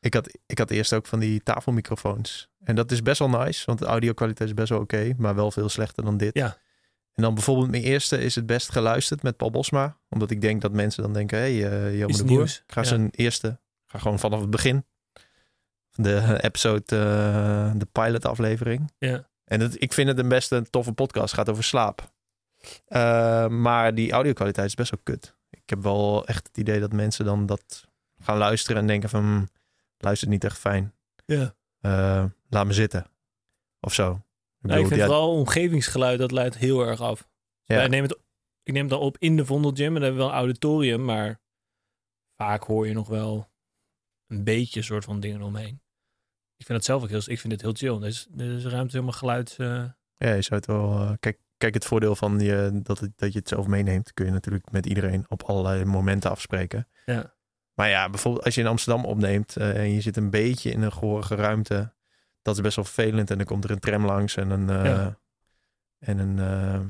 Ik had, ik had eerst ook van die tafelmicrofoons. En dat is best wel nice, want de audio-kwaliteit is best wel oké, maar wel veel slechter dan dit. Ja. En dan bijvoorbeeld mijn eerste is het best geluisterd met Paul Bosma. Omdat ik denk dat mensen dan denken, hé, hey, uh, de Boer. Ik ga ja. zijn eerste, ga gewoon vanaf het begin. De episode, eh, de pilot aflevering. Ja. En het, ik vind het een best een toffe podcast. Het gaat over slaap. Eh, maar die audio-kwaliteit is best wel kut. Ik heb wel echt het idee dat mensen dan dat gaan luisteren en denken van... "Hmm, luistert niet echt fijn. Ja. Eh, laat me zitten. Of zo. Ik ik bedoel, vind vooral omgevingsgeluid, dat leidt heel erg af. Ja. Wij nemen het, ik neem het op in de Vondelgym en dan hebben we wel een auditorium, maar vaak hoor je nog wel een beetje soort van dingen omheen. Ik vind het zelf ook heel, ik vind het heel chill. Er is, is ruimte helemaal geluid. eh, Ja, je zou het wel. eh, kijk, kijk, het voordeel van je, dat, het, dat je het zelf meeneemt, kun je natuurlijk met iedereen op allerlei momenten afspreken. Ja. Maar ja, bijvoorbeeld als je in Amsterdam opneemt eh, en je zit een beetje in een gehorige ruimte, dat is best wel vervelend. En dan komt er een tram langs en een, eh, Ja. en een eh,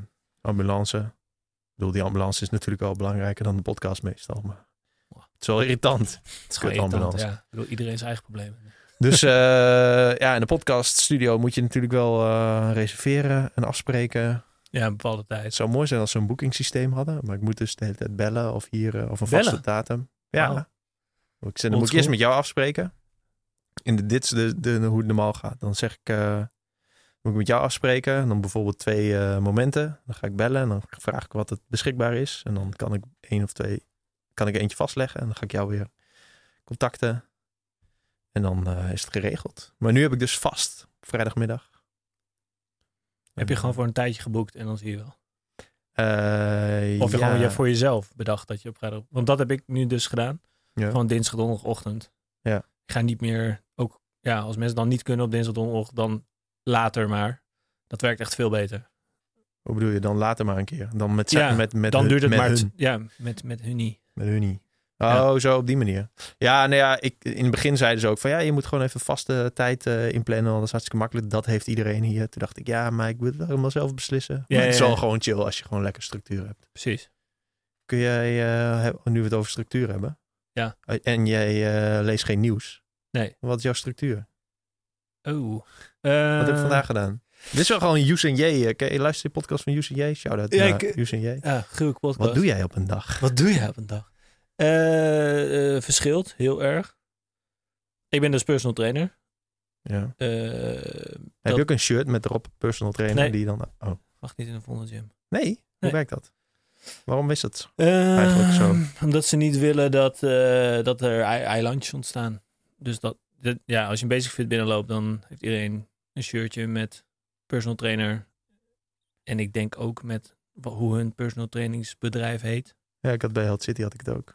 ambulance. Ik bedoel, die ambulance is natuurlijk wel belangrijker dan de podcast meestal. Maar het is wel irritant. het is gewoon irritant, ambulance. ja. Ik bedoel, iedereen zijn eigen problemen. Dus ja, in de podcaststudio moet je natuurlijk wel reserveren en afspreken. Ja, een bepaalde tijd. Het zou mooi zijn als ze een boekingssysteem hadden. Maar ik moet dus de hele tijd bellen of hier of een Bellen? vaste datum. Ja. Ik zeg, dan moet ik eerst met jou afspreken. In de, dit is de, de, hoe het normaal gaat. Dan zeg ik, eh, moet ik met jou afspreken. En dan bijvoorbeeld twee eh, momenten. Dan ga ik bellen en dan vraag ik wat het beschikbaar is. En dan kan ik één of twee, kan ik eentje vastleggen. En dan ga ik jou weer contacten. En dan eh, is het geregeld. Maar nu heb ik dus vast, vrijdagmiddag. Heb je gewoon voor een tijdje geboekt en dan zie je wel. Of je ja. gewoon voor jezelf bedacht dat je op vrijdag... Want dat heb ik nu dus gedaan. Ja. Gewoon dinsdag, donderdagochtend. Ja. Ik ga niet meer... Ook ja, als mensen dan niet kunnen op dinsdag, donderdagochtend, dan later maar. Dat werkt echt veel beter. Hoe bedoel je? Dan later maar een keer. Dan met, Ja, met, met dan hun- duurt het met maar... hun. Ja, met, met hun niet. Met hun niet. Oh, Ja. zo op die manier. Ja, nou ja, ik, in het begin zeiden ze ook van ja, je moet gewoon even vaste tijd eh, inplannen. Dat is hartstikke makkelijk. Dat heeft iedereen hier. Toen dacht ik, ja, maar ik wil het helemaal zelf beslissen. Ja, maar het is wel gewoon chill als je gewoon lekker structuur hebt. Precies. Kun jij, eh, nu we het over structuur hebben. Ja. En jij eh, leest geen nieuws. Nee. Wat is jouw structuur? Oh. Wat heb je Eh, vandaag gedaan? Dit is wel gewoon Use en J. eh, je- Luister je podcast van Use en J? Shout-out Ja, naar ik- Use en J. Ja, gruwelijke podcast. Wat doe jij op een dag? Wat doe jij op een dag? Eh, eh, verschilt heel erg. Ik ben dus personal trainer. Ja. Eh, Heb dat je ook een shirt met erop personal trainer? Nee. Die dan, oh. mag niet in een volle gym. Nee? Hoe Nee. werkt dat? Waarom is dat? Eh, Eigenlijk zo. Omdat ze niet willen dat, eh, dat er ei- eilandjes ontstaan. Dus dat, dat- ja, als je een basic fit binnenloopt, dan heeft iedereen een shirtje met personal trainer. En ik denk ook met hoe hun personal trainingsbedrijf heet. Ja, ik had bij Health City had ik het ook.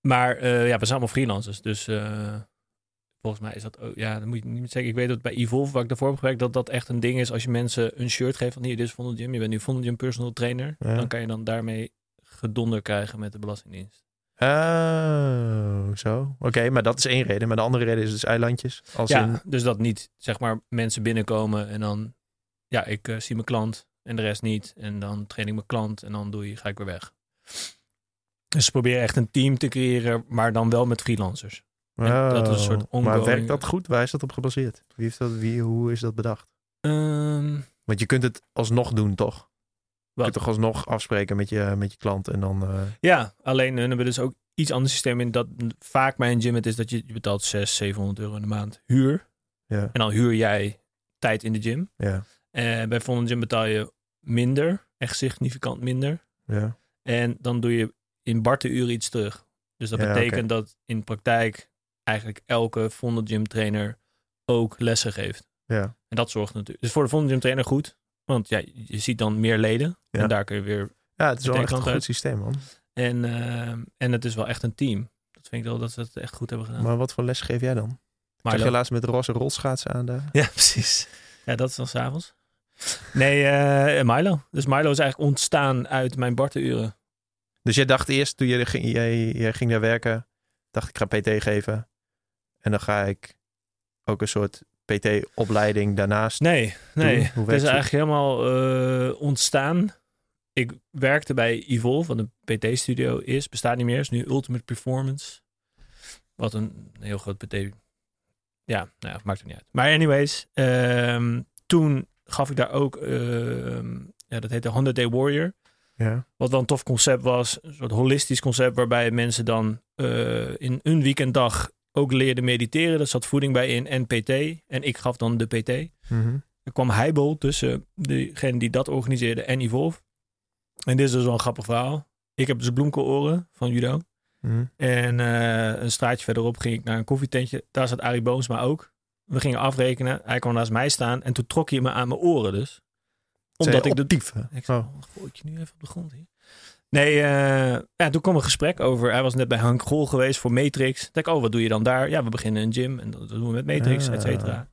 Maar eh, ja, we zijn allemaal freelancers. Dus eh, volgens mij is dat ook... Ja, dat moet je niet zeggen. Ik weet dat bij Evolve, waar ik daarvoor heb gewerkt, dat dat echt een ding is. Als je mensen een shirt geeft van hier, dit is Vondel Gym. Je bent nu Vondel Gym personal trainer. Ja. Dan kan je dan daarmee gedonder krijgen met de Belastingdienst. Oh, zo. Oké, maar dat is één reden. Maar de andere reden is dus eilandjes. Als ja, in, dus dat niet, zeg maar, mensen binnenkomen en dan... Ja, ik eh, zie mijn klant en de rest niet. En dan train ik mijn klant en dan doe je, ga ik weer weg. Dus ze proberen echt een team te creëren, maar dan wel met freelancers. En dat is een soort Maar werkt dat goed? Waar is dat op gebaseerd? Wie heeft dat, wie, hoe is dat bedacht? Ehm, Want je kunt het alsnog doen, toch? Je Wat? kunt toch alsnog afspreken met je, met je klant en dan... eh, Ja, alleen hun hebben dus ook iets ander systeem in dat vaak bij een gym het is dat je, je betaalt 600, 700 euro in de maand huur. ja, En dan huur jij tijd in de gym. ja, En bij volgende gym betaal je minder, echt significant minder. ja. En dan doe je in bartenuren iets terug. Dus dat Ja, betekent dat in praktijk eigenlijk elke Vondel Gym trainer ook lessen geeft. ja. En dat zorgt natuurlijk. Dus voor de Vondel Gym trainer goed. Want ja, je ziet dan meer leden. Ja. En daar kun je weer Ja, het is wel echt een goed uit. systeem, man. En, eh, en het is wel echt een team. Dat vind ik wel dat ze het echt goed hebben gedaan. Maar wat voor les geef jij dan? Maar je laatst met roze rolschaatsen aan daar? Ja, precies. Ja, dat is dan s'avonds. Nee, eh, Milo. Dus Milo is eigenlijk ontstaan uit mijn bartenuren. Dus jij dacht eerst, toen je ging, jij, jij ging daar werken, dacht ik ga PT geven. En dan ga ik ook een soort PT-opleiding daarnaast. Nee, nee. Hoe het is eigenlijk helemaal eh, ontstaan. Ik werkte bij Evolve, wat een PT-studio is. Bestaat niet meer, is nu Ultimate Performance. Wat een heel groot betekent. Ja, nou ja, maakt het niet uit. Maar anyways, ehm, toen gaf ik daar ook, ehm, ja, dat heette 100 Day Warrior. Ja. Wat wel een tof concept was. Een soort holistisch concept waarbij mensen dan eh, in een weekenddag ook leerden mediteren. Daar zat voeding bij in en PT. En ik gaf dan de PT. Mhm. Er kwam Heibel tussen degene die dat organiseerde en Evolve. En dit is dus wel een grappig verhaal. Ik heb dus bloemkeloren van judo. Mhm. En eh, een straatje verderop ging ik naar een koffietentje. Daar zat Arie Boomsma ook. We gingen afrekenen. Hij kwam naast mij staan. En toen trok hij me aan mijn oren dus. Omdat ik de... dief. Ik zei, oh. gooi je nu even op de grond hier. Nee, uh, ja, toen kwam een gesprek over. Hij was net bij Hank Gol geweest voor Matrix. Ik denk, oh, wat doe je dan daar? Ja, we beginnen een gym en dat doen we met Matrix, Ah. et cetera.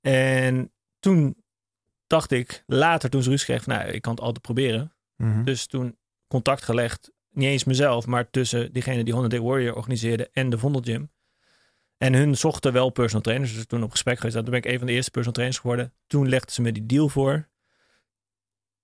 En toen dacht ik, later toen ze ruzie kreeg, van, nou, ik kan het altijd proberen. Mhm. Dus toen contact gelegd, niet eens mezelf, maar tussen diegene die 100 Day Warrior organiseerde en de Vondel Gym. En hun zochten wel personal trainers. Dus toen op gesprek geweest. Toen ben ik een van de eerste personal trainers geworden. Toen legden ze me die deal voor.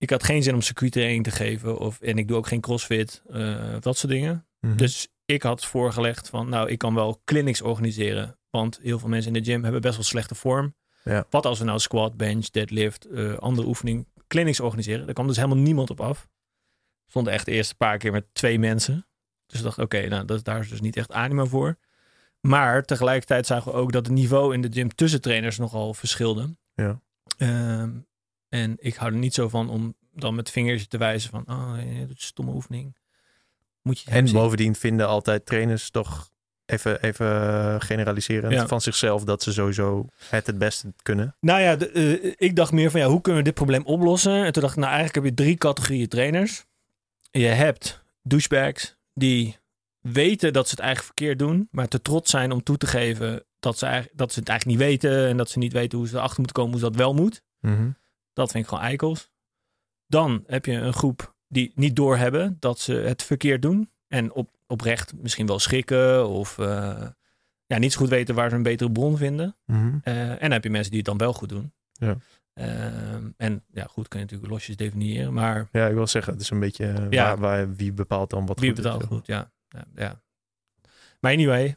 Ik had geen zin om circuittraining te geven. Of, en ik doe ook geen crossfit. eh, dat soort dingen. Mhm. Dus ik had voorgelegd van, nou, ik kan wel clinics organiseren. Want heel veel mensen in de gym hebben best wel slechte vorm. Ja. Wat als we nou squat, bench, deadlift, eh, andere oefening, clinics organiseren. Daar kwam dus helemaal niemand op af. Stond echt de eerste paar keer met twee mensen. Dus ik dacht, oké, nou, dat, daar is dus niet echt animo voor. Maar tegelijkertijd zagen we ook dat het niveau in de gym tussen trainers nogal verschilde. Ja. Ehm, en ik hou er niet zo van om dan met vingers te wijzen van, oh, doet een stomme oefening. Moet je En bovendien vinden altijd trainers toch even, even generaliserend Ja. van zichzelf dat ze sowieso het het beste kunnen. Nou ja, de, eh, ik dacht meer van ja, hoe kunnen we dit probleem oplossen? En toen dacht ik, nou eigenlijk heb je drie categorieën trainers. Je hebt douchebags die weten dat ze het eigenlijk verkeerd doen, maar te trots zijn om toe te geven dat ze, eigenlijk, dat ze het eigenlijk niet weten en dat ze niet weten hoe ze erachter moeten komen hoe ze dat wel moet. Mhm. Dat vind ik gewoon eikels. Dan heb je een groep die niet doorhebben dat ze het verkeerd doen. En op, oprecht misschien wel schrikken of eh, ja, niet zo goed weten waar ze een betere bron vinden. Mhm. Eh, en dan heb je mensen die het dan wel goed doen. Ja. Ehm, en ja, goed kun je natuurlijk losjes definiëren, maar Ja, ik wil zeggen, het is een beetje eh, Ja. waar, waar, wie bepaalt dan wat wie goed is, betaalt zeg maar. goed, ja. ja, ja. Maar anyway,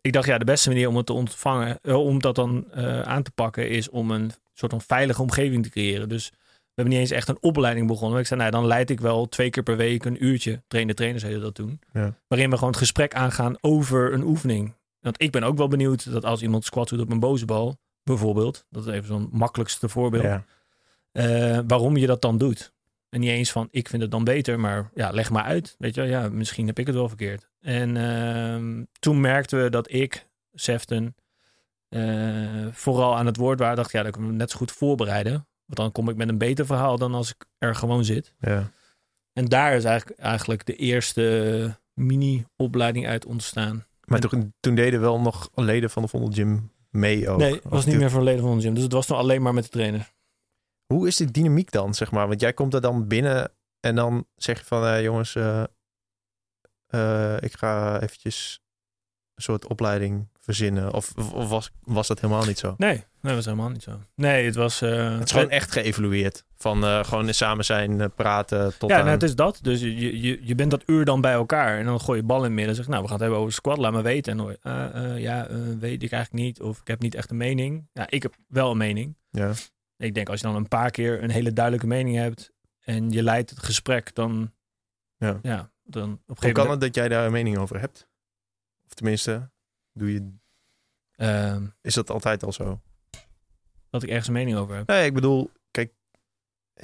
ik dacht ja, de beste manier om het te ontvangen, eh, om dat dan eh, aan te pakken, is om een soort van veilige omgeving te creëren. Dus we hebben niet eens echt een opleiding begonnen. Ik zei, nou, dan leid ik wel twee keer per week een uurtje. Trainen trainers heette dat toen. Ja. Waarin we gewoon het gesprek aangaan over een oefening. Want ik ben ook wel benieuwd dat als iemand squat doet op een boze bal, bijvoorbeeld, dat is even zo'n makkelijkste voorbeeld, Ja. eh, waarom je dat dan doet. En niet eens van, ik vind het dan beter, maar ja, leg maar uit. Weet je ja, misschien heb ik het wel verkeerd. En ehm, toen merkten we dat ik, Sefton, eh, vooral aan het woord waren. Dacht, ja, dat kunnen we net zo goed voorbereiden. Want dan kom ik met een beter verhaal dan als ik er gewoon zit. Ja. En daar is eigenlijk, eigenlijk de eerste mini-opleiding uit ontstaan. Maar En- toen, toen deden wel nog leden van de Vondel Gym mee ook. nee, het was niet meer voor leden van de gym. Dus het was dan alleen maar met de trainer. Hoe is die dynamiek dan, zeg maar? Want jij komt er dan binnen en dan zeg je van... eh, jongens, eh, eh, ik ga eventjes een soort opleiding verzinnen. Of, of was, was dat helemaal niet zo? Nee, nee, dat was helemaal niet zo. Nee, het was... Het is gewoon echt geëvalueerd. Van gewoon samen zijn, praten tot Ja, aan... nou, het is dat. Dus je, je, je bent dat uur dan bij elkaar. En dan gooi je bal in het midden. En zeg nou, we gaan het hebben over squat. Laat me weten. En dan hoor je, ja, weet ik eigenlijk niet. Of ik heb niet echt een mening. Ja, ik heb wel een mening. Ja. Ik denk als je dan een paar keer een hele duidelijke mening hebt. En je leidt het gesprek, dan... Ja. Ja, dan op Hoe kan moment... het dat jij daar een mening over hebt? Of tenminste, doe je, ehm, is dat altijd al zo? dat ik ergens een mening over heb. Nee, ik bedoel, kijk,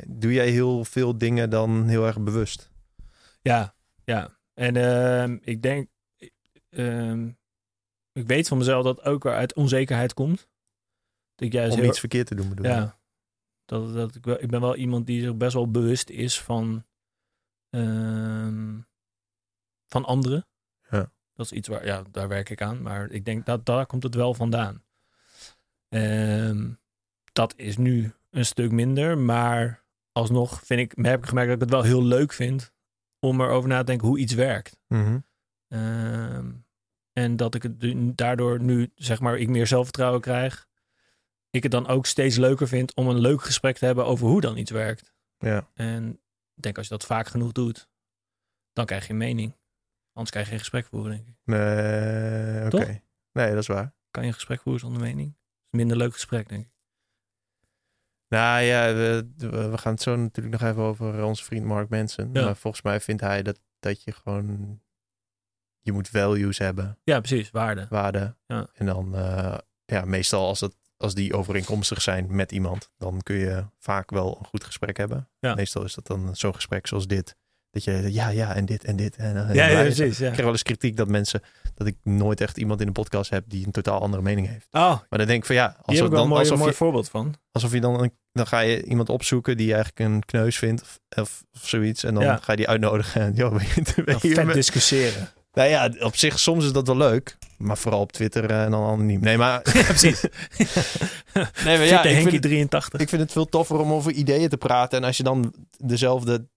doe jij heel veel dingen dan heel erg bewust? Ja, ja. En ehm, ik denk... ehm, ik weet van mezelf dat ook uit onzekerheid komt. Dat ik juist Om heel- iets verkeerd te doen bedoel? Ja. Dat, dat ik, wel, ik ben wel iemand die zich best wel bewust is van, ehm, van anderen. Ja. Dat is iets waar, ja, daar werk ik aan. Maar ik denk dat daar komt het wel vandaan. Ehm, dat is nu een stuk minder. Maar alsnog vind ik, heb ik gemerkt dat ik het wel heel leuk vind om erover na te denken hoe iets werkt. Mhm. Ehm, en dat ik het daardoor nu, zeg maar, ik meer zelfvertrouwen krijg. Ik het dan ook steeds leuker vind om een leuk gesprek te hebben over hoe dan iets werkt. Ja. En ik denk als je dat vaak genoeg doet, dan krijg je een mening. Anders krijg je geen gesprek voeren, denk ik. Nee, Nee, dat is waar. Kan je een gesprek voeren zonder mening? minder leuk gesprek, denk ik. Nou ja, we, we gaan het zo natuurlijk nog even over onze vriend Mark Manson. Ja. Maar volgens mij vindt hij dat, dat je gewoon... Je moet values hebben, Ja, precies. Waarde. waarden. Ja. En dan, eh, ja, meestal als, dat, als die overeenkomstig zijn met iemand... dan kun je vaak wel een goed gesprek hebben. Ja. Meestal is dat dan zo'n gesprek zoals dit. Dat je, ja, ja, en dit en dit. En, en Ja, precies. Ja. Ik krijg wel eens kritiek dat mensen... dat ik nooit echt iemand in de podcast heb... die een totaal andere mening heeft. Oh, Maar dan denk ik van ja... Als heb ik wel een dan, mooi, alsof, mooi je, voorbeeld van. alsof je dan... Dan ga je iemand opzoeken die je eigenlijk een kneus vindt... of, of, of zoiets. En dan Ja. ga je die uitnodigen. En, joh, weet je, je, Vet met- discussiëren. Nou ja, op zich soms is dat wel leuk. Maar vooral op Twitter eh, en dan anoniem. Nee, maar... ja, precies. nee, maar ja, ik vind, 83. ik vind het veel toffer om over ideeën te praten. En als je dan dezelfde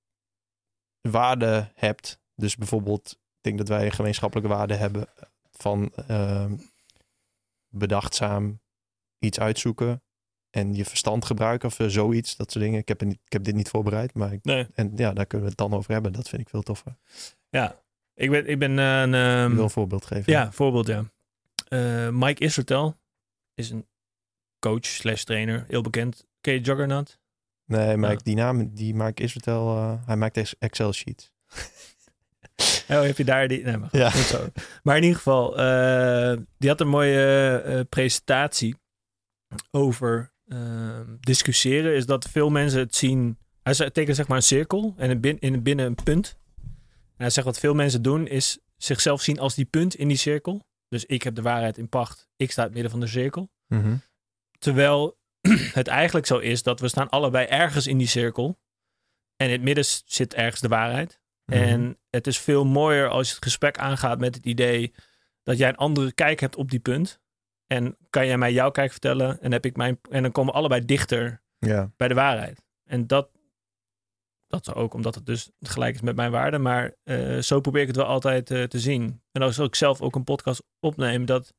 waarden hebt. Dus bijvoorbeeld, ik denk dat wij een gemeenschappelijke waarde hebben van ehm, bedachtzaam iets uitzoeken en je verstand gebruiken of zoiets, dat soort dingen. Ik heb, niet, ik heb dit niet voorbereid, maar ik, Nee, en ja, daar kunnen we het dan over hebben. Dat vind ik veel toffer. ja. Ik ben, ik ben eh, een... Ik ehm, wil een voorbeeld geven. Ja, voorbeeld ja. Eh, Mike Israel is een coach slash trainer, heel bekend. Ken je Juggernaut? Nee, maar Ja. die naam, die maakt Israël, eh hij maakt ex- Excel sheets. Oh, heb je daar die... Nee, maar, goed, Ja. goed zo. maar in ieder geval, die had een mooie presentatie over eh, discussiëren. Is dat veel mensen het zien... Hij tekent zeg maar een cirkel en in binnen een punt. En hij zegt wat veel mensen doen is zichzelf zien als die punt in die cirkel. Dus ik heb de waarheid in pacht. Ik sta in het midden van de cirkel. Mhm. Terwijl het eigenlijk zo is dat we staan allebei ergens in die cirkel. En in het midden zit ergens de waarheid. Mhm. En het is veel mooier als je het gesprek aangaat met het idee dat jij een andere kijk hebt op die punt. En kan jij mij jouw kijk vertellen en, heb ik mijn, en dan komen we allebei dichter ja. bij de waarheid. En dat, dat ook omdat het dus gelijk is met mijn waarde. Maar eh, zo probeer ik het wel altijd eh, te zien. En als ik zelf ook een podcast opneem, dat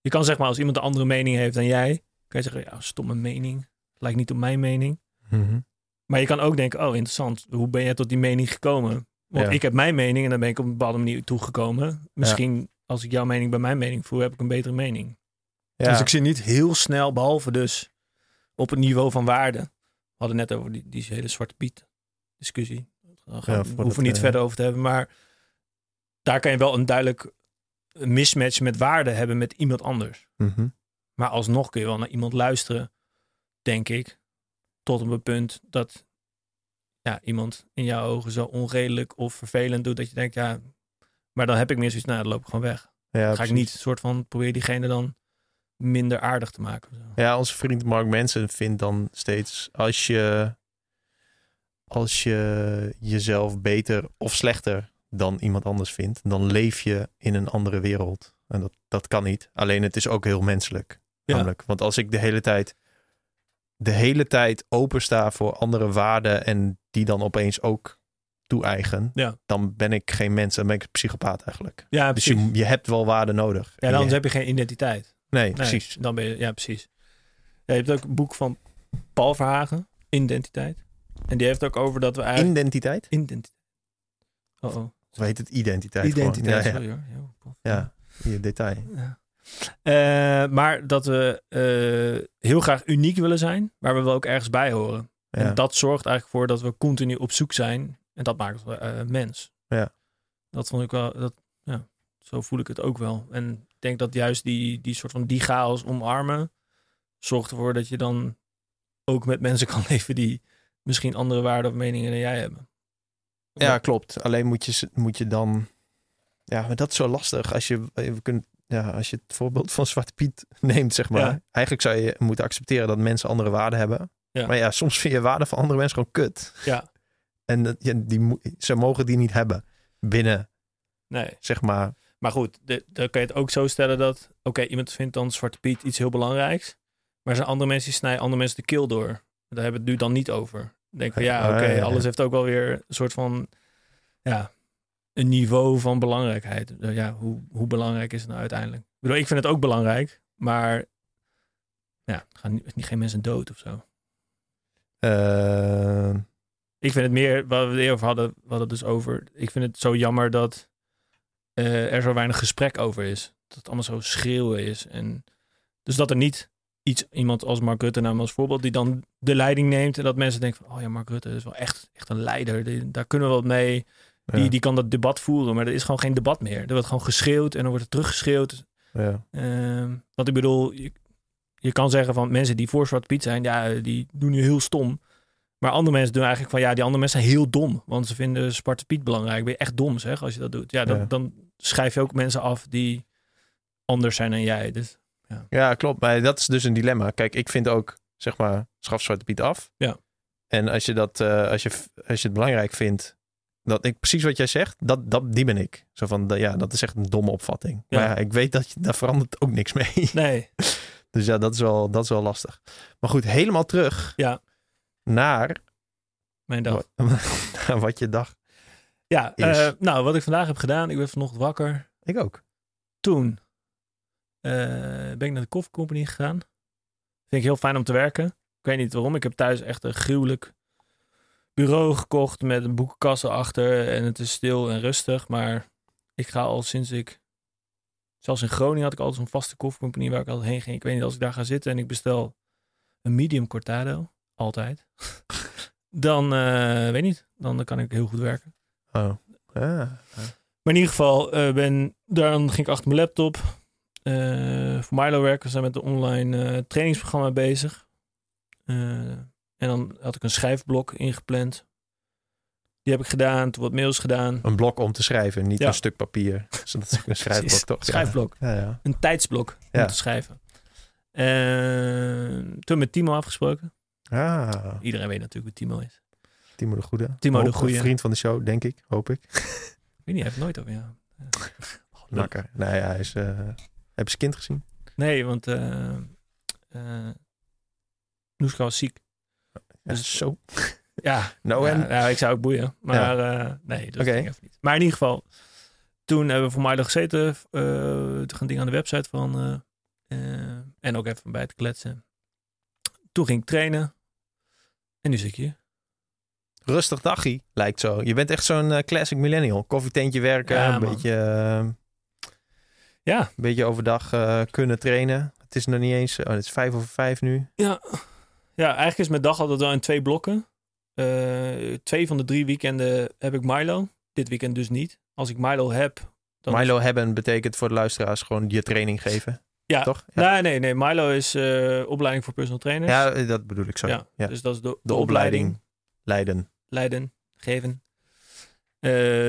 je kan zeg maar als iemand een andere mening heeft dan jij, kan je zeggen, ja, stomme mening. Lijkt niet op mijn mening. Mhm. Maar je kan ook denken, oh interessant, hoe ben jij tot die mening gekomen? Want Ja. ik heb mijn mening en dan ben ik op een bepaalde manier toegekomen. Misschien als ik jouw mening bij mijn mening voer, heb ik een betere mening. Ja. Dus ik zie niet heel snel, behalve dus op het niveau van waarde. We hadden net over die, die hele Zwarte Piet discussie. Daar gaan Ja, hoeven we niet eh, verder over te hebben. Maar daar kan je wel een duidelijk mismatch met waarde hebben met iemand anders. Mhm. Maar alsnog kun je wel naar iemand luisteren, denk ik. Tot een punt dat ja, iemand in jouw ogen zo onredelijk of vervelend doet dat je denkt, ja, maar dan heb ik meer zoiets, nou, dan loop ik gewoon weg. Ja, Dan ga ik niet soort van probeer diegene dan minder aardig te maken. Ja, onze vriend Mark Manson vindt dan steeds als je als je jezelf beter of slechter dan iemand anders vindt, dan leef je in een andere wereld. En dat, dat kan niet. Alleen het is ook heel menselijk. Ja. Namelijk, want als ik de hele tijd de hele tijd opensta voor andere waarden en die dan opeens ook toe-eigen, Ja. dan ben ik geen mens, dan ben ik een psychopaat eigenlijk. Ja, Dus precies. je, je hebt wel waarden nodig. ja, En anders je- heb je geen identiteit. nee, Nee, precies. Dan ben je, ja, precies. Ja, je hebt ook een boek van Paul Verhagen, Identiteit. En die heeft ook over dat we eigenlijk... Identiteit? Identiteit. Oh, oh. Of heet het identiteit? Identiteit. Ja, ja. sorry hoor. Ja, ja, je detail. Ja. Eh, maar dat we eh, heel graag uniek willen zijn, maar we wel ook ergens bij horen. Ja. En dat zorgt eigenlijk voor dat we continu op zoek zijn. En dat maakt ons eh, mens. Ja. Dat vond ik wel, dat, ja, zo voel ik het ook wel. En ik denk dat juist die, die soort van die chaos omarmen, zorgt ervoor dat je dan ook met mensen kan leven die misschien andere waarden of meningen dan jij hebben. Ja, klopt. Alleen moet je, moet je dan... Ja, maar dat is zo lastig. Als je, we kunnen, ja, als je het voorbeeld van Zwarte Piet neemt, zeg maar. Ja. Eigenlijk zou je moeten accepteren dat mensen andere waarden hebben. Ja. Maar ja, soms vind je waarden van andere mensen gewoon kut. Ja, En die, ze mogen die niet hebben binnen, nee. zeg maar... Maar goed, de- dan kan je het ook zo stellen dat... Oké, iemand vindt dan Zwarte Piet iets heel belangrijks. Maar er zijn andere mensen die snijden andere mensen de keel door. Daar hebben we het nu dan niet over. Denk van ja, oké, ja. alles heeft ook wel weer een soort van... Ja, een niveau van belangrijkheid. Ja, hoe, hoe belangrijk is het nou uiteindelijk? Ik bedoel, ik vind het ook belangrijk. Maar ja, gaan niet, geen mensen dood of zo. eh, Ik vind het meer, wat we het eerder over hadden, we hadden het dus over. Ik vind het zo jammer dat eh, er zo weinig gesprek over is. het allemaal zo schreeuwen is. En dus dat er niet iets, iemand als Mark Rutte namens als voorbeeld, die dan de leiding neemt. En dat mensen denken van, oh ja, Mark Rutte is wel echt, echt een leider. Die, daar kunnen we wat mee. Die, Ja. die kan dat debat voeren, maar er is gewoon geen debat meer. Er wordt gewoon geschreeuwd en dan wordt er teruggeschreeuwd. Ja. Ehm want ik bedoel, je, je kan zeggen van mensen die voor Zwarte Piet zijn, ja, die doen nu heel stom. Maar andere mensen doen eigenlijk van, ja, die andere mensen zijn heel dom. Want ze vinden Zwarte Piet belangrijk. Ben je echt dom, zeg, als je dat doet. Ja, dan, Ja. dan schrijf je ook mensen af die anders zijn dan jij. Dus Ja, klopt. Maar dat is dus een dilemma. Kijk, ik vind ook, zeg maar, schaf Zwarte Piet af. Ja. En als je dat, eh, als je, als je het belangrijk vindt, dat ik precies wat jij zegt, dat, dat, die ben ik. Zo van, ja, dat is echt een domme opvatting. Ja. Maar ja, ik weet dat je, daar verandert ook niks mee. nee, Dus ja, dat is wel, dat is wel lastig. Maar goed, helemaal terug Ja. naar, mijn dag. naar wat je dacht. Ja, eh, nou, wat ik vandaag heb gedaan, ik ben vanochtend wakker. Ik ook. Toen ben ik naar de Coffee Company gegaan. Vind ik heel fijn om te werken. Ik weet niet waarom. Ik heb thuis echt een gruwelijk bureau gekocht met een boekenkast erachter. En het is stil en rustig. Maar ik ga al sinds ik... Zelfs in Groningen had ik altijd zo'n vaste koffiecompany waar ik altijd heen ging. Ik weet niet, als ik daar ga zitten en ik bestel een medium cortado. Altijd. dan, eh, weet niet, dan kan ik heel goed werken. Oh. Maar in ieder geval, eh, ben, dan ging ik achter mijn laptop. Eh, voor Milo werken. We zijn met een online eh, trainingsprogramma bezig. Eh, en dan had ik een schrijfblok ingepland. Die heb ik gedaan, toen wat mails gedaan. Een blok om te schrijven, niet Ja. een stuk papier. Dus dat is ook een schrijfblok, toch? Schrijfblok. Ja, ja. Een tijdsblok om Ja. te schrijven. Toen met Timo afgesproken. Ah, Iedereen weet natuurlijk wie Timo is. Timo de Goede. Timo de Goeie. Vriend van de show, denk ik. Hoop ik. Ik weet niet, hij heeft nooit over jou. Nakker. Nee, ja, hij is... heb je zijn kind gezien? Nee, want eh Noeska was ziek. Ja, Dus- zo. Ja, Nou ja, en? ja, ik zou ook boeien. Maar eh, nee, dat ging even niet. Maar in ieder geval, toen hebben we voor Milo gezeten. toen gaan dingen aan de website van. en ook even bij te kletsen. Toen ging ik trainen. En nu zit ik hier. Rustig dagje, lijkt zo. Je bent echt zo'n classic millennial. Koffietentje werken, Ja, een man. beetje, Ja, een beetje overdag eh, kunnen trainen. Het is nog niet eens... Oh, het is vijf over vijf nu. ja. ja, eigenlijk is mijn dag altijd wel in twee blokken. Eh, twee van de drie weekenden heb ik Milo. Dit weekend dus niet. Als ik Milo heb. Dan is- Milo hebben betekent voor de luisteraars gewoon je training geven. Ja. Toch? Ja, Nee, nee, nee. Milo is eh, opleiding voor personal trainers. ja dat bedoel ik zo. Ja, Ja. Dus dat is de, de, De opleiding. opleiding leiden. leiden, geven.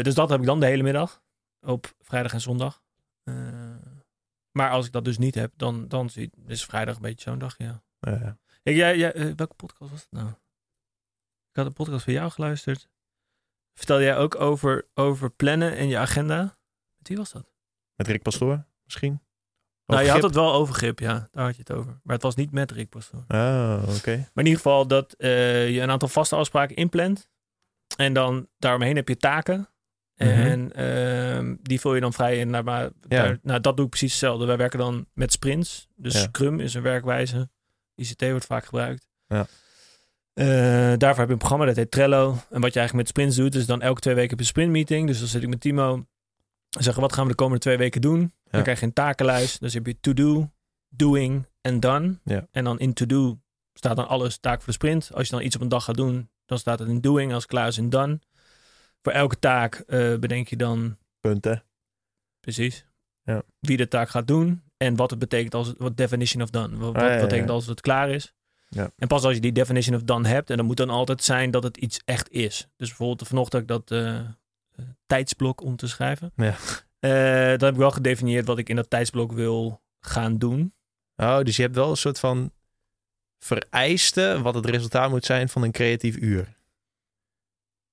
Dus dat heb ik dan de hele middag. Op vrijdag en zondag. Maar als ik dat dus niet heb, dan, dan is vrijdag een beetje zo'n dag, ja. Ik, jij, jij, eh, welke podcast was het nou? Ik had een podcast van jou geluisterd. Vertelde jij ook over, over plannen en je agenda? Met wie was dat? met Rick Pastoor misschien? nou, Over je had het wel over grip, ja. Daar had je het over. Maar het was niet met Rick Pastoor. Oh, oké. Maar in ieder geval dat eh, je een aantal vaste afspraken inplant. En dan daaromheen heb je taken. En ehm, die vul je dan vrij in. Naar, maar, daar- nou, dat doe ik precies hetzelfde. Wij werken dan met sprints. Dus Ja. Scrum is een werkwijze. ICT wordt vaak gebruikt. Ja. Eh, daarvoor heb je een programma dat heet Trello. En wat je eigenlijk met sprints doet, is dan elke twee weken een sprintmeeting. Dus dan zit ik met Timo en zeggen wat gaan we de komende twee weken doen. Dan Ja. krijg je een takenlijst. Dus heb je to do, doing en done. Ja. En dan in to do staat dan alles taak voor de sprint. Als je dan iets op een dag gaat doen, dan staat het in doing. Als klaar is in done. Voor elke taak eh, bedenk je dan Punten. precies Ja. wie de taak gaat doen. En wat het betekent als het, wat definition of done. Wat, Ah, ja, betekent als het klaar is. Ja. En pas als je die definition of done hebt, en dan moet dan altijd zijn dat het iets echt is. Dus bijvoorbeeld vanochtend dat eh, eh, tijdsblok om te schrijven. Ja. Dat heb ik wel gedefinieerd wat ik in dat tijdsblok wil gaan doen. Oh, dus je hebt wel een soort van vereiste wat het resultaat moet zijn van een creatief uur.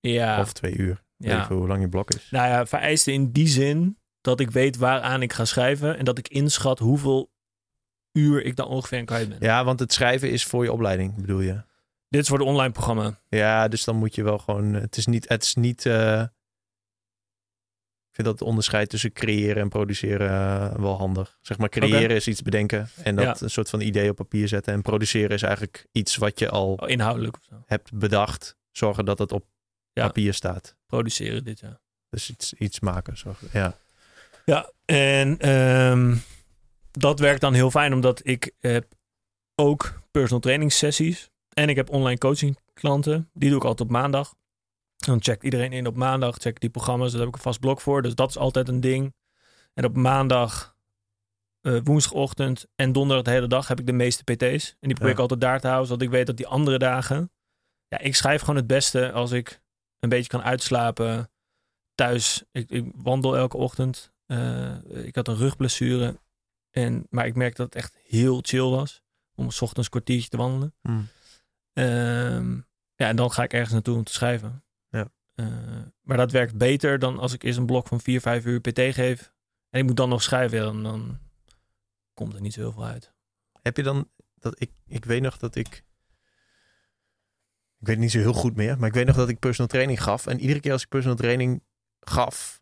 Ja, Of twee uur. Ja. veel hoe lang je blok is. Nou ja, vereisten in die zin dat ik weet waaraan ik ga schrijven en dat ik inschat hoeveel uur ik dan ongeveer aan kwijt ben. Ja, want het schrijven is voor je opleiding, bedoel je? Dit is voor de online programma. Ja, dus dan moet je wel gewoon... Het is niet... Het is niet eh, ik vind dat het onderscheid tussen creëren en produceren eh, wel handig. Zeg maar, creëren is iets bedenken en dat Ja. een soort van idee op papier zetten. En produceren is eigenlijk iets wat je al Oh, inhoudelijk hebt bedacht. Zorgen dat het op Ja. papier staat. Produceren dit, ja. Dus iets, iets maken. Zorgen. Ja. Ja, en ehm, dat werkt dan heel fijn, omdat ik heb ook personal training sessies. En ik heb online coaching klanten. Die doe ik altijd op maandag. Dan checkt iedereen in op maandag, check die programma's. Daar heb ik een vast blok voor. Dus dat is altijd een ding. En op maandag, uh, woensdagochtend en donderdag de hele dag heb ik de meeste PT's. En die probeer ik altijd daar te houden, zodat ik weet dat die andere dagen... Ja, ik schrijf gewoon het beste als ik een beetje kan uitslapen. Thuis, ik, ik wandel elke ochtend. Uh, ik had een rugblessure. En, maar ik merk dat het echt heel chill was. Om s ochtends een kwartiertje te wandelen. Mm. Um, ja, en dan ga ik ergens naartoe om te schrijven. Ja. Uh, maar dat werkt beter dan als ik eerst een blok van 4, 5 uur PT geef. En ik moet dan nog schrijven. Dan, dan komt er niet zo heel veel uit. Heb je dan dat ik, ik weet nog dat ik. Ik weet niet zo heel goed meer, maar ik weet nog dat ik personal training gaf. En iedere keer als ik personal training gaf,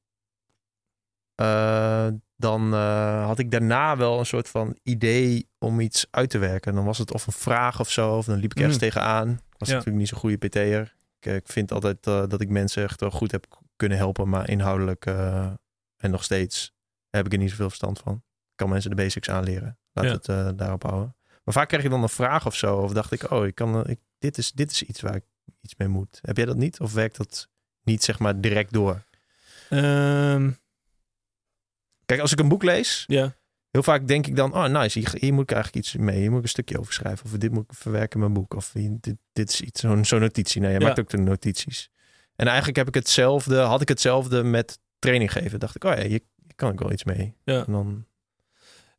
uh, dan uh, had ik daarna wel een soort van idee om iets uit te werken. Dan was het of een vraag of zo, of dan liep ik ergens mm. tegenaan. Ik was ja. natuurlijk niet zo'n goede PT'er. Ik, ik, vind altijd uh, dat ik mensen echt wel goed heb kunnen helpen, maar inhoudelijk en nog steeds heb ik er niet zoveel verstand van. Ik kan mensen de basics aanleren. Laat ja. het daarop houden. Maar vaak krijg je dan een vraag of zo. Of dacht ik, oh, ik kan, ik, dit, is, dit is iets waar ik iets mee moet. Heb jij dat niet? Of werkt dat niet, zeg maar, direct door? Um... Kijk, als ik een boek lees, ja. heel vaak denk ik dan, oh nice, hier, hier, moet ik eigenlijk iets mee. Hier moet ik een stukje over schrijven. Of dit moet ik verwerken in mijn boek. Of dit, dit is iets, zo'n zo notitie. Nee, je ja. maakt ook de notities. En eigenlijk heb ik hetzelfde, had ik hetzelfde met training geven. Dacht ik, oh ja, hier, hier kan ik wel iets mee. Ja. En dan...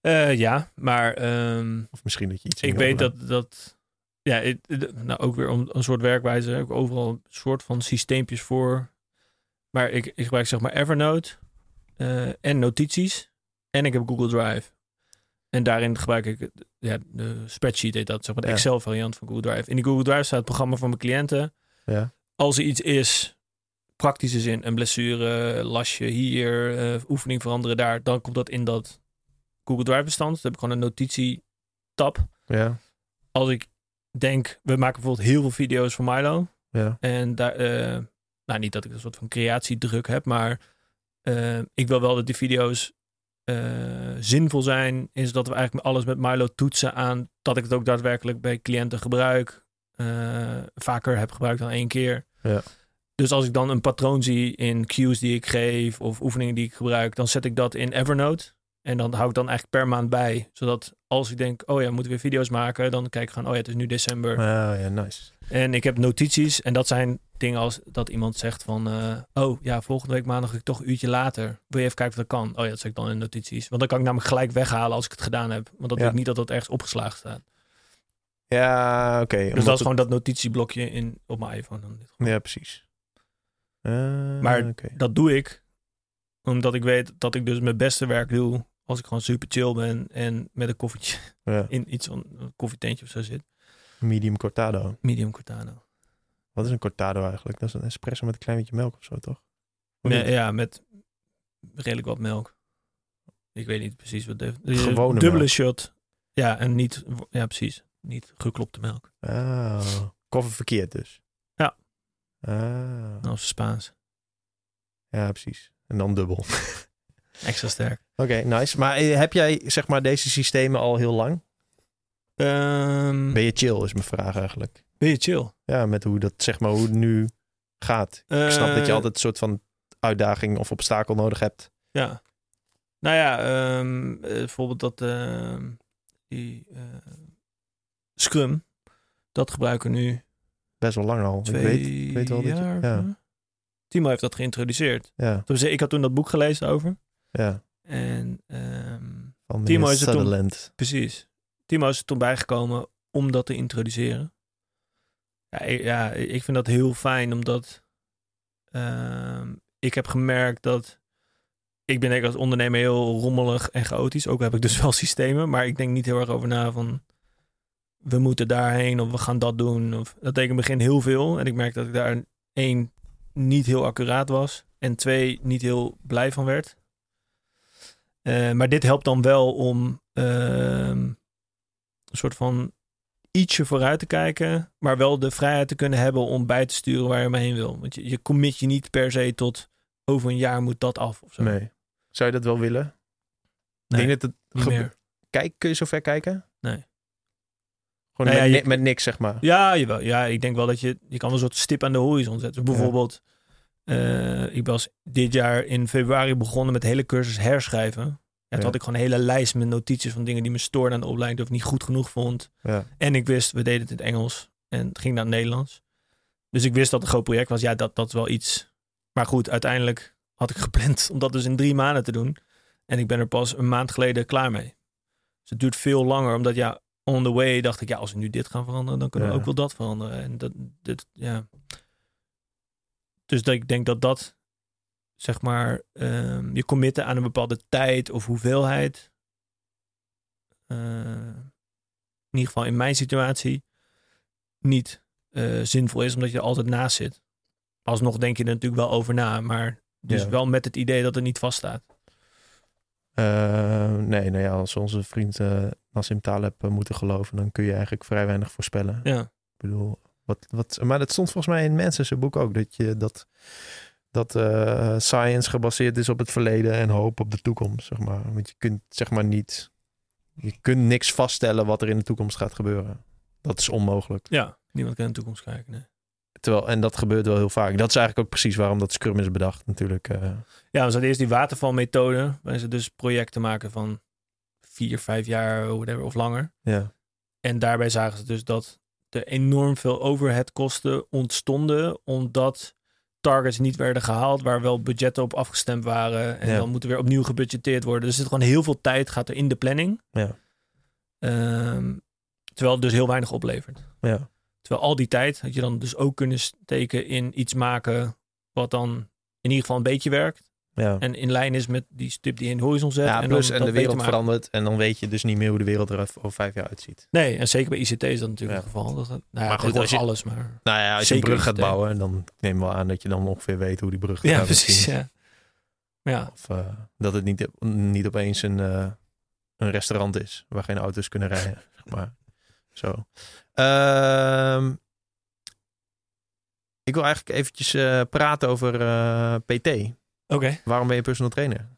Uh, ja, maar... Um, of misschien dat je iets... Ik weet dat... dat ja, het, nou ook weer om een soort werkwijze. Heb ik overal een soort van systeempjes voor. Maar ik, ik gebruik zeg maar Evernote uh, en notities. En ik heb Google Drive. En daarin gebruik ik ja, de spreadsheet, heet dat, zeg maar de Ja. Excel variant van Google Drive. In die Google Drive staat het programma van mijn cliënten. Ja. Als er iets is, praktische zin, een blessure, lasje hier, eh, oefening veranderen daar, dan komt dat in dat Google Drive bestand. Dan heb ik gewoon een notitie tab. Ja. Als ik denk, we maken bijvoorbeeld heel veel video's voor Milo. Ja. En daar, eh, nou niet dat ik een soort van creatiedruk heb, maar uh, ik wil wel dat die video's uh, zinvol zijn. Is dat we eigenlijk alles met Milo toetsen aan dat ik het ook daadwerkelijk bij cliënten gebruik. Vaker heb gebruikt dan één keer. Ja. Dus als ik dan een patroon zie in cues die ik geef of oefeningen die ik gebruik, dan zet ik dat in Evernote. En dan hou ik dan eigenlijk per maand bij. Zodat als ik denk, oh ja, we moeten weer video's maken, dan kijk ik gewoon, oh ja, het is nu december. Oh ja, nice. En ik heb notities en dat zijn dingen als dat iemand zegt van, uh, oh ja, volgende week maandag ik toch een uurtje later. Wil je even kijken of dat kan? Oh ja, dat zeg ik dan in notities. Want dan kan ik namelijk gelijk weghalen als ik het gedaan heb. Want dat Ja. ik niet dat dat ergens opgeslagen staat. Ja, oké. Dus dat is het- gewoon dat notitieblokje in, op mijn iPhone. Dan. Ja, precies. Eh, Maar dat doe ik omdat ik weet dat ik dus mijn beste werk doe als ik gewoon super chill ben en met een koffietje Ja. in iets van een koffietentje of zo zit. Medium cortado. Medium cortado. Wat is een cortado eigenlijk? Dat is een espresso met een klein beetje melk of zo, toch? Of Nee, ja, met redelijk wat melk. Ik weet niet precies wat de, de Gewone dubbele melk. shot. Ja, en niet, ja, precies. Niet geklopte melk. Ah, koffie verkeerd dus. Ja. Ah, Als Spaans. ja, precies. En dan dubbel. Extra sterk. Oké, nice. Maar eh, heb jij zeg maar deze systemen al heel lang? Ehm, Ben je chill is mijn vraag eigenlijk. ben je chill? Ja, met hoe dat zeg maar hoe het nu gaat. Ik snap dat je Eh, altijd een soort van uitdaging of obstakel nodig hebt. Ja. Nou ja, ehm, eh, bijvoorbeeld dat ehm, die eh, Scrum, dat gebruiken we nu Best wel lang al. twee ik weet, ik weet wel dat je- jaar. ja. Timo heeft dat geïntroduceerd. ja, ik had toen dat boek gelezen over. Ja. En ehm, Van Timo is er toen- precies. Timo is er toen bijgekomen om dat te introduceren. Ja, ik, ja, ik vind dat heel fijn, omdat ehm, ik heb gemerkt dat ik ben als ondernemer heel rommelig en chaotisch. Ook heb ik dus wel systemen, maar ik denk niet heel erg over na van we moeten daarheen of we gaan dat doen. Of, dat deed ik in het begin heel veel en ik merkte dat ik daar één niet heel accuraat was en twee niet heel blij van werd. Eh, maar dit helpt dan wel om ehm, een soort van ietsje vooruit te kijken, maar wel de vrijheid te kunnen hebben om bij te sturen waar je maar heen wil. Want je, je commit je niet per se tot over een jaar moet dat af of zo. Nee. Zou je dat wel willen? Nee, Denk dat het meer. Kijk, kun je zo ver kijken? Nee. Gewoon Nou ja, met, je- met niks, zeg maar. Ja, jawel. ja, ik denk wel dat je... Je kan wel een soort stip aan de horizon zetten. Dus bijvoorbeeld... eh, ik was dit jaar in februari begonnen met de hele cursus herschrijven. Ja, toen had ik gewoon een hele lijst met notities van dingen die me stoorden aan de opleiding. Ik niet goed genoeg vond. Ja. En ik wist, we deden het in het Engels. En het ging naar het Nederlands. Dus ik wist dat het een groot project was. Ja, dat, dat is wel iets. Maar goed, uiteindelijk had ik gepland om dat dus in drie maanden te doen. En ik ben er pas een maand geleden klaar mee. Dus het duurt veel langer, omdat ja, on the way dacht ik, ja, als we nu dit gaan veranderen, dan kunnen we ook wel dat veranderen. En dat, dit, ja. Dus dat ik denk dat dat, zeg maar, ehm, je committen aan een bepaalde tijd of hoeveelheid. eh, in ieder geval in mijn situatie niet eh, zinvol is, omdat je er altijd naast zit. Alsnog denk je er natuurlijk wel over na, maar dus Ja. wel met het idee dat het niet vaststaat. Eh, nee, nou ja, als onze vriend Nassim Taleb eh, moeten geloven, dan kun je eigenlijk vrij weinig voorspellen. Ja, Ik bedoel, wat, wat, maar dat stond volgens mij in mensen zijn boek ook, dat je dat, dat eh, science gebaseerd is op het verleden en hoop op de toekomst, zeg maar. Want je kunt zeg maar niet, je kunt niks vaststellen wat er in de toekomst gaat gebeuren. Dat is onmogelijk. ja. niemand kan in de toekomst kijken. Nee. Terwijl, en dat gebeurt wel heel vaak. Dat is eigenlijk ook precies waarom dat Scrum is bedacht, natuurlijk. eh. Ja, we hadden eerst die watervalmethode, waarin ze dus projecten maken van vier, vijf jaar whatever, of langer. ja. En daarbij zagen ze dus dat enorm veel overheadkosten ontstonden, omdat targets niet werden gehaald, waar wel budgetten op afgestemd waren. En Ja. dan moet er weer opnieuw gebudgeteerd worden. Dus er zit gewoon heel veel tijd gaat er in de planning. Ja. Ehm, terwijl het dus heel weinig oplevert. Ja. Terwijl al die tijd had je dan dus ook kunnen steken in iets maken wat dan in ieder geval een beetje werkt. Ja. En in lijn is met die stip die in de horizon zet. Ja, en plus en de wereld verandert en dan weet je dus niet meer hoe de wereld er over vijf jaar uitziet. Nee, en zeker bij ICT is dat natuurlijk Ja. het geval. Dat, nou ja, Maar goed, als je- alles, maar... Nou ja, als je een brug gaat ICT. bouwen, dan neem wel aan dat je dan ongeveer weet hoe die brug Ja, eruit precies. Ja. Ja, Of eh, dat het niet, niet opeens een, eh, een restaurant is waar geen auto's kunnen rijden. maar. Zo. Ehm, ik wil eigenlijk eventjes eh, praten over PT. Oké. Waarom ben je personal trainer?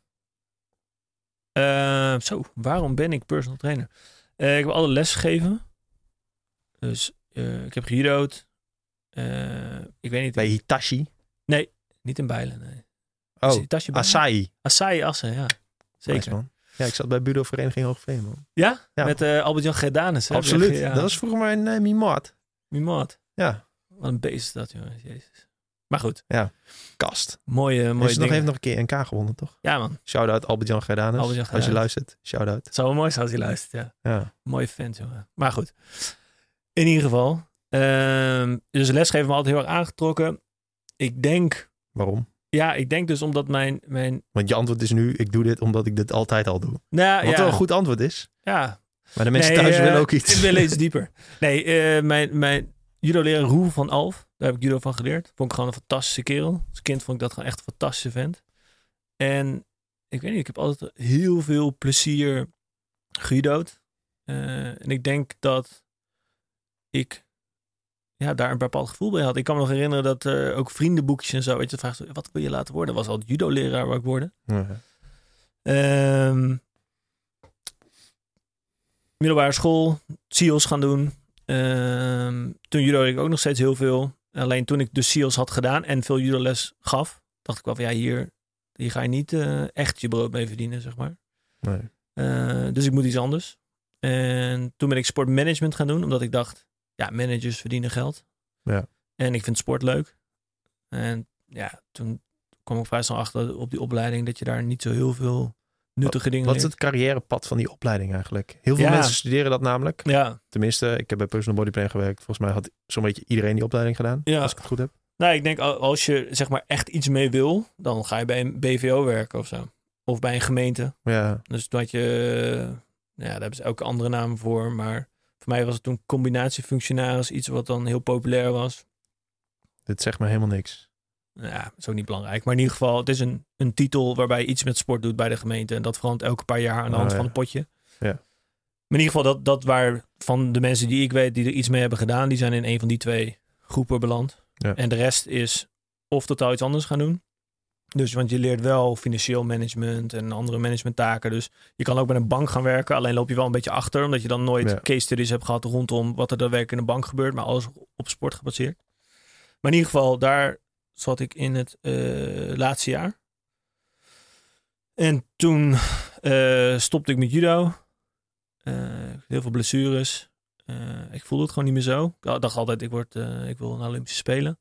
Eh, zo, waarom ben ik personal trainer? Eh, ik heb alle les gegeven. Dus eh, ik heb. Eh, ik weet niet. Bij Hitachi? Niet in Bijlen, nee. Oh, Hitachi? Acai. Acai Assen, ja. Zeker. Nice, man. Ja, ik zat bij Budo Vereniging Hoogveen, man. Ja? Ja. Met Albert-Jan Gerdanus. Absoluut. Ja. Dat was vroeger mijn uh, Mimart. Ja, Wat een beest is dat, jongen. Jezus. Maar goed, kast. mooie, mooie Heeft nog, heeft nog een keer NK gewonnen, toch? Ja, man. Shout-out Albert-Jan Gerdanus. Albert-Jan Als je luistert, shout-out. Het zou wel mooi zijn als hij luistert, ja. Ja. Mooie vent, jongen. Maar goed. In ieder geval. ehm, dus lesgeven me altijd heel erg aangetrokken. Ik denk... Waarom? Ja, ik denk dus omdat mijn... mijn Want je antwoord is nu, ik doe dit omdat ik dit altijd al doe. nou, Wat ja, wel een goed antwoord is. Ja, Maar de mensen Nee, thuis eh, willen ook iets. Ik wil iets dieper. Nee, eh, mijn, mijn judo-leraar Roel van Alf, daar heb ik judo van geleerd. Vond ik gewoon een fantastische kerel. Als kind vond ik dat gewoon echt een fantastische vent. En ik weet niet, ik heb altijd heel veel plezier gejudo'd. Eh, en ik denk dat ik ja, daar een bepaald gevoel bij had. Ik kan me nog herinneren dat er ook vriendenboekjes en zo, weet je, vraagt wat wil je laten worden? Was al judo-leraar waar ik worden. Ehm middelbare school, SEALS gaan doen. Ehm, toen judo ik ook nog steeds heel veel. Alleen toen ik de SEALS had gedaan en veel judoles gaf, dacht ik wel van ja, hier, hier ga je niet eh, echt je brood mee verdienen, zeg maar. Nee. Eh, dus ik moet iets anders. En toen ben ik sportmanagement gaan doen, omdat ik dacht, ja, managers verdienen geld. Ja. En ik vind sport leuk. En ja, toen kwam ik vrij snel achter op die opleiding dat je daar niet zo heel veel nuttige dingen Wat is het carrièrepad van die opleiding eigenlijk? Heel veel Ja. mensen studeren dat namelijk. Ja, Tenminste, ik heb bij Personal Body Plan gewerkt. Volgens mij had zo'n beetje iedereen die opleiding gedaan. Ja. Als ik het goed heb. nou, ik denk al- als je zeg maar echt iets mee wil, dan ga je bij een BVO werken of zo. Of bij een gemeente. Ja, Dus dat je, ja, daar hebben ze ook andere namen voor. Maar voor mij was het toen combinatiefunctionaris iets wat dan heel populair was. dit zegt me helemaal niks. Ja, ook niet belangrijk. Maar in ieder geval, het is een, een titel waarbij je iets met sport doet bij de gemeente. En dat verandert elke paar jaar aan de hand Oh, van ja. een potje. Ja. Maar in ieder geval, dat, dat waar van de mensen die ik weet die er iets mee hebben gedaan, die zijn in een van die twee groepen beland. Ja. En de rest is of totaal iets anders gaan doen. Dus, want je leert wel financieel management en andere managementtaken. Dus je kan ook bij een bank gaan werken. Alleen loop je wel een beetje achter. Omdat je dan nooit Ja. case studies hebt gehad rondom wat er daadwerkelijk in de bank gebeurt. Maar alles op sport gebaseerd. Maar in ieder geval, daar zat ik in het eh, laatste jaar. En toen eh, stopte ik met judo. Eh, heel veel blessures. Ik voelde het gewoon niet meer zo. Ik dacht altijd, ik, word, ik wil naar Olympische Spelen.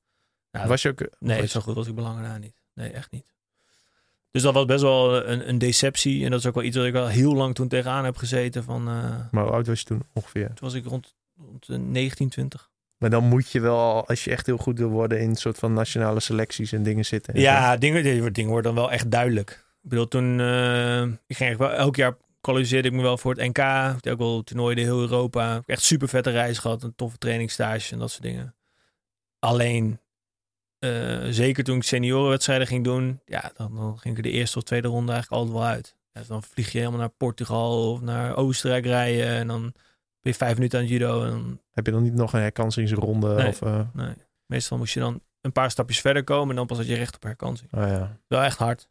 Was je ook... Nee, was- zo goed was ik belangrijk niet. Nee, echt niet. Dus dat was best wel een, een deceptie. En dat is ook wel iets wat ik al heel lang toen tegenaan heb gezeten. Van, eh, Maar hoe oud was je toen ongeveer? toen was ik rond, rond de 19, 20. Maar dan moet je wel, als je echt heel goed wil worden, in een soort van nationale selecties en dingen zitten. en zo. Ja, dingen, dingen worden dan wel echt duidelijk. Ik bedoel, toen... eh, ik ging wel elk jaar kwalificeerde ik me wel voor het NK. Ik heb ook wel toernooien in heel Europa. Ik heb Echt super vette reis gehad. Een toffe trainingstage en dat soort dingen. Alleen, eh, zeker toen ik seniorenwedstrijden ging doen. Ja, dan, dan ging ik de eerste of tweede ronde eigenlijk altijd wel uit. Ja, dan vlieg je helemaal naar Portugal of naar Oostenrijk rijden. En dan je vijf minuten aan judo. En dan, Heb je dan niet nog een herkansingsronde? Nee. Of, eh, nee. Meestal moest je dan een paar stapjes verder komen. En dan pas had je recht op herkansing. oh ja. Wel echt hard.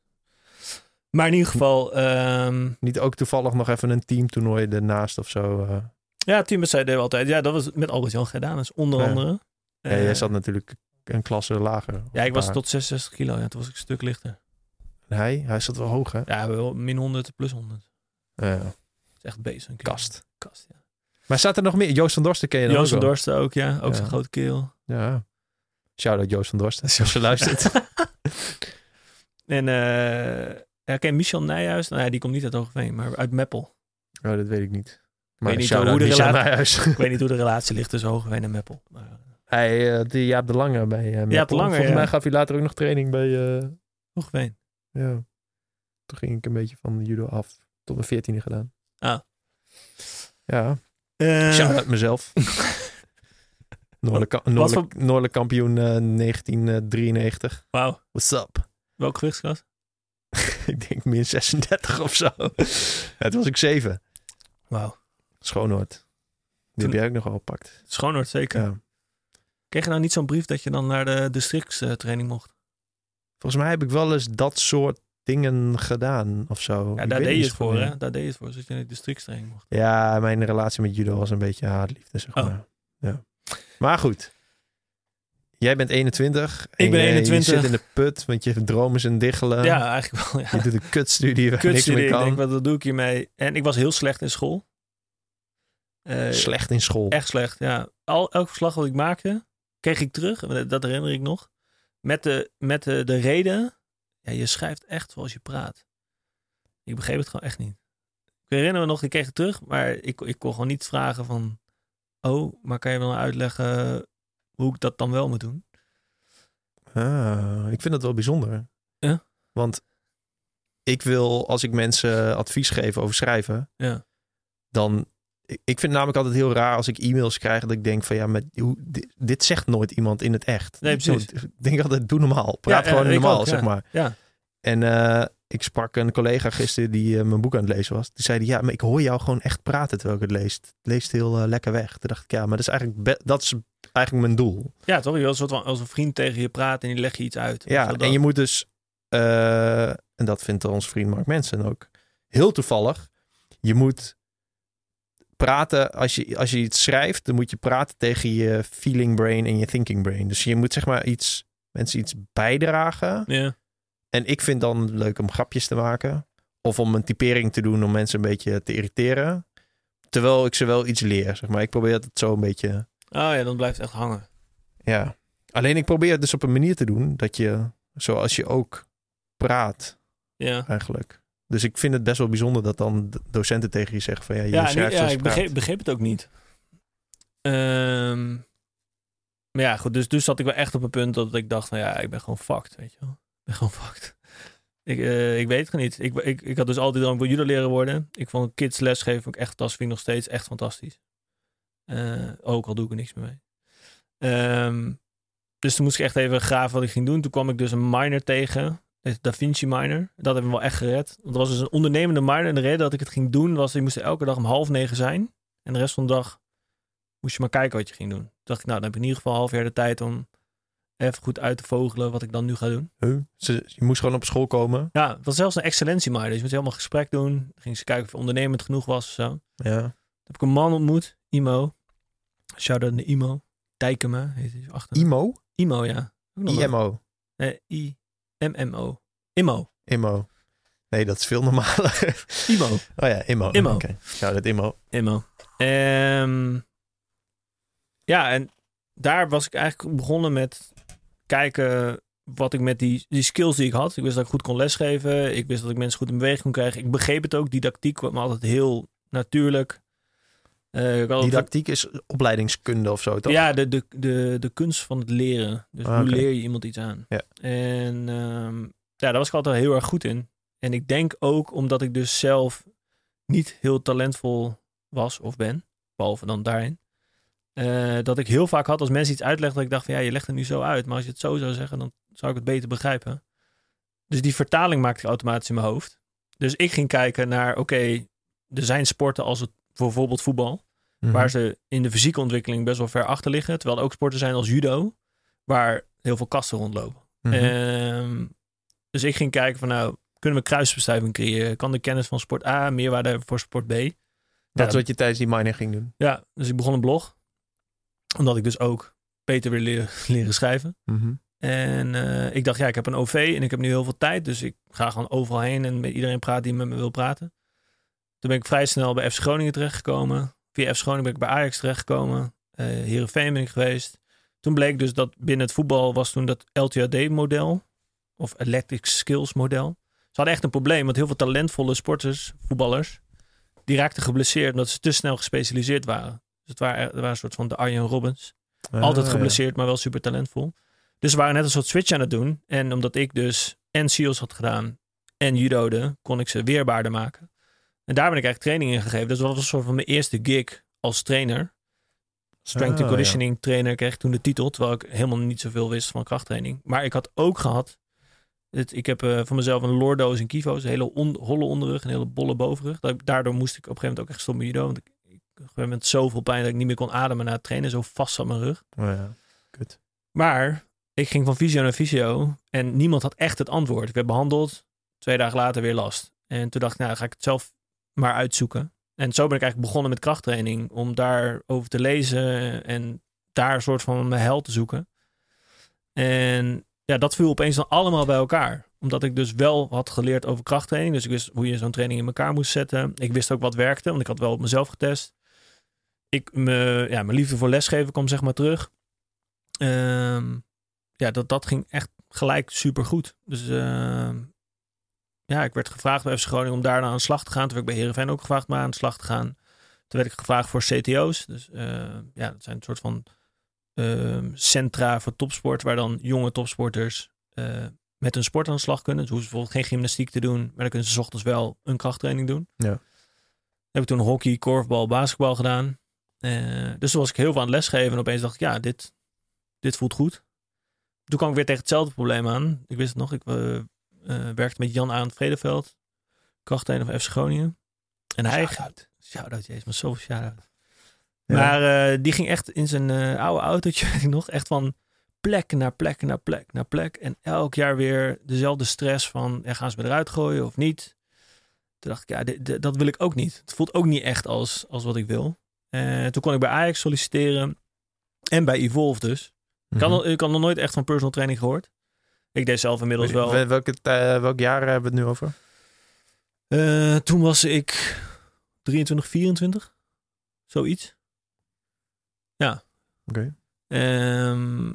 Maar in ieder geval, ehm, Niet ook toevallig nog even een teamtoernooi ernaast of zo? eh. ja, teamwedstrijden deden we altijd. Ja, dat was met Albert-Jan gedaan. Dus onder Ja. andere. ja, Eh, jij zat natuurlijk een klasse lager. ja, ik was tot 66 kilo. Ja, toen was ik een stuk lichter. Hij, hij zat wel hoog, hè? Ja, wel min 100 plus 100. Ja, is echt bezig. kast. Kast, ja. Maar staat er nog meer? Joost van Dorsten ken je Joost van? Dorsten ook, ja. Ook Ja. zijn grote keel. Ja. Shout-out Joost van Dorsten, als je luistert. En eh ja, ken je Michel Nijhuis? Nou ja, die komt niet uit Hogeveen, maar uit Meppel. Oh, dat weet ik niet. Maar weet niet hoe de Michel rela- Nijhuis. Ik weet niet hoe de relatie ligt tussen Hogeveen en Meppel. Maar, eh, Hij, eh, die Jaap de Lange bij uh, de Lange, Volgens ja. mij gaf hij later ook nog training bij... eh, Hogeveen. ja. Toen ging ik een beetje van judo af. Tot mijn veertiende gedaan. Ah. Ja. Eh, Shout-out mezelf. Noordelijk, noordelijk, noordelijk kampioen eh, 1993. Wauw. What's up? Welke gewichtsklasse? ik denk min 36 of zo. ja, toen was ik zeven. Wauw. Schoonoord. Die Toen- heb jij ook nog wel gepakt. Schoonhoord zeker. Ja. Kreeg je nou niet zo'n brief dat je dan naar de districtstraining mocht? Volgens mij heb ik wel eens dat soort dingen gedaan of zo. Ja, daar deed je het voor, meer. hè? Daar deed je het voor, zodat je naar de districtstraining mocht. Ja, mijn relatie met judo was een beetje haatliefde, zeg Oh. maar. Ja. Maar goed. Jij bent 21. Ik en ben je- 21. Je zit in de put, want je droom is een diggelen. ja, eigenlijk wel. Ja. Je doet een kutstudie waar je niks Kutstudie, mee ik kan. denk, wat wat doe ik hiermee? En ik was heel slecht in school. Eh, Slecht in school. Echt slecht, ja. Al, elk verslag wat ik maakte, kreeg ik terug. Dat herinner ik nog. Met de, met de, de reden, ja, je schrijft echt zoals je praat. Ik begreep het gewoon echt niet. Ik herinner me nog, ik kreeg het terug, maar ik, ik kon gewoon niet vragen van... Oh, maar kan je wel uitleggen hoe ik dat dan wel moet doen? Ah, ik vind dat wel bijzonder. Ja? Want ik wil, als ik mensen advies geef over schrijven, Ja. dan... Ik vind het namelijk altijd heel raar als ik e-mails krijg dat ik denk van ja, met, hoe, dit, dit zegt nooit iemand in het echt. Nee, precies. Ik denk altijd, doe normaal. Praat Ja, gewoon normaal, ook, zeg maar. Ja. En eh, ik sprak een collega gisteren die eh, mijn boek aan het lezen was. Die zei, ja, maar ik hoor jou gewoon echt praten terwijl ik het lees. Het leest heel eh, lekker weg. Toen dacht ik, ja, maar dat is eigenlijk, dat is eigenlijk mijn doel. Ja, toch? Je wil een soort van als een vriend tegen je praat en die leg je iets uit. Ja, en je moet dus, en dat vindt onze vriend Mark Mensen ook heel toevallig. Je moet praten, als je, als je iets schrijft, dan moet je praten tegen je feeling brain en je thinking brain. Dus je moet zeg maar iets, mensen iets bijdragen. Ja. En ik vind dan leuk om grapjes te maken. Of om een typering te doen om mensen een beetje te irriteren. Terwijl ik ze wel iets leer, zeg maar. Ik probeer het zo een beetje, Oh ja, dan blijft het echt hangen. ja. Alleen ik probeer het dus op een manier te doen dat je, zoals je ook praat Ja. eigenlijk. Dus ik vind het best wel bijzonder dat dan docenten tegen je zeggen van ja, je Ja, schrijft ja ik begreep, begreep het ook niet. Ehm, maar ja, goed. Dus, dus zat ik wel echt op een punt dat ik dacht van ja, ik ben gewoon fucked, weet je wel. Ik ben gewoon fucked. Ik, eh, ik weet het gewoon niet. Ik, ik, ik had dus altijd voor judo leren worden. Ik vond kids lesgeven ook echt fantastisch. Vind ik nog steeds echt fantastisch. Eh, ook al doe ik er niks meer mee. Ehm, dus toen moest ik echt even graven wat ik ging doen. Toen kwam ik dus een minor tegen. De Da Vinci minor. Dat heeft me wel echt gered. Want dat was dus een ondernemende minor. En de reden dat ik het ging doen was... je moest elke dag om half negen zijn. En de rest van de dag moest je maar kijken wat je ging doen. Toen dacht ik, nou, dan heb ik in ieder geval een half jaar de tijd om even goed uit te vogelen wat ik dan nu ga doen. Huh? Ze, je moest gewoon op school komen. Ja, het was zelfs een excellentiemaai. Dus je moet helemaal gesprek doen. Dan ging ze kijken of je ondernemend genoeg was of zo. Ja. Toen heb ik een man ontmoet, Imo. Shout-out naar Imo. Dijkema heet hij. Achter. IMO? Imo, ja. Ook nog wel. Nee, I-M-M-O. Imo. IMO. Nee, dat is veel normaler. Imo. Oh ja, IMO. IMO. Oké. Ja, dat IMO. Imo. Ehm, ja, en daar was ik eigenlijk begonnen met kijken wat ik met die, die skills die ik had. Ik wist dat ik goed kon lesgeven. Ik wist dat ik mensen goed in beweging kon krijgen. Ik begreep het ook. Didactiek kwam altijd heel natuurlijk. Eh, Didactiek is opleidingskunde of zo, toch? Ja, de, de, de, de kunst van het leren. Dus Ah, hoe leer je iemand iets aan? Ja. En ehm, ja, daar was ik altijd heel erg goed in. En ik denk ook omdat ik dus zelf niet heel talentvol was of ben, behalve dan daarin. eh, dat ik heel vaak had als mensen iets uitlegden, dat ik dacht van ja, je legt het nu zo uit. Maar als je het zo zou zeggen, dan zou ik het beter begrijpen. Dus die vertaling maakte ik automatisch in mijn hoofd. Dus ik ging kijken naar, oké, er zijn sporten als het bijvoorbeeld voetbal Mhm. waar ze in de fysieke ontwikkeling best wel ver achter liggen. Terwijl er ook sporten zijn als judo, waar heel veel kasten rondlopen. Mhm. Ehm, dus ik ging kijken van nou, kunnen we kruisbestuiving creëren? Kan de kennis van sport A meerwaarde voor sport B? dat Ja, is wat je tijdens die mining ging doen. Ja, dus ik begon een blog. Omdat ik dus ook beter wil leren, leren schrijven. Mhm. En eh, ik dacht, ja, ik heb een OV en ik heb nu heel veel tijd. Dus ik ga gewoon overal heen en met iedereen praten die met me wil praten. Toen ben ik vrij snel bij FC Groningen terechtgekomen. Via ben ik bij Ajax terechtgekomen. Eh Heerenveen ben ik geweest. Toen bleek dus dat binnen het voetbal was toen dat LTAD-model. Of Athletic Skills model. Ze hadden echt een probleem, want heel veel talentvolle sporters, voetballers, die raakten geblesseerd omdat ze te snel gespecialiseerd waren. Dus het waren, waren een soort van de Arjen Robbins. Altijd Ah, geblesseerd, maar wel super talentvol. Dus ze waren net een soort switch aan het doen. En omdat ik dus en SEALS had gedaan en judode, kon ik ze weerbaarder maken. En daar ben ik eigenlijk training in gegeven. Dus dat was een soort van mijn eerste gig als trainer. Strength and conditioning trainer kreeg ik toen de titel. Terwijl ik helemaal niet zoveel wist van krachttraining. Maar ik had ook gehad. Het, ik heb eh, voor mezelf een lordoos en kivo's. Een hele on- holle onderrug. Een hele bolle bovenrug. Dat- Daardoor moest ik op een gegeven moment ook echt stoppen met judo. Want ik, ik, op een gegeven moment zoveel pijn dat ik niet meer kon ademen na het trainen. Zo vast zat mijn rug. Oh ja. Kut. Maar ik ging van fysio naar fysio en niemand had echt het antwoord. Ik werd behandeld, twee dagen later weer last. En toen dacht ik, nou ga ik het zelf maar uitzoeken. En zo ben ik eigenlijk begonnen met krachttraining. Om daarover te lezen en daar een soort van mijn hel te zoeken. En ja, dat viel opeens dan allemaal bij elkaar. Omdat ik dus wel had geleerd over krachttraining. Dus ik wist hoe je zo'n training in elkaar moest zetten. Ik wist ook wat werkte, want ik had wel op mezelf getest. Ik, me, ja, mijn liefde voor lesgeven kwam zeg maar terug. Ehm, ja, dat, dat ging echt gelijk super goed. Dus ehm, ja, ik werd gevraagd bij FC Groningen om daar aan de slag te gaan. Toen werd ik bij Heerenveen ook gevraagd om aan de slag te gaan. Toen werd ik gevraagd voor CTO's. Dus eh, ja, dat zijn een soort van ehm, centra voor topsport. Waar dan jonge topsporters eh, met hun sport aan de slag kunnen. Dus hoeven ze bijvoorbeeld geen gymnastiek te doen. Maar dan kunnen ze 's ochtends wel een krachttraining doen. Ja. Heb ik toen hockey, korfbal, basketbal gedaan. Eh, dus toen was ik heel veel aan het lesgeven. En opeens dacht ik, ja, dit, dit voelt goed. Toen kwam ik weer tegen hetzelfde probleem aan. Ik wist het nog, ik eh, werkte met Jan aan Vredeveld. Krachttrainer van FC Groningen. En hij... Shout-out. Shout-out, jezus, maar zoveel shout-out. Ja. Maar eh, die ging echt in zijn eh, oude autootje, weet ik nog, echt van plek naar plek naar plek naar plek. En elk jaar weer dezelfde stress van, ja, gaan ze me eruit gooien of niet? Toen dacht ik, ja, dit- dit- dat wil ik ook niet. Het voelt ook niet echt als, als wat ik wil. Toen kon ik bij Ajax solliciteren en bij Evolve dus. Ik had, Mhm. ik had nog nooit echt van personal training gehoord. Ik deed zelf inmiddels wel. Wel... Welke, tij- welk jaar hebben we het nu over? Eh, toen was ik 23, 24. Zoiets. Ja. Oké. Ehm,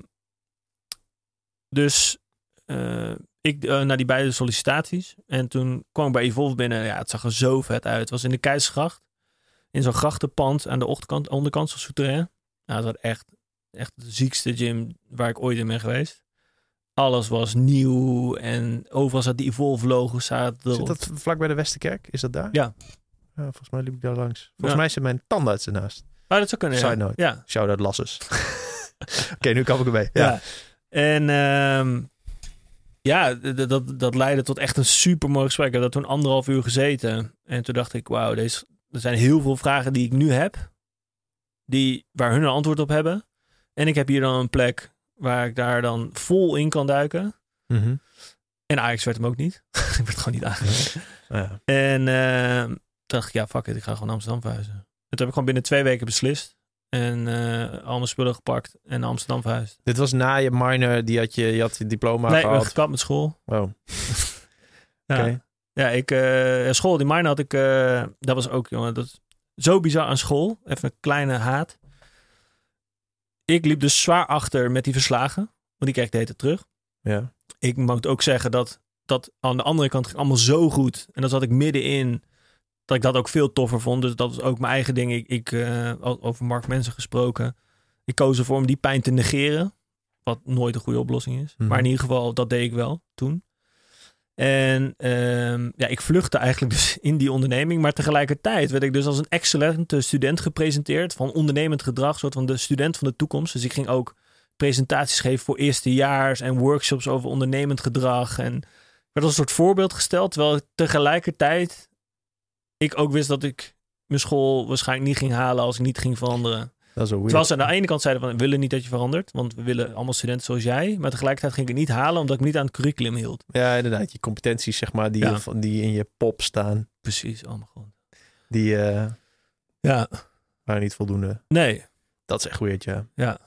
dus eh, ik naar die beide sollicitaties. En toen kwam ik bij Evolve binnen. Ja, het zag er zo vet uit. Het was in de Keizersgracht. In zo'n grachtenpand aan de onderkant, onderkant van Souterrain. Nou, dat was echt, echt de ziekste gym waar ik ooit in ben geweest. Alles was nieuw en overal zat die Evolve logo zaten Zit dat vlak bij de Westerkerk? Is dat daar? Ja. Ja, volgens mij liep ik daar langs. Volgens Ja. mij zit mijn tandarts ernaast. Oh, dat zou kunnen, ja. Side note. Ja, Shout-out Lasses. Oké, nu kan ik erbij. ja. Ja. En ehm, ja, dat, dat leidde tot echt een super mooi gesprek. Ik heb daar toen anderhalf uur gezeten. En toen dacht ik, wauw, deze, er zijn heel veel vragen die ik nu heb. Die, waar hun een antwoord op hebben. En ik heb hier dan een plek waar ik daar dan vol in kan duiken. Mhm. En Ajax werd hem ook niet. ik werd gewoon niet aangenomen. Ja. En eh, toen dacht ik, ja, fuck it, ik ga gewoon Amsterdam verhuizen. Dat heb ik gewoon binnen twee weken beslist. En eh al mijn spullen gepakt en naar Amsterdam verhuisd. Dit was na je minor, die had je, je had je diploma nee, gehad. gekapt met school. Oh, Ja, Oké. ja ik, eh, school, die mine had ik, eh, dat was ook, jongen, dat zo bizar aan school. Even een kleine haat. Ik liep dus zwaar achter met die verslagen, want die kreeg ik de hele tijd terug. ja. Ik moet ook zeggen dat dat aan de andere kant ging allemaal zo goed. En dat zat ik middenin. Dat ik dat ook veel toffer vond. Dus dat was ook mijn eigen ding. Ik, ik eh, over Mark Mensen gesproken. Ik koos ervoor om die pijn te negeren. Wat nooit een goede oplossing is. Mhm. Maar in ieder geval, dat deed ik wel toen. En ehm, ja, ik vluchtte eigenlijk dus in die onderneming. Maar tegelijkertijd werd ik dus als een excellente student gepresenteerd. Van ondernemend gedrag. soort van de student van de toekomst. Dus ik ging ook presentaties geven voor eerstejaars. En workshops over ondernemend gedrag. En werd als een soort voorbeeld gesteld. Terwijl tegelijkertijd ik ook wist dat ik mijn school waarschijnlijk niet ging halen als ik niet ging veranderen. Dat is weird. Terwijl ze aan de ene kant zeiden van we willen niet dat je verandert, want we willen allemaal studenten zoals jij. Maar tegelijkertijd ging ik het niet halen omdat ik me niet aan het curriculum hield. Ja, inderdaad. Je competenties, zeg maar, die, Ja. je van- die in je pop staan, Precies, allemaal gewoon. die eh, Ja, waren niet voldoende. nee, Dat is echt weird, ja. ja.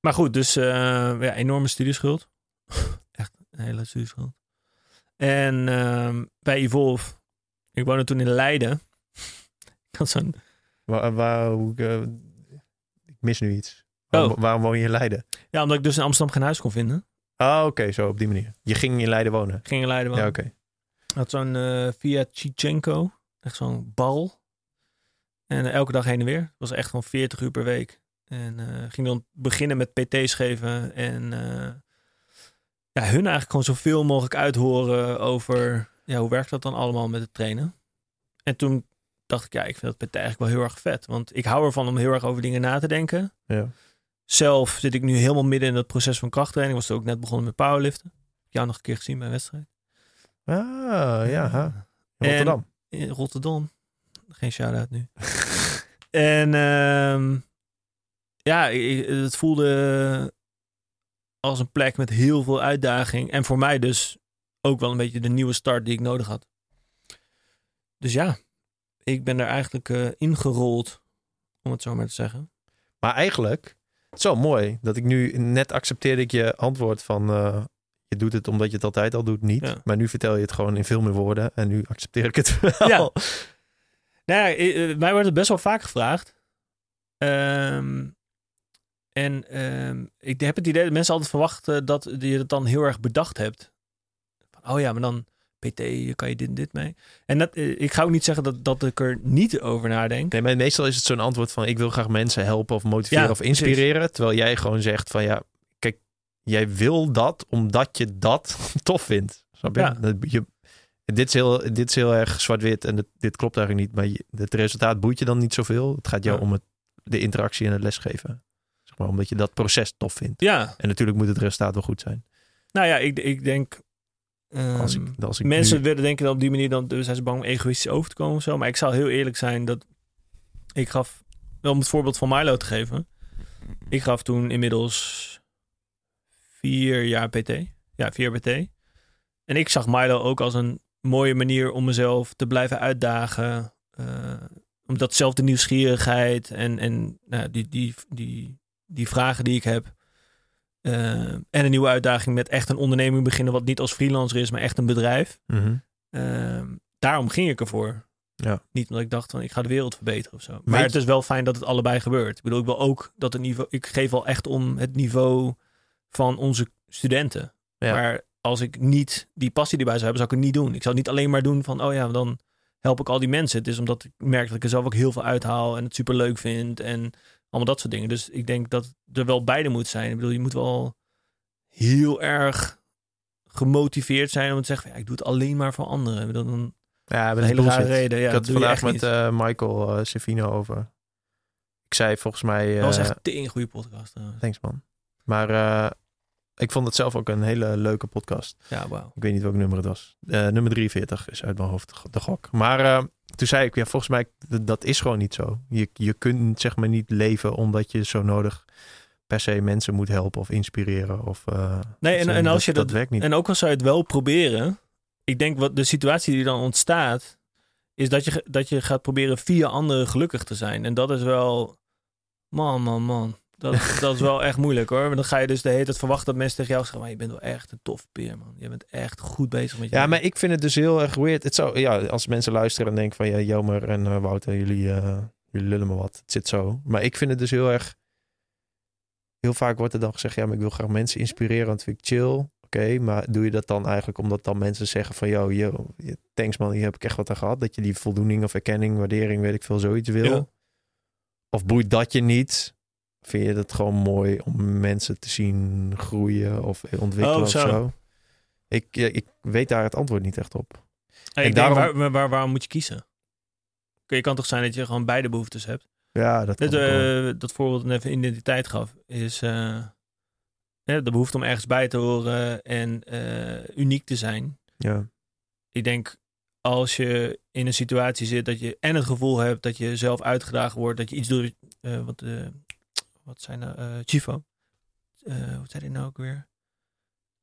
Maar goed, dus eh, ja, enorme studieschuld. Echt een hele studieschuld. En ehm, bij Evolve, ik woonde toen in Leiden. ik had zo'n Waar, waar, hoe, eh, mis nu iets. Waarom, Oh. waarom woon je in Leiden? Ja, omdat ik dus in Amsterdam geen huis kon vinden. Ah, oké, zo op die manier. Je ging in Leiden wonen. Ging in Leiden wonen. Ja, oké. had zo'n eh Fiat Chichenko. Echt zo'n bal. En eh, elke dag heen en weer. Het was echt gewoon 40 uur per week. En eh, ging dan beginnen met PT's geven. En ja, hun eigenlijk gewoon zoveel mogelijk uithoren over... Ja, hoe werkt dat dan allemaal met het trainen? En toen dacht ik, ja, ik vind dat PT eigenlijk wel heel erg vet. Want ik hou ervan om heel erg over dingen na te denken. Ja. Zelf zit ik nu helemaal midden in het proces van krachttraining. Was ook net begonnen met powerliften. Ik heb jou nog een keer gezien bij een wedstrijd. Ah, ja. ha. Rotterdam. in Rotterdam. Geen shout-out nu. en ehm, ja, ik- het voelde als een plek met heel veel uitdaging. En voor mij dus ook wel een beetje de nieuwe start die ik nodig had. Dus ja, ik ben er eigenlijk eh, ingerold, om het zo maar te zeggen. Maar eigenlijk, wel mooi dat ik nu net accepteerde ik je antwoord van... eh, je doet het omdat je het altijd al doet, niet. Ja. Maar nu vertel je het gewoon in veel meer woorden. En nu accepteer ik het wel. Ja. Nou ja, eh, mij wordt het best wel vaak gevraagd. Ehm, en ehm, ik heb het idee dat mensen altijd verwachten dat je het dan heel erg bedacht hebt. Van, oh ja, maar dan PT, kan je dit en dit mee. En dat, eh, ik ga ook niet zeggen dat, dat ik er niet over nadenk. Nee, maar meestal is het zo'n antwoord van... ik wil graag mensen helpen of motiveren Ja, of inspireren. Terwijl jij gewoon zegt van ja... Kijk, jij wil dat omdat je dat tof vindt. Snap je? Ja. Dat je dit, is heel, dit is heel erg zwart-wit en dit, dit klopt eigenlijk niet. Maar je, het resultaat boeit je dan niet zoveel. Het gaat jou Ja. om het, de interactie en het lesgeven. Zeg maar, omdat je dat proces tof vindt. Ja, En natuurlijk moet het resultaat wel goed zijn. nou ja, ik, ik denk... ehm, Als ik, als ik Mensen nu- willen denken dat op die manier dan dus zijn ze bang om egoïstisch over te komen of zo. Maar ik zal heel eerlijk zijn dat ik gaf, wel om het voorbeeld van Milo te geven. Ik gaf toen inmiddels vier jaar PT. Ja, vier PT. En ik zag Milo ook als een mooie manier om mezelf te blijven uitdagen. eh om datzelfde nieuwsgierigheid en, en nou, die, die, die, die vragen die ik heb. Eh, en een nieuwe uitdaging met echt een onderneming beginnen, wat niet als freelancer is, maar echt een bedrijf. Mhm. Ehm, daarom ging ik ervoor. Ja. Niet omdat ik dacht van ik ga de wereld verbeteren of zo. Maar het is wel fijn dat het allebei gebeurt. Ik bedoel, ik wil ook dat het niveau. Ik geef wel echt om het niveau van onze studenten. Ja. Maar als ik niet die passie erbij zou hebben, zou ik het niet doen. Ik zou het niet alleen maar doen van oh ja, dan help ik al die mensen. Het is omdat ik merk dat ik er zelf ook heel veel uithaal en het super leuk vind en allemaal dat soort dingen. Dus ik denk dat er wel beide moet zijn. Ik bedoel, je moet wel heel erg gemotiveerd zijn om te zeggen, ja, ik doe het alleen maar voor anderen. Dan Ja, een dat is hele rare reden. Ja, ik had je vandaag met eh, Michael uh, Savino over. Ik zei volgens mij... dat was eh, echt een goede podcast. trouwens. Thanks man. Maar eh, ik vond het zelf ook een hele leuke podcast. Ja, wauw. Ik weet niet welk nummer het was. Eh, nummer 43 is uit mijn hoofd de- gok. Maar eh, toen zei ik, ja, volgens mij, dat is gewoon niet zo. Je, je kunt zeg maar niet leven omdat je zo nodig per se mensen moet helpen of inspireren. Of, uh, nee, en, en als je dat, dat werkt niet. En ook al zou je het wel proberen. Ik denk wat de situatie die dan ontstaat, is dat je, dat je gaat proberen via anderen gelukkig te zijn. En dat is wel. Man, man, man. Dat, dat is wel echt moeilijk hoor. dan ga je dus de hele tijd verwachten dat mensen tegen jou zeggen: maar je bent wel echt een tof peer, man. Je bent echt goed bezig met je. Ja, maar ik vind het dus heel erg weird. Het zou, ja, als mensen luisteren en denken van ja, Jomer en uh, Wouter, jullie, uh, jullie lullen me wat. Het zit zo. Maar ik vind het dus heel erg. Heel vaak wordt er dan gezegd: ja, maar ik wil graag mensen inspireren, want vind ik chill. Oké, maar doe je dat dan eigenlijk omdat dan mensen zeggen van yo, yo, thanks man, hier heb ik echt wat aan gehad. Dat je die voldoening of erkenning, waardering, weet ik veel, zoiets wil. Of boeit dat je niet? Vind je het gewoon mooi om mensen te zien groeien of ontwikkelen oh, of zo? Ik, ik weet daar het antwoord niet echt op. Hey, en daarom... Denk, waar, waar, waarom moet je kiezen? Je kan toch zijn dat je gewoon beide behoeftes hebt? Ja, dat Dat, uh, dat voorbeeld even identiteit gaf, is uh, de behoefte om ergens bij te horen en uh, uniek te zijn. Ja. Ik denk als je in een situatie zit dat je en het gevoel hebt dat je zelf uitgedaagd wordt, dat je iets doet, wat wat zijn er, uh, Chivo. Uh, hoe zei hij nou ook weer?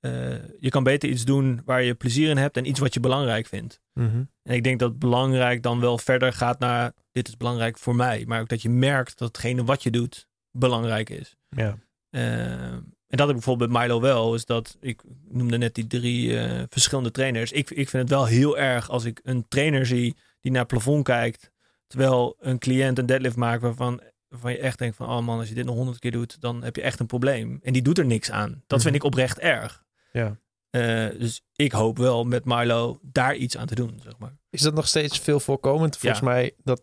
Uh, je kan beter iets doen waar je plezier in hebt en iets wat je belangrijk vindt. Mm -hmm. En ik denk dat belangrijk dan wel verder gaat naar dit is belangrijk voor mij. Maar ook dat je merkt dat hetgene wat je doet belangrijk is. Ja. en dat ik bijvoorbeeld bij Milo wel, is dat ik noemde net die drie verschillende trainers. Ik, ik vind het wel heel erg als ik een trainer zie die naar het plafond kijkt. Terwijl een cliënt een deadlift maakt waarvan waarvan je echt denkt van, oh man, als je dit nog honderd keer doet, dan heb je echt een probleem. En die doet er niks aan. Dat vind mhm. ik oprecht erg. Ja. Uh, dus ik hoop wel met Milo daar iets aan te doen, zeg maar. Is dat nog steeds veel voorkomend? Volgens mij dat,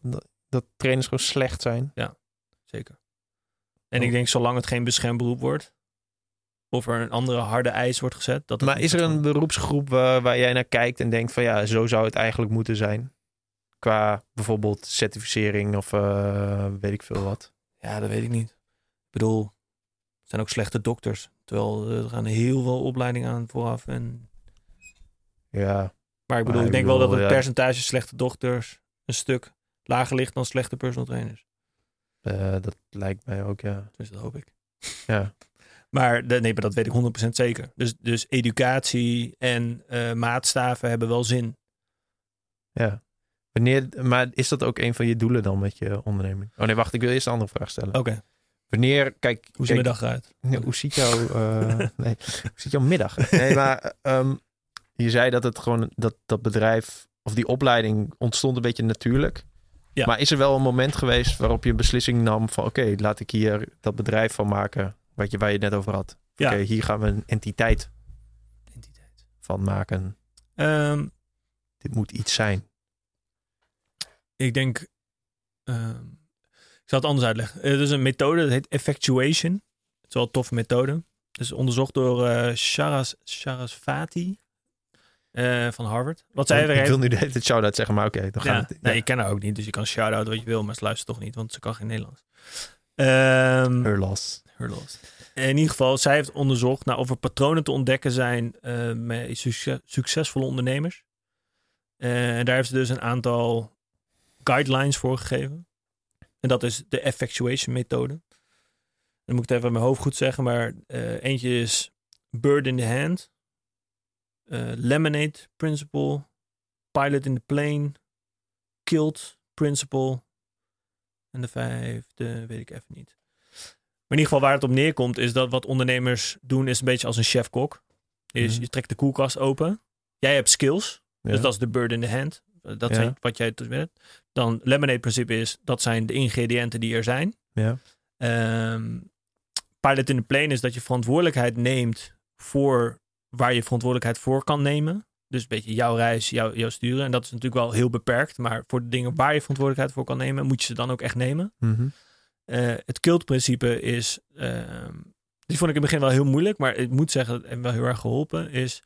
dat trainers gewoon slecht zijn. Ja, zeker. En ik oh. denk, zolang het geen beschermberoep wordt, of er een andere harde eis wordt gezet. Dat maar is er een beroepsgroep waar, waar jij naar kijkt en denkt van ja, zo zou het eigenlijk moeten zijn? Qua bijvoorbeeld certificering of uh, weet ik veel wat. Ja, dat weet ik niet. Ik bedoel, er zijn ook slechte dokters. Terwijl er gaan heel veel opleidingen aan vooraf. En... Ja. Maar ik bedoel, ik denk wel dat het percentage slechte dokters een stuk lager ligt dan slechte personal trainers. Uh, dat lijkt mij ook, ja. Dus dat hoop ik. Ja. maar nee, maar dat weet ik 100% zeker. Dus, dus educatie en uh, maatstaven hebben wel zin. Ja. Wanneer, maar is dat ook een van je doelen dan met je onderneming? Oh nee, wacht, ik wil eerst een andere vraag stellen. Oké. Wanneer, kijk... Hoe ziet je middag eruit? hoe ziet jouw, uh, nee, hoe ziet jouw middag? Nee, maar um, je zei dat het gewoon, dat, dat bedrijf, of die opleiding ontstond een beetje natuurlijk. Ja. Maar is er wel een moment geweest waarop je een beslissing nam van, oké, laat ik hier dat bedrijf van maken, wat je, waar je het net over had. Ja. Oké, hier gaan we een entiteit, entiteit. van maken. Um, Dit moet iets zijn. Ik denk, uh, ik zal het anders uitleggen. Het is een methode, dat heet effectuation. Het is wel een toffe methode. Het is onderzocht door uh, Sharas, Sarasvati uh, van Harvard. Wat zij oh, Ik wil nu de hele shout-out zeggen, maar oké. dan gaan ja, Nee, ik ken haar ook niet, dus je kan shout-out wat je wil, maar ze luistert toch niet, want ze kan geen Nederlands. Um, her loss. Her loss. In ieder geval, zij heeft onderzocht naar of er patronen te ontdekken zijn uh, met succes, succesvolle ondernemers. En daar heeft ze dus een aantal guidelines voor gegeven. En dat is de effectuation methode. Dan moet ik het even in mijn hoofd goed zeggen, maar uh, eentje is bird in the hand, uh, lemonade principle, pilot in the plane, killed principle. En de vijfde weet ik even niet. Maar in ieder geval waar het op neerkomt is dat wat ondernemers doen is een beetje als een chef-kok. Is mhm. je trekt de koelkast open. Jij hebt skills. Dus dat is de bird in the hand. Dat zijn wat jij dus weet. Dan lemonade principe is, dat zijn de ingrediënten die er zijn. Ja. Um, pilot in the plane is dat je verantwoordelijkheid neemt voor waar je verantwoordelijkheid voor kan nemen. Dus een beetje jouw reis, jouw, jouw sturen. En dat is natuurlijk wel heel beperkt. Maar voor de dingen waar je verantwoordelijkheid voor kan nemen, moet je ze dan ook echt nemen. Mm het kilt-principe is. Uh, die vond ik in het begin wel heel moeilijk. Maar ik moet zeggen, en wel heel erg geholpen. Is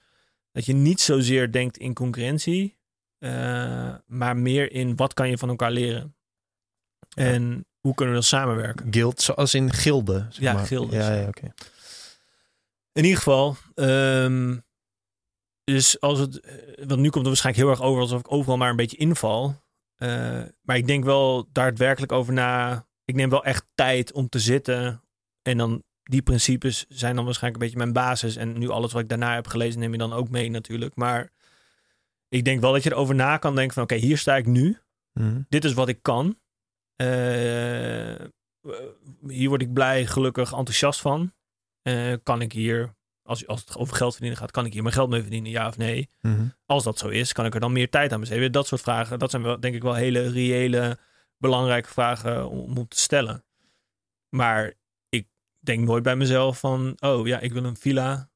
dat je niet zozeer denkt in concurrentie. Uh, maar meer in wat kan je van elkaar leren. En hoe kunnen we dan samenwerken? Guild, zoals in gilden. Zeg ja, gilden. Ja, ja oké. In ieder geval, um, dus als het, eh, want nu komt het waarschijnlijk heel erg over alsof ik overal maar een beetje inval. Uh, maar ik denk wel daadwerkelijk over na. Ik neem wel echt tijd om te zitten en dan die principes zijn dan waarschijnlijk een beetje mijn basis. En nu alles wat ik daarna heb gelezen neem je dan ook mee natuurlijk. Maar ik denk wel dat je erover na kan denken van oké, hier sta ik nu. Mhm. Dit is wat ik kan. Eh, hier word ik blij, gelukkig, enthousiast van. Eh, kan ik hier, als, als het over geld verdienen gaat, kan ik hier mijn geld mee verdienen, ja of nee? Mhm. Als dat zo is, kan ik er dan meer tijd aan besteden? Dat soort vragen, dat zijn wel, denk ik wel hele reële, belangrijke vragen om op te stellen. Maar ik denk nooit bij mezelf van, oh ja, ik wil een villa.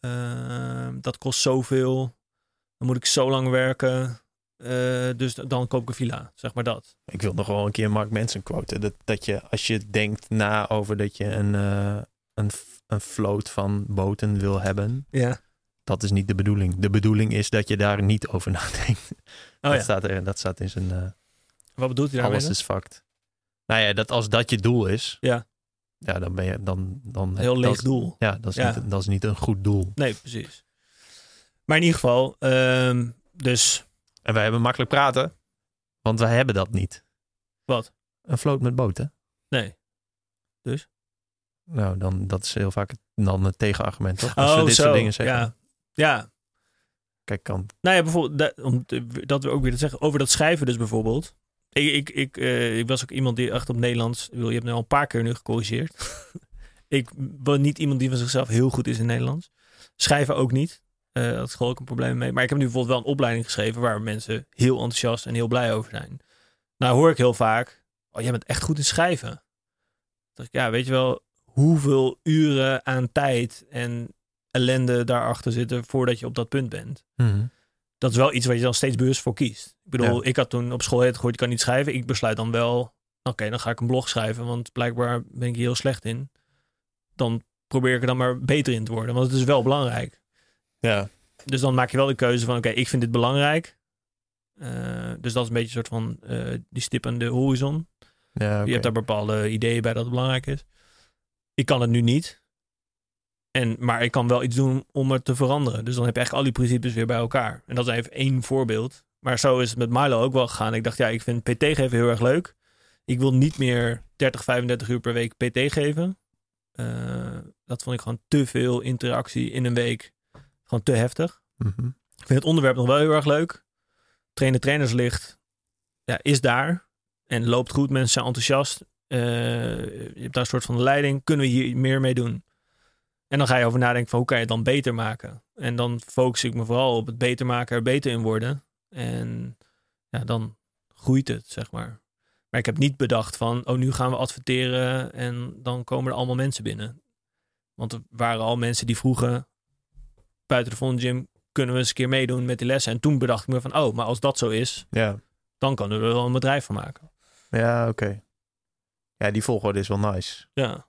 Eh, dat kost zoveel. Dan moet ik zo lang werken. Eh, dus dan koop ik een villa, zeg maar dat. Ik wil nog wel een keer Mark Manson quoten. Dat, dat je, als je denkt na over dat je een, eh, een, een vloot van boten wil hebben, Ja. dat is niet de bedoeling. De bedoeling is dat je daar niet over nadenkt. Oh dat, ja. staat er, dat staat in zijn eh, Wat bedoelt hij daarmee? alles is fucked. Nou ja, dat als dat je doel is, Ja. ja dan ben je dan, dan Heel leeg doel. Ja, dat is, Ja. Niet, dat is niet een goed doel. Nee, precies. Maar in ieder geval, ehm, dus En wij hebben makkelijk praten, want wij hebben dat niet. Wat? Een vloot met boten. nee. Nou, dan dat is heel vaak dan het tegenargument, toch? Als we oh, dit zo. soort dingen zeggen. Ja. ja. Kijk, kan. Nou ja, bijvoorbeeld, dat, om dat we ook weer te zeggen, over dat schrijven dus bijvoorbeeld. Ik, ik, ik, eh, ik was ook iemand die echt op Nederlands, bedoel, je hebt nu al een paar keer nu gecorrigeerd. ik ben niet iemand die van zichzelf heel goed is in Nederlands. Schrijven ook niet. Dat is gewoon ook een probleem mee. Maar ik heb nu bijvoorbeeld wel een opleiding geschreven waar mensen heel enthousiast en heel blij over zijn. Nou hoor ik heel vaak, oh jij bent echt goed in schrijven. Dan dacht ik, ja, weet je wel, hoeveel uren aan tijd en ellende daarachter zitten voordat je op dat punt bent Mhm. dat is wel iets waar je dan steeds bewust voor kiest. Ik bedoel, Ja. ik had toen op school het gehoord, ik kan niet schrijven. Ik besluit dan wel, oké, dan ga ik een blog schrijven, want blijkbaar ben ik hier heel slecht in. Dan probeer ik er dan maar beter in te worden, want het is wel belangrijk. Ja. Dus dan maak je wel de keuze van, oké, ik vind dit belangrijk. Eh, dus dat is een beetje een soort van eh, die stip aan de horizon. Ja. Je hebt daar bepaalde ideeën bij dat het belangrijk is. Ik kan het nu niet. En, maar ik kan wel iets doen om het te veranderen. Dus dan heb je eigenlijk al die principes weer bij elkaar. En dat is even één voorbeeld. Maar zo is het met Milo ook wel gegaan. Ik dacht, ja, ik vind PT geven heel erg leuk. Ik wil niet meer 30, 35 uur per week PT geven. Eh, dat vond ik gewoon te veel interactie in een week. Gewoon te heftig. Mhm. Ik vind het onderwerp nog wel heel erg leuk. Trainen trainerslicht ja, is daar. En loopt goed. Mensen zijn enthousiast. Eh, je hebt daar een soort van leiding. Kunnen we hier meer mee doen? En dan ga je over nadenken van hoe kan je het dan beter maken? En dan focus ik me vooral op het beter maken, er beter in worden. En ja, dan groeit het, zeg maar. Maar ik heb niet bedacht van, oh, nu gaan we adverteren en dan komen er allemaal mensen binnen. Want er waren al mensen die vroegen, buiten de Fond Gym, kunnen we eens een keer meedoen met die lessen? En toen bedacht ik me van, oh, maar als dat zo is, Ja, dan we er wel een bedrijf van maken. ja oké. Ja, die volgorde is wel nice. Ja,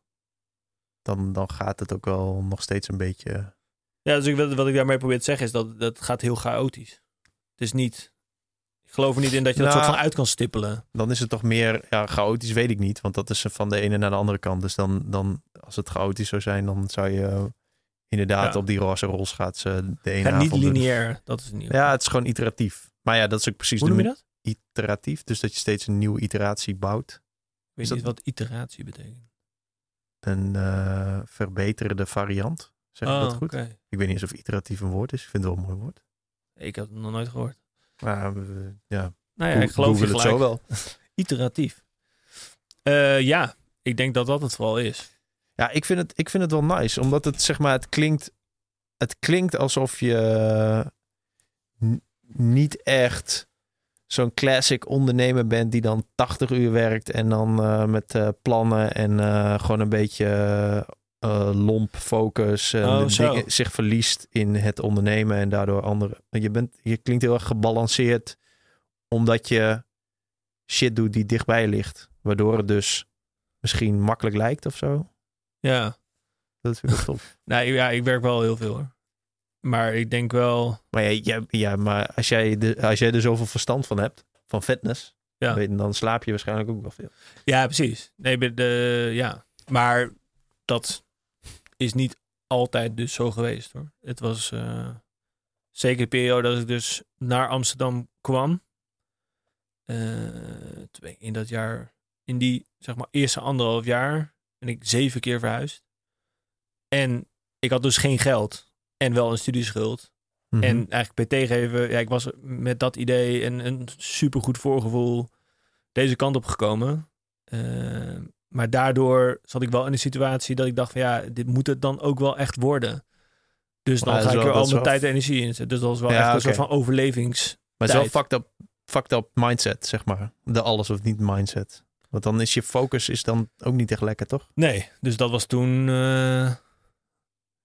Dan, dan gaat het ook wel nog steeds een beetje... ja dus ik, wat, wat ik daarmee probeer te zeggen is dat dat gaat heel chaotisch. Het is niet, ik geloof er niet in dat je dat Nou, soort van uit kan stippelen. Dan is het toch meer... Ja, chaotisch weet ik niet. Want dat is van de ene naar de andere kant. Dus dan, dan als het chaotisch zou zijn, dan zou je inderdaad Ja. op die roze rolschaatsen de ene Het gaat niet avond doen. lineair, dat is geval. Ja, het is gewoon iteratief. Maar ja, dat is ook precies Hoe de noem je dat? iteratief. Dus dat je steeds een nieuwe iteratie bouwt. Ik weet dat- niet wat iteratie betekent. Een eh, verbeterde variant. Zeg ik Oh, dat goed? oké. Ik weet niet eens of iteratief een woord is. Ik vind het wel een mooi woord. Ik heb het nog nooit gehoord. Maar eh, ja, Nou ja, ik geloof je het zo wel. Iteratief. Eh, ja, ik denk dat dat het vooral is. Ja, ik vind, het, ik vind het wel nice. Omdat het zeg maar, het klinkt, het klinkt alsof je n- niet echt zo'n classic ondernemer bent die dan 80 uur werkt en dan eh, met eh, plannen en eh, gewoon een beetje eh, lomp focus en Oh, dingen, zich verliest in het ondernemen en daardoor andere. Je, bent, je klinkt heel erg gebalanceerd omdat je shit doet die dichtbij ligt. Waardoor het dus misschien makkelijk lijkt of zo. Ja. Dat ik wel tof. Nou ja, ik werk wel heel veel hoor. Maar ik denk wel... Maar ja, ja, ja, maar als jij, de, als jij er zoveel verstand van hebt, van fitness, Ja. weet, dan slaap je waarschijnlijk ook wel veel. Ja, precies. Nee, de, ja. Maar dat is niet altijd dus zo geweest hoor. Het was eh, zeker de periode dat ik dus naar Amsterdam kwam. Ik in dat jaar, in die zeg maar eerste anderhalf jaar, ben ik zeven keer verhuisd. En ik had dus geen geld en wel een studieschuld. Mhm. En eigenlijk PT geven, ja, ik was met dat idee en een supergoed voorgevoel deze kant op gekomen. Eh, maar daardoor zat ik wel in de situatie dat ik dacht van ja, dit moet het dan ook wel echt worden. Dus dan ga ik er wel- al mijn wel- tijd en energie in zetten. Dus dat was wel Ja, echt een soort van overlevings... Maar het is wel tijd. fucked up, fucked up mindset, zeg maar. De alles of niet mindset. Want dan is je focus is dan ook niet echt lekker, toch? Nee, dus dat was toen... eh,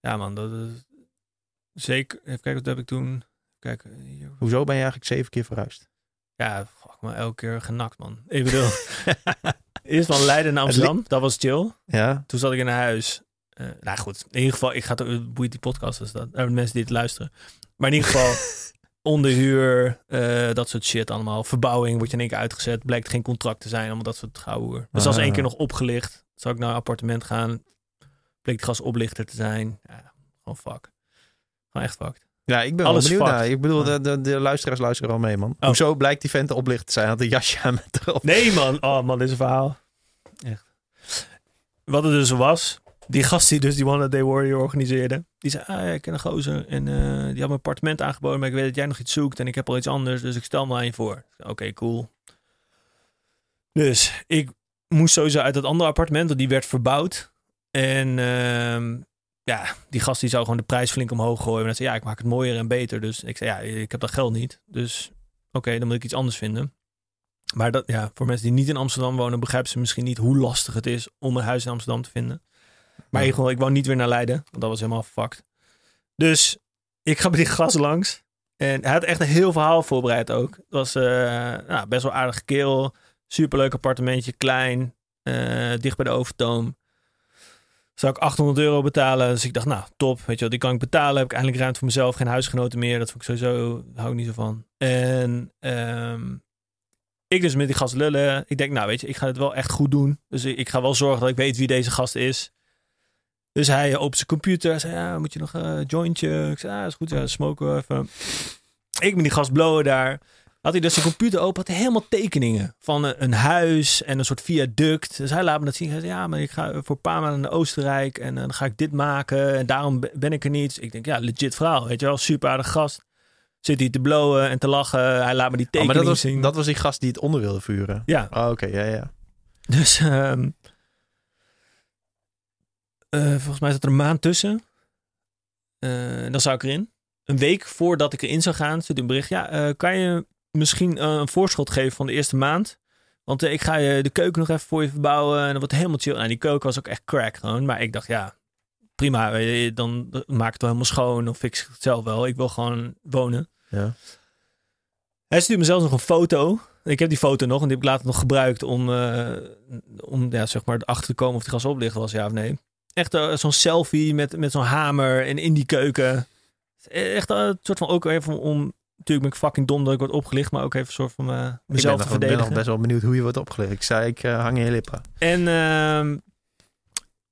ja man, dat is... Zeker, even kijken, wat heb ik toen... Kijk, hier. Hoezo ben je eigenlijk zeven keer verhuisd? Ja, fuck me, elke keer genakt man. Ik bedoel, eerst van Leiden naar Amsterdam, dat was chill. Ja, Toen zat ik in een huis. Eh, nou goed, in ieder geval, ik ga het boeit die podcast dus dat. Er mensen die het luisteren. Maar in ieder geval, onderhuur, eh, dat soort shit allemaal. Verbouwing wordt je in één keer uitgezet. Blijkt geen contract te zijn, allemaal dat soort gauwen. Dus als Ah. één keer nog opgelicht. Zou ik naar een appartement gaan. Bleek die gasoplichter te zijn. Ja, gewoon fuck. Gewoon echt fucked. ja ik ben Alles wel benieuwd naar. Ik bedoel, de, de, de luisteraars luisteren al mee, man. Oh. Hoezo blijkt die vent oplicht te zijn? Had een jasje aan met erop. Nee man, oh man, dit is een verhaal. Echt. Wat het dus was, die gast die dus die One Day Warrior organiseerde, die zei, ah ja, ik ken een gozer en eh, die had me een appartement aangeboden, maar ik weet dat jij nog iets zoekt en ik heb al iets anders, dus ik stel me aan je voor. Oké, cool. Dus ik moest sowieso uit dat andere appartement, want die werd verbouwd. En ehm, ja, die gast die zou gewoon de prijs flink omhoog gooien. En hij zei, ja, ik maak het mooier en beter. Dus ik zei, ja, ik heb dat geld niet. Dus oké, dan moet ik iets anders vinden. Maar dat, ja, voor mensen die niet in Amsterdam wonen, begrijpen ze misschien niet hoe lastig het is om een huis in Amsterdam te vinden. Maar ik wou niet weer naar Leiden, want dat was helemaal fucked. Dus ik ga bij die gast langs. En hij had echt een heel verhaal voorbereid ook. Het was eh, nou, best wel aardige keel. Superleuk appartementje, klein. eh, dicht bij de Overtoom. Zou ik 800 euro betalen. Dus ik dacht, nou, top. Weet je wel, die kan ik betalen. Heb ik eindelijk ruimte voor mezelf. Geen huisgenoten meer. Dat vond ik sowieso, hou ik niet zo van. En ehm, ik dus met die gast lullen. Ik denk, nou weet je, ik ga het wel echt goed doen. Dus ik, ik ga wel zorgen dat ik weet wie deze gast is. Dus hij opent zijn computer. Hij zei, ja, moet je nog een jointje? Ik zei, ja, is goed. Ja, smoken we even. Ik met die gast blowen daar. Had hij dus zijn computer open, had hij helemaal tekeningen van een, een huis en een soort viaduct. Dus hij laat me dat zien. Hij zei, ja, maar ik ga voor een paar maanden naar Oostenrijk en eh, dan ga ik dit maken. En daarom be- ben ik er niet. Ik denk, ja, legit verhaal. Weet je wel, super aardig gast. Zit hij te blowen en te lachen. Hij laat me die Oh, maar tekeningen dat was, zien. dat was die gast die het onder wilde vuren. Ja, Oh, oké, ja, ja. dus ehm, eh, volgens mij zat er een maand tussen. Eh, dan zou ik erin. Een week voordat ik erin zou gaan, zit een bericht. Ja, eh, kan je misschien een voorschot geven van de eerste maand? Want ik ga je de keuken nog even voor je verbouwen. En dat wordt helemaal chill. En die keuken was ook echt crack gewoon. Maar ik dacht, ja, prima. Dan maak ik het wel helemaal schoon. Dan fix ik het zelf wel. Ik wil gewoon wonen. ja. Hij stuurt me zelfs nog een foto. Ik heb die foto nog en die heb ik later nog gebruikt om, eh, om ja, zeg maar achter te komen of die gas oplicht was, ja of nee. Echt eh, zo'n selfie met, met zo'n hamer en in die keuken. Echt eh, een soort van ook even om... Natuurlijk ben ik fucking dom dat ik word opgelicht, maar ook even een soort van eh, mezelf ik te ben, nog- ben verdedigen. nog best wel benieuwd hoe je wordt opgelegd. Ik zei, ik eh, hang in je lippen. En ehm,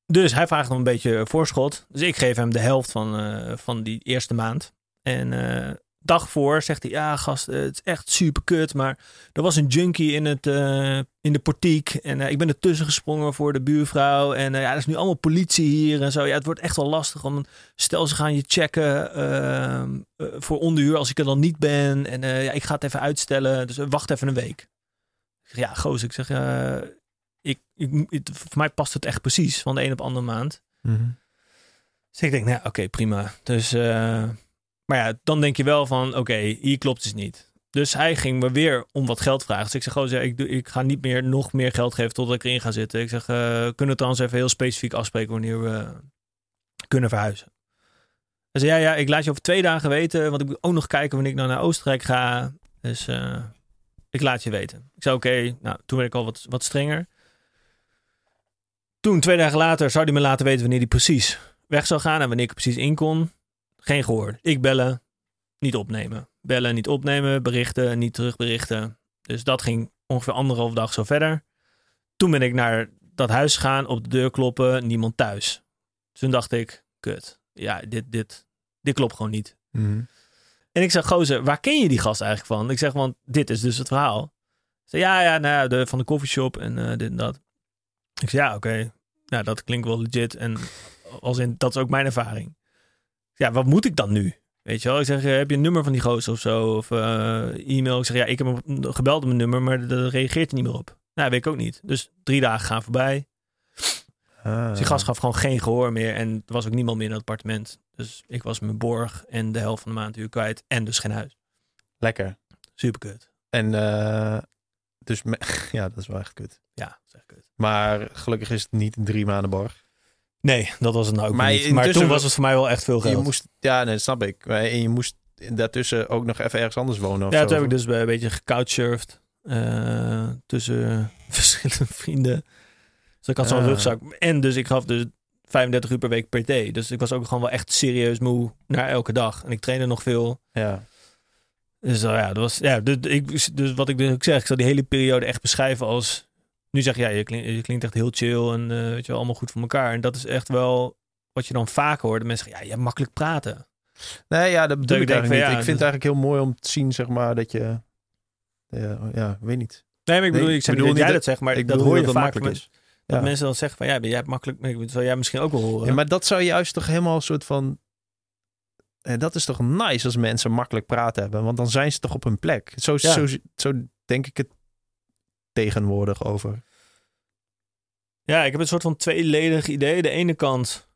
dus hij vraagt om een beetje voorschot. Dus ik geef hem de helft van, eh, van die eerste maand. En eh, dag voor zegt hij, ja gast, eh, het is echt super kut, maar er was een junkie in, het, eh, in de portiek en eh, ik ben ertussen gesprongen voor de buurvrouw en ja, er is nu allemaal politie hier en zo. Ja, het wordt echt wel lastig om, stel ze gaan je checken ehm, eh, voor onderhuur als ik er dan niet ben en ja, ik ga het even uitstellen, dus wacht even een week. Ik zeg, ja, goos, ik zeg, ik, ik, het- voor mij past het echt precies van de een op de andere maand. Dus ik denk, nou oké, prima. Dus, maar ja, dan denk je wel van, oké, hier klopt het niet. Dus hij ging me weer om wat geld vragen. Dus ik zeg, gewoon, ik, doe- ik ga niet meer nog meer geld geven totdat ik erin ga zitten. Ik zeg, eh, kunnen we trouwens even heel specifiek afspreken wanneer we kunnen verhuizen. Hij zei, ja, ja, ik laat je over twee dagen weten, want ik moet ook nog kijken wanneer ik nou naar Oostenrijk ga. Dus eh, ik laat je weten. Ik zei, oké, nou, toen werd ik al wat, wat strenger. Toen, twee dagen later, zou hij me laten weten wanneer hij precies weg zou gaan en wanneer ik precies in kon. Geen gehoor. Ik bellen, niet opnemen. Bellen, niet opnemen. Berichten, niet terugberichten. Dus dat ging ongeveer anderhalf dag zo verder. Toen ben ik naar dat huis gegaan, op de deur kloppen, niemand thuis. Dus toen dacht ik, kut. Ja, dit, dit, dit klopt gewoon niet. Mhm. En ik zeg, gozer, waar ken je die gast eigenlijk van? Ik zeg, want dit is dus het verhaal. Ze zei, ja, ja, nou ja, de, van de koffieshop en eh, dit en dat. Ik zeg, ja, oké. Nou, dat klinkt wel legit. En als in, dat is ook mijn ervaring. Ja, wat moet ik dan nu? Weet je wel, ik zeg, eh, heb je een nummer van die gozer of zo? Of uh, e-mail. Ik zeg, ja, ik heb hem gebeld op mijn nummer, maar daar reageert hij niet meer op. Nou, weet ik ook niet. Dus drie dagen gaan voorbij. Ah. Dus die gast gaf gewoon geen gehoor meer. En er was ook niemand meer in het appartement. Dus ik was mijn borg en de helft van de maand natuurlijk kwijt. En dus geen huis. Lekker. Super kut. En uh, dus ja, dat is wel echt kut. Ja, dat is echt kut. Maar gelukkig is het niet drie maanden borg. Nee, dat was het nou ook maar niet. Maar toen was het voor mij wel echt veel geld. Je moest, ja, nee, dat snap ik. En je moest daartussen ook nog even ergens anders wonen. ja, toen heb ik dus een beetje gecouchsurfd. Uh, tussen verschillende vrienden. Dus ik had zo'n rugzak. En dus ik gaf dus 35 uur per week per day. Dus ik was ook gewoon wel echt serieus moe naar elke dag. En ik trainde nog veel. Ja. Dus uh, ja, dat was, ja dus, ik, dus wat ik dus ook zeg, ik zal die hele periode echt beschrijven als nu zeg je, ja, je klinkt, je klinkt echt heel chill en uh, weet je, allemaal goed voor elkaar. En dat is echt wel wat je dan vaak hoort. De mensen zeggen, ja, je hebt makkelijk praten. Nee, ja, dat bedoel ik, ik eigenlijk niet. ik vind het eigenlijk heel mooi om te zien, zeg maar, dat je... Ja, ja weet niet. Nee, maar ik bedoel, ik zeg bedoel niet dat jij dat zegt, maar ik dat hoor je dat vaak makkelijk is. Dat mensen dan zeggen van, ja, jij hebt makkelijk... Dat zou jij misschien ook wel horen. Ja, maar dat zou juist toch helemaal een soort van... En dat is toch nice als mensen makkelijk praten hebben. Want dan zijn ze toch op hun plek. Zo, zo, zo denk ik het tegenwoordig over? Ja, ik heb een soort van tweeledig idee. De ene kant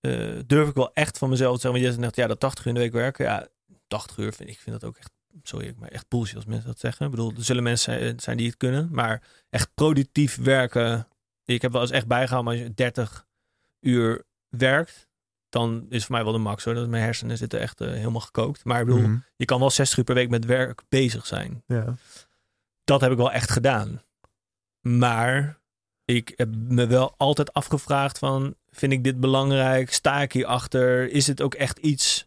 uh, durf ik wel echt van mezelf te zeggen. Want je zegt, ja, dat 80 uur in de week werken. Ja, 80 uur vind ik vind dat ook echt, sorry, maar echt bullshit als mensen dat zeggen. Ik bedoel, er zullen mensen zijn die het kunnen. Maar echt productief werken. Ik heb wel eens echt bijgehaald, maar als je 30 uur werkt, dan is voor mij wel de max hoor. Dat mijn hersenen zitten echt uh, helemaal gekookt. Maar ik bedoel, mhm. je kan wel 60 uur per week met werk bezig zijn. Ja dat heb ik wel echt gedaan. Maar ik heb me wel altijd afgevraagd van, vind ik dit belangrijk? Sta ik hierachter? Is het ook echt iets...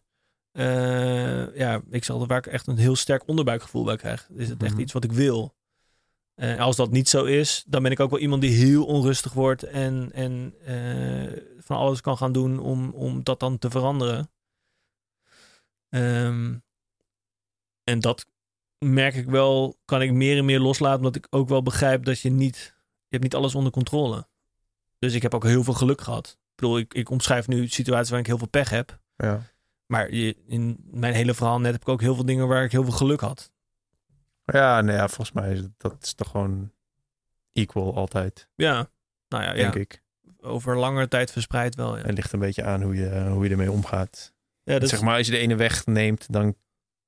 Uh, ja, ik zal er waar ik echt een heel sterk onderbuikgevoel bij krijg. Is het echt mhm. iets wat ik wil? En als dat niet zo is, dan ben ik ook wel iemand die heel onrustig wordt en, en uh, van alles kan gaan doen om, om dat dan te veranderen. Um, en dat merk ik wel, kan ik meer en meer loslaten, omdat ik ook wel begrijp dat je niet, je hebt niet alles onder controle. Dus ik heb ook heel veel geluk gehad. Ik bedoel, ik, ik omschrijf nu situaties waar ik heel veel pech heb. Ja. Maar je, in mijn hele verhaal net heb ik ook heel veel dingen waar ik heel veel geluk had. Ja, nee, ja, volgens mij is dat is toch gewoon equal altijd. Ja, nou ja, denk ik. Over langere tijd verspreid wel. Ja. Het ligt een beetje aan hoe je, hoe je ermee omgaat. Ja, dat zeg maar, als je de ene weg neemt, dan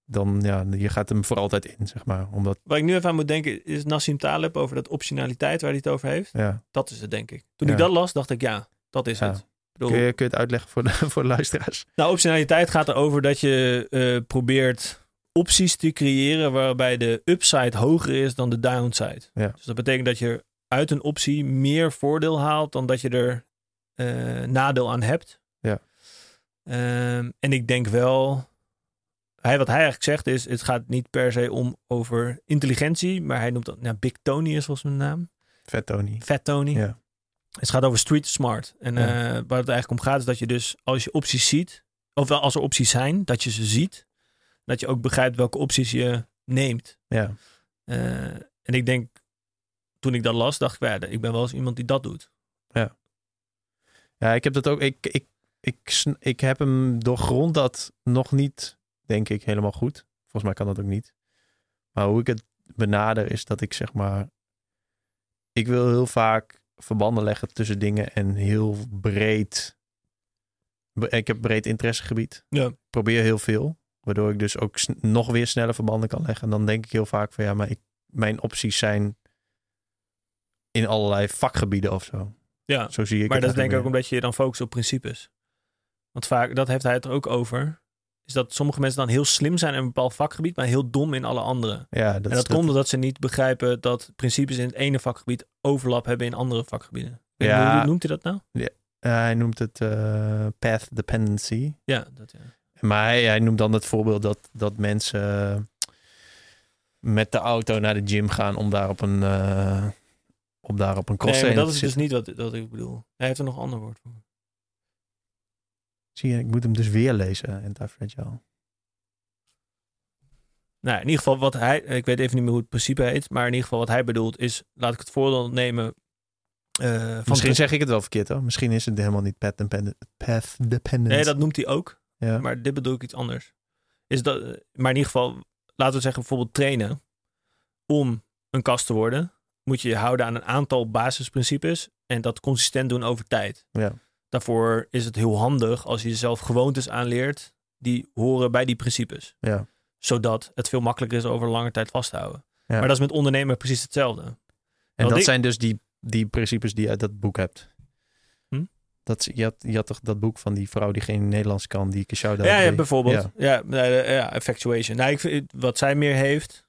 dan ja, je gaat hem voor altijd in, zeg maar. Omdat... Waar ik nu even aan moet denken, is Nassim Taleb over dat optionaliteit waar hij het over heeft. Ja. Dat is het, denk ik. Toen ik dat las, dacht ik, ja, dat is het. Bedoel... Kun, je, kun je het uitleggen voor de, voor de luisteraars? Nou, optionaliteit gaat erover dat je uh, probeert opties te creëren waarbij de upside hoger is dan de downside. Ja. Dus dat betekent dat je uit een optie meer voordeel haalt dan dat je er uh, nadeel aan hebt. Ja. Um, en ik denk wel hij, wat hij eigenlijk zegt is, het gaat niet per se om over intelligentie, maar hij noemt dat, nou, Big Tony is volgens mijn naam. Fat Tony. Fat Tony. Ja. Het gaat over street smart. En ja. uh, waar het eigenlijk om gaat is dat je dus, als je opties ziet, of wel als er opties zijn, dat je ze ziet, dat je ook begrijpt welke opties je neemt. Ja. Uh, en ik denk, toen ik dat las, dacht ik, ja, ik ben wel eens iemand die dat doet. Ja. Ja, ik heb dat ook, ik, ik, ik, ik heb hem doorgrond dat nog niet denk ik, helemaal goed. Volgens mij kan dat ook niet. Maar hoe ik het benader is dat ik zeg maar... Ik wil heel vaak verbanden leggen tussen dingen en heel breed... Ik heb breed interessegebied. Ja. probeer heel veel. Waardoor ik dus ook nog weer sneller verbanden kan leggen. En dan denk ik heel vaak van ja, maar ik, mijn opties zijn in allerlei vakgebieden of zo. Ja, zo zie ik maar dat is denk ik ook omdat je je dan focust op principes. Want vaak, dat heeft hij het er ook over is dat sommige mensen dan heel slim zijn in een bepaald vakgebied, maar heel dom in alle andere. Ja, dat en dat komt omdat ze niet begrijpen dat principes in het ene vakgebied overlap hebben in andere vakgebieden. Ja. Hoe noemt hij dat nou? Ja, hij noemt het uh, path dependency. Ja, dat ja. Maar hij, hij, noemt dan het voorbeeld dat, dat mensen met de auto naar de gym gaan om daar op een, uh, om daar op een cross nee, maar dat is dus niet wat, wat ik bedoel. Hij heeft er nog een ander woord voor. Zie je, ik moet hem dus weer lezen, Anti-Fragile. Nou, in ieder geval wat hij, ik weet even niet meer hoe het principe heet, maar in ieder geval wat hij bedoelt is, laat ik het voorbeeld nemen eh, van Misschien zeg ik het wel verkeerd hoor. Misschien is het helemaal niet path dependent. Path dependent. Nee, dat noemt hij ook. ja. Maar dit bedoel ik iets anders. Is dat, maar in ieder geval, laten we zeggen bijvoorbeeld trainen. Om een kast te worden, moet je je houden aan een aantal basisprincipes. En dat consistent doen over tijd. Ja. Daarvoor is het heel handig als je jezelf gewoontes aanleert. Die horen bij die principes. ja. Zodat het veel makkelijker is over lange tijd vast te houden. Ja. Maar dat is met ondernemen precies hetzelfde. En Want dat ik- zijn dus die, die principes die je uit dat boek hebt. Hm? Dat, je, had, je had toch dat boek van die vrouw die geen Nederlands kan, die ik een shout-out Ja, ja, bijvoorbeeld. Ja. Ja, ja, ja, effectuation. Nou, ik vind, wat zij meer heeft,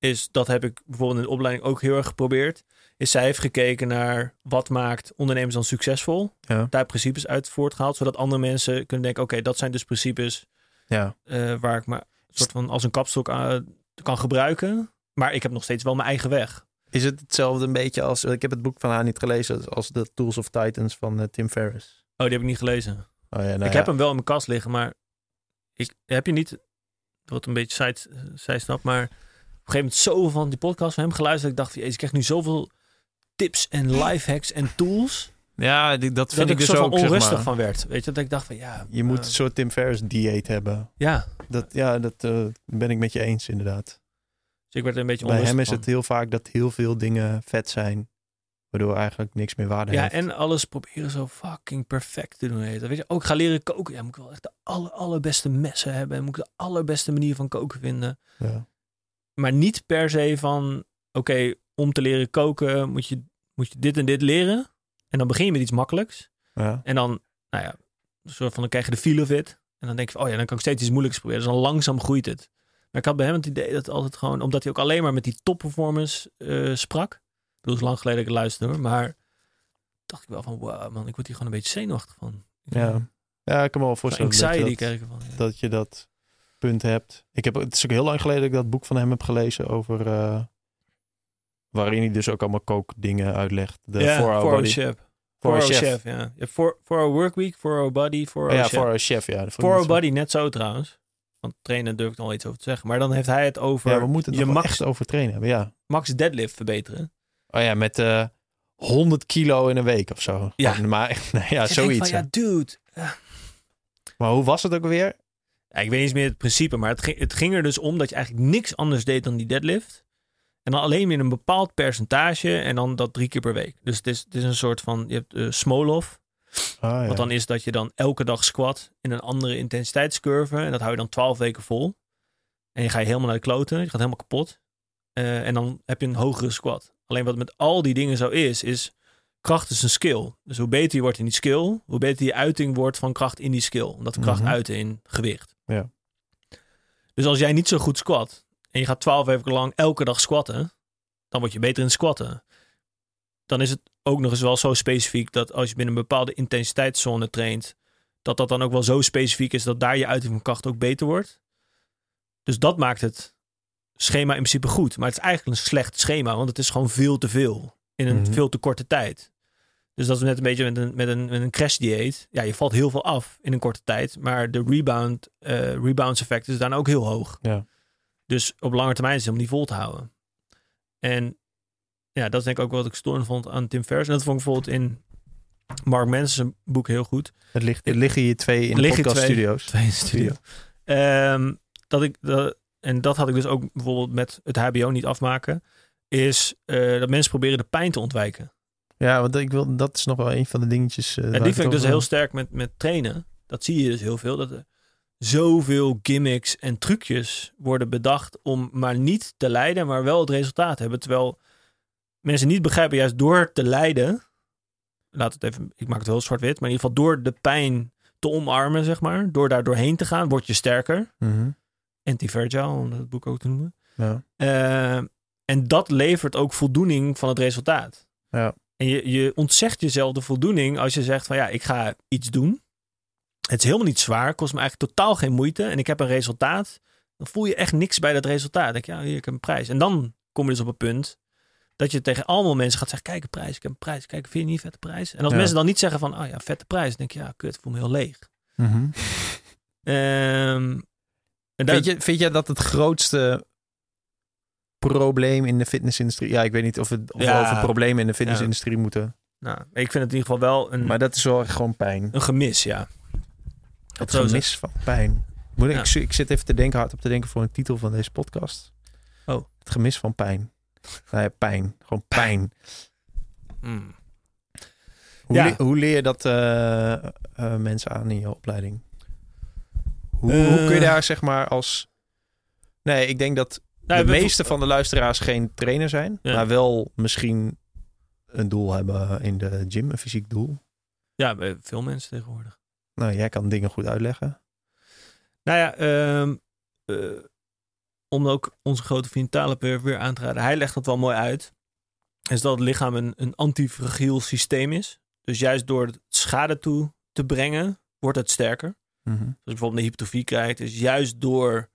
is dat heb ik bijvoorbeeld in de opleiding ook heel erg geprobeerd. Is zij heeft gekeken naar wat maakt ondernemers dan succesvol. Ja. Daar principes uit voortgehaald, zodat andere mensen kunnen denken: oké, dat zijn dus principes Ja. eh, waar ik me soort van als een kapstok aan kan gebruiken. Maar ik heb nog steeds wel mijn eigen weg. Is het hetzelfde een beetje als... Ik heb het boek van haar niet gelezen, als de Tools of Titans van eh, Tim Ferriss. Oh, die heb ik niet gelezen. Oh, ja, nou ik ja. heb hem wel in mijn kast liggen, maar ik heb je niet, wat een beetje side, zijstap, maar op een gegeven moment zoveel van die podcast van hem geluisterd. dat Ik dacht, van, jezus, ik krijg nu zoveel tips en lifehacks en tools. Ja, die- dat vind dat ik ik dus er zo ook, van zeg onrustig maar. van werd. Weet je, dat ik dacht van ja. Je moet eh, een soort Tim Ferriss dieet hebben. ja, Dat, ja, dat eh, ben ik met je eens inderdaad. dus ik werd er een beetje Bij onrustig hem is van. het heel vaak dat heel veel dingen vet zijn. Waardoor eigenlijk niks meer waarde Ja, heeft. en alles proberen zo fucking perfect te doen. Weet je, ook ga leren koken. Ja, moet ik wel echt de aller, allerbeste messen hebben. En moet ik de allerbeste manier van koken vinden. Ja. Maar niet per se van, oké, om te leren koken moet je, moet je dit en dit leren. En dan begin je met iets makkelijks. Ja. En dan, nou ja, een soort van, dan krijg je de feel of it. En dan denk je van, oh ja, dan kan ik steeds iets moeilijks proberen. Dus dan langzaam groeit het. Maar ik had bij hem het idee dat altijd gewoon, omdat hij ook alleen maar met die top performance eh, sprak. Ik bedoel, is lang geleden dat ik luisterde hoor. Maar dacht ik wel van, wow man, ik word hier gewoon een beetje zenuwachtig van. Ja. ja, ik kan me wel Van voorstellen dat je anxiety dat, krijg ik ervan. Ja. dat je dat punt hebt. Ik heb, het is ook heel lang geleden dat ik dat boek van hem heb gelezen over... eh, waarin hij dus ook allemaal kookdingen uitlegt. De ja, Hour for our Body. chef. For For our chef. ja. For, for our work week, for our body, for our Oh ja, chef. voor our chef, ja. For our body net zo trouwens. Want trainen durf ik nog iets over te zeggen. Maar dan heeft hij het over Ja, we moeten het je max, echt over trainen hebben, ja. max deadlift verbeteren. Oh ja, met eh 100 kilo in een week of zo. Ja. Maar nee, ja, zoiets. Van, ja, dude. Maar hoe was het ook weer? Ja, ik weet niet eens meer het principe, maar het ging, het ging er dus om dat je eigenlijk niks anders deed dan die deadlift. En dan alleen in een bepaald percentage en dan dat drie keer per week. Dus het is, het is een soort van, je hebt eh Smolov. Ah, ja. Wat dan is dat je dan elke dag squat in een andere intensiteitscurve. En dat hou je dan 12 weken vol. En je ga je helemaal naar de kloten. Je gaat helemaal kapot. Eh, en dan heb je een hogere squat. Alleen wat met al die dingen zo is, is kracht is een skill. Dus hoe beter je wordt in die skill, hoe beter je uiting wordt van kracht in die skill. Omdat kracht Mhm. uiten in gewicht. Ja. Dus als jij niet zo goed squat en je gaat 12 weken lang elke dag squatten, dan word je beter in squatten. Dan is het ook nog eens wel zo specifiek dat als je binnen een bepaalde intensiteitszone traint, dat dat dan ook wel zo specifiek is dat daar je uiting van kracht ook beter wordt. Dus dat maakt het schema in principe goed. Maar het is eigenlijk een slecht schema, want het is gewoon veel te veel in een Mhm. veel te korte tijd. Dus dat is net een beetje met een, met een, met een crash dieet. Ja, je valt heel veel af in een korte tijd, maar de rebound, eh rebounds effect is dan ook heel hoog. Ja. Dus op lange termijn is het helemaal niet vol te houden. En ja, dat is denk ik ook wat ik storend vond aan Tim Ferriss. En dat vond ik bijvoorbeeld in Mark Manson's boek heel goed. Het ligt, er liggen hier twee in de podcast twee. studio's. Twee in de studio. Ehm, dat ik, dat, en dat had ik dus ook bijvoorbeeld met het HBO niet afmaken. Is eh, dat mensen proberen de pijn te ontwijken. Ja, want ik wil, dat is nog wel een van de dingetjes. eh, En die ik vind ik dus heel sterk met, met trainen. Dat zie je dus heel veel. Dat er zoveel gimmicks en trucjes worden bedacht om maar niet te lijden, maar wel het resultaat te hebben. Terwijl mensen niet begrijpen, juist door te lijden, laat het even, ik maak het wel zwart-wit, maar in ieder geval door de pijn te omarmen, zeg maar, door daar doorheen te gaan, word je sterker. Mhm. Anti-fragile, om het boek ook te noemen. Ja. Eh, en dat levert ook voldoening van het resultaat. Ja. En je, je ontzegt jezelf de voldoening als je zegt van ja, ik ga iets doen. Het is helemaal niet zwaar, kost me eigenlijk totaal geen moeite en ik heb een resultaat. Dan voel je echt niks bij dat resultaat. Dan denk je, ja, hier, ik heb een prijs. En dan kom je dus op een punt dat je tegen allemaal mensen gaat zeggen, kijk een prijs, ik heb een prijs. Kijk, vind je niet vette prijs? En als Ja. mensen dan niet zeggen van, oh ja, vette prijs, dan denk je, ja, kut, voel me heel leeg. Mhm. Ehm, en Vind, je, vind jij dat het grootste probleem in de fitnessindustrie... Ja, ik weet niet of, het, of Ja. we over problemen in de fitnessindustrie moeten Nou, ik vind het in ieder geval wel een, Maar dat is wel gewoon pijn. een gemis, ja. Het gemis van pijn. Moet ik, Ja. ik, zit- even te denken, hard op te denken voor een titel van deze podcast. Oh. Het gemis van pijn. Pijn. Gewoon pijn. Hmm. Hoe, Ja. le- hoe leer je dat eh, eh, mensen aan in je opleiding? Hoe, Eh. hoe kun je daar zeg maar als... Nee, ik denk dat de we- meeste van de luisteraars geen trainer zijn. Maar wel misschien een doel hebben in de gym, een fysiek doel. Ja, bij veel mensen tegenwoordig. Nou, jij kan dingen goed uitleggen. Nou ja, ehm, eh, om ook onze grote vriend weer, aan te raden. Hij legt dat wel mooi uit. Is dat het lichaam een, een antifragiel systeem is. Dus juist door het schade toe te brengen, wordt het sterker. Mhm. Als je bijvoorbeeld een hypertrofie krijgt, is juist door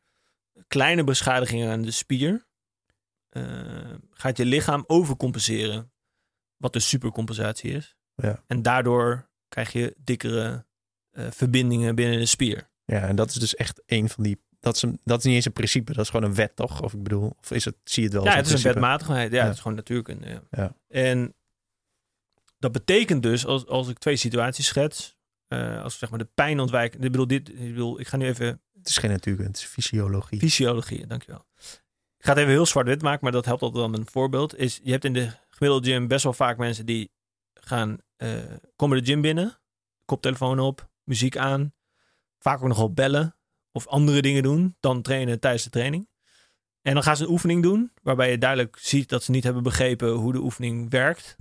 kleine beschadigingen aan de spier, eh, gaat je lichaam overcompenseren. Wat de supercompensatie is. Ja. En daardoor krijg je dikkere eh, verbindingen binnen de spier. Ja, en dat is dus echt een van die... Dat is, een, dat is niet eens een principe, dat is gewoon een wet, toch? Of ik bedoel, of is het, zie je het wel Ja, het is een wetmatigheid. Ja, Ja. het is gewoon natuurkunde. Ja. Ja. En dat betekent dus, als, als ik twee situaties schets, eh, als we zeg maar de pijn ontwijken. Ik bedoel, dit, ik bedoel, ik ga nu even Het is geen natuurkunde, het is fysiologie. fysiologie, dankjewel. Ik ga het even heel zwart-wit maken, maar dat helpt altijd wel met een voorbeeld. Is, je hebt in de gemiddelde gym best wel vaak mensen die gaan, eh, komen de gym binnen, koptelefoon op, muziek aan, vaak ook nog wel bellen of andere dingen doen dan trainen tijdens de training. En dan gaan ze een oefening doen, waarbij je duidelijk ziet dat ze niet hebben begrepen hoe de oefening werkt.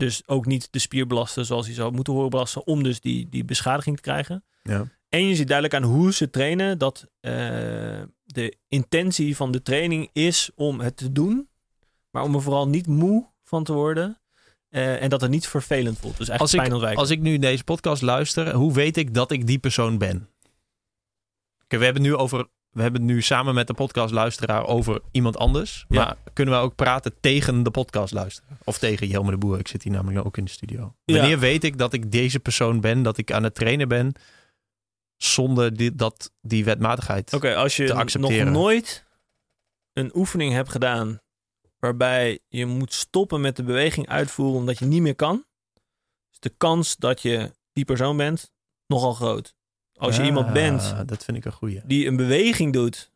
Dus ook niet de spier belasten zoals hij zou moeten horen belasten, om dus die, die beschadiging te krijgen. Ja. En je ziet duidelijk aan hoe ze trainen dat eh, de intentie van de training is om het te doen, maar om er vooral niet moe van te worden. eh, en dat het niet vervelend voelt. Dus Als eigenlijk ik, pijn ontwijken. als ik nu deze podcast luister, hoe weet ik dat ik die persoon ben? Kijk, we hebben het nu over. We hebben het nu samen met de podcastluisteraar over iemand anders. Ja. Maar kunnen we ook praten tegen de podcastluisteraar? Of tegen Jelmer de Boer? Ik zit hier namelijk ook in de studio. Ja. Wanneer weet ik dat ik deze persoon ben, dat ik aan het trainen ben, zonder die, dat, die wetmatigheid? Oké, als je nog nooit een oefening hebt gedaan waarbij je moet stoppen met de beweging uitvoeren omdat je niet meer kan, is de kans dat je die persoon bent nogal groot. Als je iemand bent Dat vind ik een goeie. die een beweging doet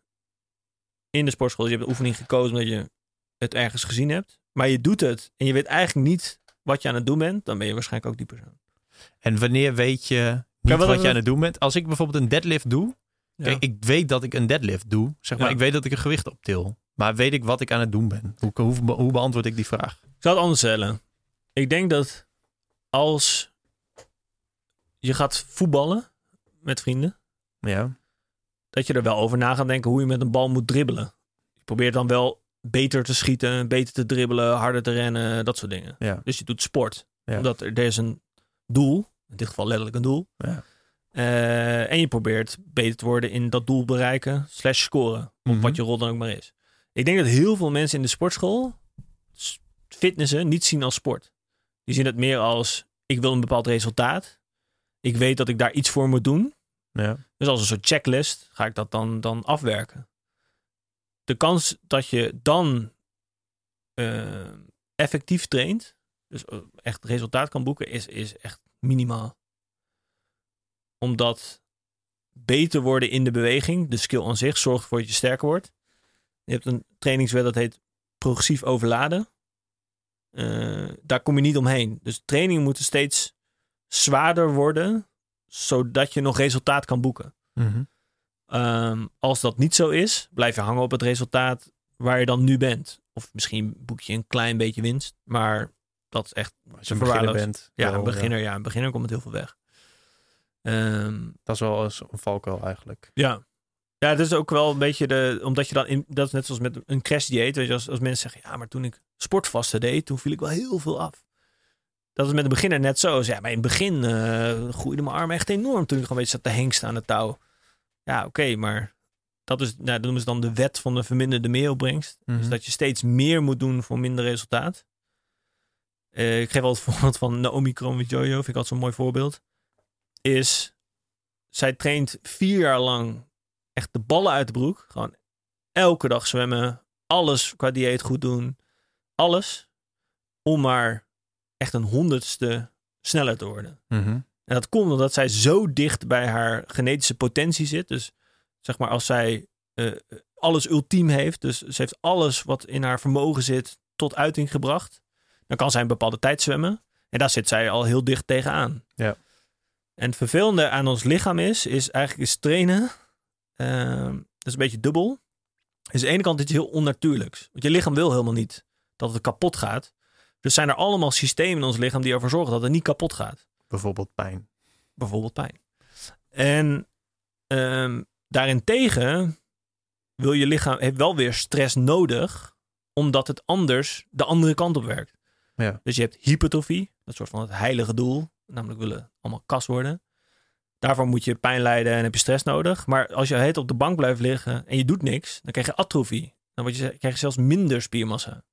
in de sportschool. Dus je hebt een oefening gekozen omdat je het ergens gezien hebt. Maar je doet het en je weet eigenlijk niet wat je aan het doen bent. Dan ben je waarschijnlijk ook die persoon. En wanneer weet je niet wat- je aan het doen bent? Als ik bijvoorbeeld een deadlift doe, Ja. Kijk, ik weet dat ik een deadlift doe. Zeg maar, Ja. ik weet dat ik een gewicht optil. Maar weet ik wat ik aan het doen ben? Hoe, hoe, hoe beantwoord ik die vraag? Ik zal het anders stellen. Ik denk dat als je gaat voetballen met vrienden, Ja. dat je er wel over na gaat denken hoe je met een bal moet dribbelen. Je probeert dan wel beter te schieten, beter te dribbelen, harder te rennen, dat soort dingen. Ja. Dus je doet sport. Ja. Omdat er, er is een doel, in dit geval letterlijk een doel. Ja. Eh, en je probeert beter te worden in dat doel bereiken, slash scoren. Op Mhm. wat je rol dan ook maar is. Ik denk dat heel veel mensen in de sportschool fitnessen niet zien als sport. Die zien het meer als, ik wil een bepaald resultaat. Ik weet dat ik daar iets voor moet doen. Ja. Dus als een soort checklist ga ik dat dan, dan afwerken. De kans dat je dan eh, effectief traint, dus eh, echt resultaat kan boeken, is, is echt minimaal. Omdat beter worden in de beweging, de skill aan zich, zorgt ervoor dat je sterker wordt. Je hebt een trainingswet dat heet progressief overladen. Eh, daar kom je niet omheen. Dus trainingen moeten steeds zwaarder worden, zodat je nog resultaat kan boeken. Mhm. Ehm, als dat niet zo is, blijf je hangen op het resultaat waar je dan nu bent. Of misschien boek je een klein beetje winst, maar dat is echt Als je een beginner bent. Ja, wel, een beginner, ja, een beginner komt het heel veel weg. Ehm, Dat is wel eens een valkuil eigenlijk. ja. Ja, het is ook wel een beetje de. Omdat je dan. In, dat is net zoals met een crash dieet. Weet je, als, als mensen zeggen. Ja, maar toen ik sportvasten deed. Toen viel ik wel heel veel af. Dat is met een beginner net zo. Dus ja, maar in het begin eh groeide mijn arm echt enorm. Toen ik gewoon beetje zat te hengsten aan het touw. Ja, oké, maar. Dat, is, nou, dat noemen ze dan de wet van de verminderde meeropbrengst. Mhm. Dus dat je steeds meer moet doen voor minder resultaat. Eh, ik geef al het voorbeeld van Naomi Kromowidjojo. Vind ik altijd zo'n mooi voorbeeld. Is, zij traint vier jaar lang echt de ballen uit de broek. Gewoon elke dag zwemmen. Alles qua dieet goed doen. Alles. Om maar echt een honderdste sneller te worden. Mhm. En dat komt omdat zij zo dicht bij haar genetische potentie zit. Dus zeg maar als zij eh, alles ultiem heeft, dus ze heeft alles wat in haar vermogen zit tot uiting gebracht, dan kan zij een bepaalde tijd zwemmen. En daar zit zij al heel dicht tegenaan. Ja. En het vervelende aan ons lichaam is, is eigenlijk is trainen. ehm, dat is een beetje dubbel. Is aan de ene kant iets heel onnatuurlijks. Want je lichaam wil helemaal niet dat het kapot gaat. Dus zijn er allemaal systemen in ons lichaam die ervoor zorgen dat het niet kapot gaat Bijvoorbeeld pijn. bijvoorbeeld pijn. En ehm daarentegen wil je lichaam heeft wel weer stress nodig, omdat het anders de andere kant op werkt. Ja. Dus je hebt hypertrofie, dat soort van het heilige doel, namelijk willen allemaal kas worden. Daarvoor moet je pijn lijden en heb je stress nodig. Maar als je heet op de bank blijft liggen en je doet niks, dan krijg je atrofie. Dan word je, krijg je zelfs minder spiermassa.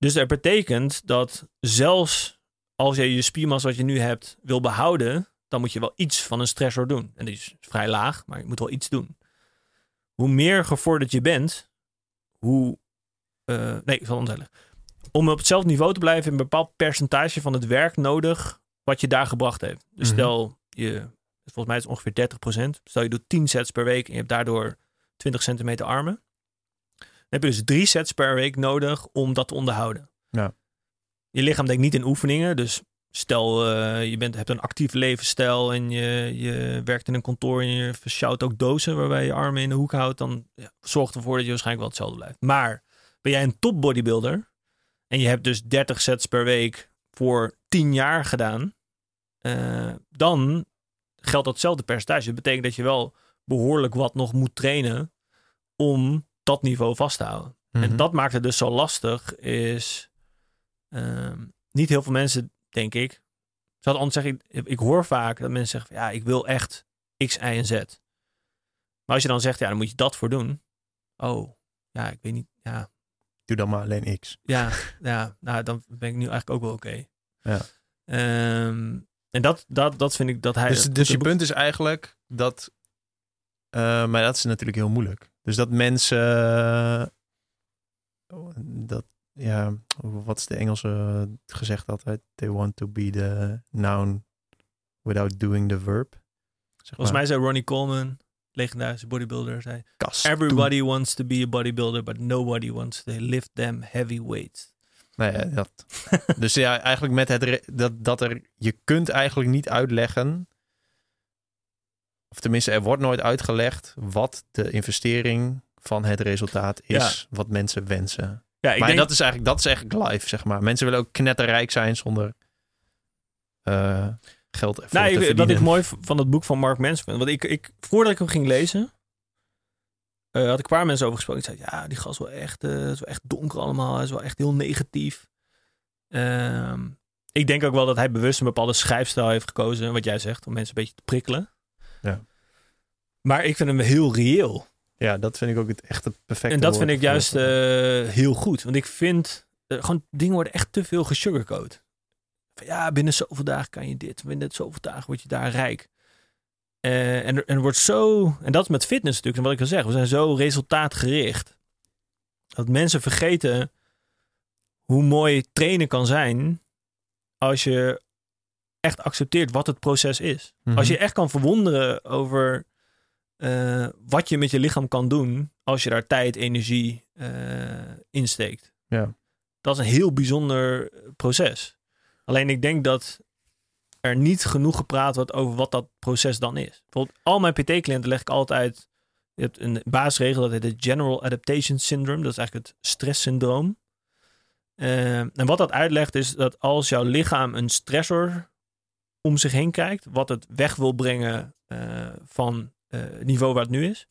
Dus dat betekent dat zelfs als je je spiermassa wat je nu hebt wil behouden, dan moet je wel iets van een stressor doen. En die is vrij laag, maar je moet wel iets doen. Hoe meer gevorderd je bent, hoe. eh, nee, ik zal het. Om op hetzelfde niveau te blijven, heb een bepaald percentage van het werk nodig wat je daar gebracht heeft. Dus Mhm. stel je, volgens mij is het ongeveer 30%. Stel je doet 10 sets per week en je hebt daardoor 20 centimeter armen. Dan heb je dus drie sets per week nodig om dat te onderhouden. Ja. Je lichaam denkt niet in oefeningen, dus Stel, eh, je bent, hebt een actief levensstijl en je, je werkt in een kantoor en je versjouwt ook dozen waarbij je armen in de hoek houdt, dan ja, zorgt ervoor dat je waarschijnlijk wel hetzelfde blijft. Maar ben jij een top bodybuilder en je hebt dus 30 sets per week voor 10 jaar gedaan, eh, dan geldt datzelfde percentage. Dat betekent dat je wel behoorlijk wat nog moet trainen om dat niveau vast te houden. En Mhm. dat maakt het dus zo lastig, is ehm, niet heel veel mensen, denk ik. Zou anders zeggen, ik, ik hoor vaak dat mensen zeggen, ja, ik wil echt X, Y en Z. Maar als je dan zegt, ja, dan moet je dat voor doen. Oh, ja, ik weet niet, ja, Doe dan maar alleen X. ja, ja, nou, dan ben ik nu eigenlijk ook wel oké. Ja. Ehm, en dat, dat, dat vind ik dat hij. Dus, dus je punt is eigenlijk dat. eh, maar dat is natuurlijk heel moeilijk. Dus dat mensen. eh, dat, ja, wat is de Engelse gezegd altijd? They want to be the noun without doing the verb. Zeg Volgens mij zei Ronnie Coleman, legendarische bodybuilder, zei: Everybody wants to be a bodybuilder, but nobody wants to lift them heavy weights. Nee, ja, dat. dus ja, eigenlijk met het dat, dat er je kunt eigenlijk niet uitleggen, of tenminste, er wordt nooit uitgelegd wat de investering van het resultaat is, wat mensen wensen. Ja, ik maar denk, dat is eigenlijk dat is eigenlijk live, zeg maar. Mensen willen ook knetterrijk zijn zonder eh, geld ervoor nou, te ik, mooi van het boek van Mark Manson vind. Want ik, ik, voordat ik hem ging lezen, eh, had ik een paar mensen over gesproken. Ik zei, ja, die gast is wel echt, eh, is wel echt donker allemaal. Hij is wel echt heel negatief. Ehm, ik denk ook wel dat hij bewust een bepaalde schrijfstijl heeft gekozen. Wat jij zegt, om mensen een beetje te prikkelen. Ja. Maar ik vind hem heel reëel. Ja, dat vind ik ook het echt het perfecte En dat vind ik juist eh, heel goed. Want ik vind, eh, gewoon dingen worden echt te veel gesugarcoat. Van, ja, binnen zoveel dagen kan je dit. Binnen zoveel dagen word je daar rijk. Eh, en, er- en er wordt zo, en dat is met fitness natuurlijk, en wat ik al zeg, we zijn zo resultaatgericht. Dat mensen vergeten hoe mooi trainen kan zijn als je echt accepteert wat het proces is. Mhm. Als je echt kan verwonderen over eh, wat je met je lichaam kan doen als je daar tijd, energie eh insteekt. Ja. Dat is een heel bijzonder proces. Alleen ik denk dat er niet genoeg gepraat wordt over wat dat proces dan is. Bijvoorbeeld, al mijn PT-cliënten leg ik altijd. Je hebt een basisregel dat heet het General Adaptation Syndrome. Dat is eigenlijk het stresssyndroom. Eh, en wat dat uitlegt is dat als jouw lichaam een stressor om zich heen kijkt, wat het weg wil brengen eh, van eh, het niveau waar het nu is,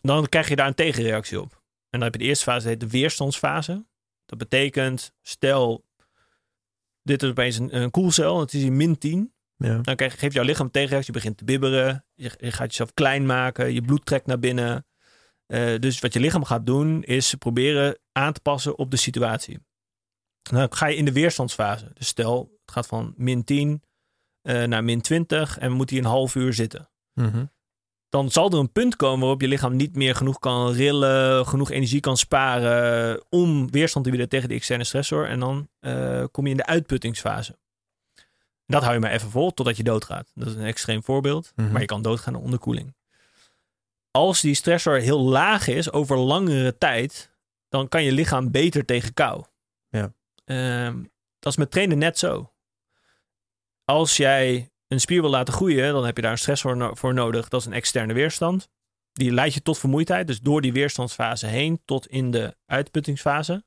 dan krijg je daar een tegenreactie op. En dan heb je de eerste fase, dat heet de weerstandsfase. Dat betekent, stel, dit is opeens een, een koelcel, het is in min 10. Ja. Dan krijg, geeft jouw lichaam een tegenreactie, je begint te bibberen, je, je gaat jezelf klein maken, je bloed trekt naar binnen. Eh, dus wat je lichaam gaat doen, is proberen aan te passen op de situatie. Dan ga je in de weerstandsfase. Dus stel, het gaat van min 10 eh, naar min 20 en moet hij een half uur zitten. Mhm. dan zal er een punt komen waarop je lichaam niet meer genoeg kan rillen, genoeg energie kan sparen om weerstand te bieden tegen de externe stressor. En dan uh, kom je in de uitputtingsfase. Dat hou je maar even vol totdat je doodgaat. Dat is een extreem voorbeeld, Mhm. maar je kan doodgaan aan onderkoeling. Als die stressor heel laag is over langere tijd, dan kan je lichaam beter tegen kou. Ja. Ehm, dat is met trainen net zo. Als jij een spier wil laten groeien, dan heb je daar een stressor no- voor nodig. Dat is een externe weerstand. Die leidt je tot vermoeidheid. Dus door die weerstandsfase heen tot in de uitputtingsfase.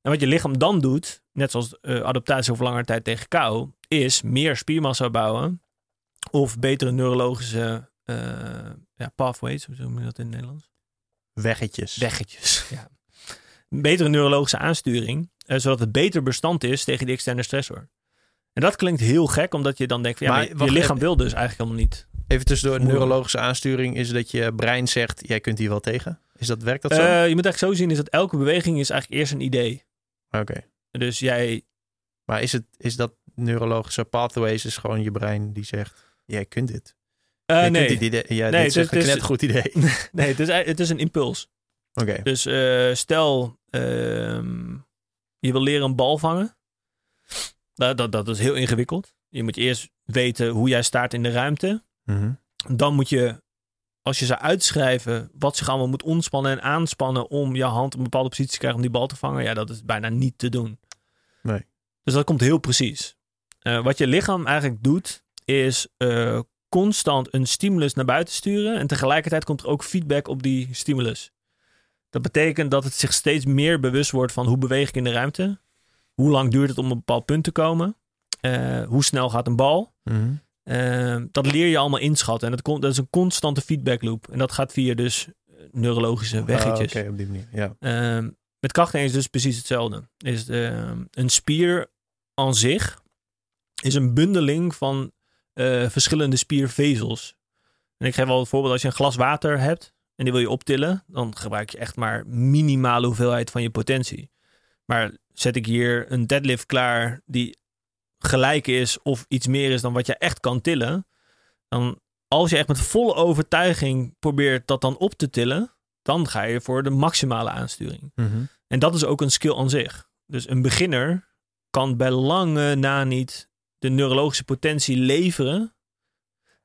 En wat je lichaam dan doet, net zoals eh, adaptatie over langere tijd tegen kou, is meer spiermassa bouwen. Of betere neurologische eh, ja, pathways, hoe noem je dat in het Nederlands? Weggetjes. Weggetjes. Ja. Betere neurologische aansturing, eh, zodat het beter bestand is tegen die externe stressor. En dat klinkt heel gek, omdat je dan denkt, van, ja, Maar maar je lichaam wil dus eigenlijk helemaal niet. Even tussendoor, Moeilijk. neurologische aansturing is dat je brein zegt, jij kunt hier wel tegen. Is dat, werkt dat zo? Eh, je moet eigenlijk zo zien, is dat elke beweging is eigenlijk eerst een idee. Oké. Dus jij, Maar is, het, is dat neurologische pathways is gewoon je brein die zegt, jij kunt dit. jij nee, kunt dit idee. Ja, Nee, dit is het echt is- een net goed idee. nee het, is, het is een impuls. Oké. Dus eh, stel, ehm, je wil leren een bal vangen. Dat, dat, dat is heel ingewikkeld. Je moet eerst weten hoe jij staat in de ruimte. Mhm. Dan moet je, als je zou uitschrijven wat zich allemaal moet ontspannen en aanspannen om je hand op een bepaalde positie te krijgen om die bal te vangen, ja, dat is bijna niet te doen. Nee. Dus dat komt heel precies. Eh, wat je lichaam eigenlijk doet, is eh, constant een stimulus naar buiten sturen en tegelijkertijd komt er ook feedback op die stimulus. Dat betekent dat het zich steeds meer bewust wordt van hoe beweeg ik in de ruimte, hoe lang duurt het om op een bepaald punt te komen, eh, hoe snel gaat een bal. Mhm. Uh, dat leer je allemaal inschatten. En dat, dat is een constante feedback loop. En dat gaat via dus eh, neurologische weggetjes. Ah, Oké, op die manier. Ja. Ehm, met krachten is dus precies hetzelfde. Is, ehm, een spier aan zich is een bundeling van eh, verschillende spiervezels. En ik geef wel het voorbeeld, als je een glas water hebt en die wil je optillen, dan gebruik je echt maar minimale hoeveelheid van je potentie. Maar zet ik hier een deadlift klaar die gelijk is of iets meer is dan wat je echt kan tillen, dan als je echt met volle overtuiging probeert dat dan op te tillen, dan ga je voor de maximale aansturing. Mhm. En dat is ook een skill aan zich. Dus een beginner kan bij lange na niet de neurologische potentie leveren.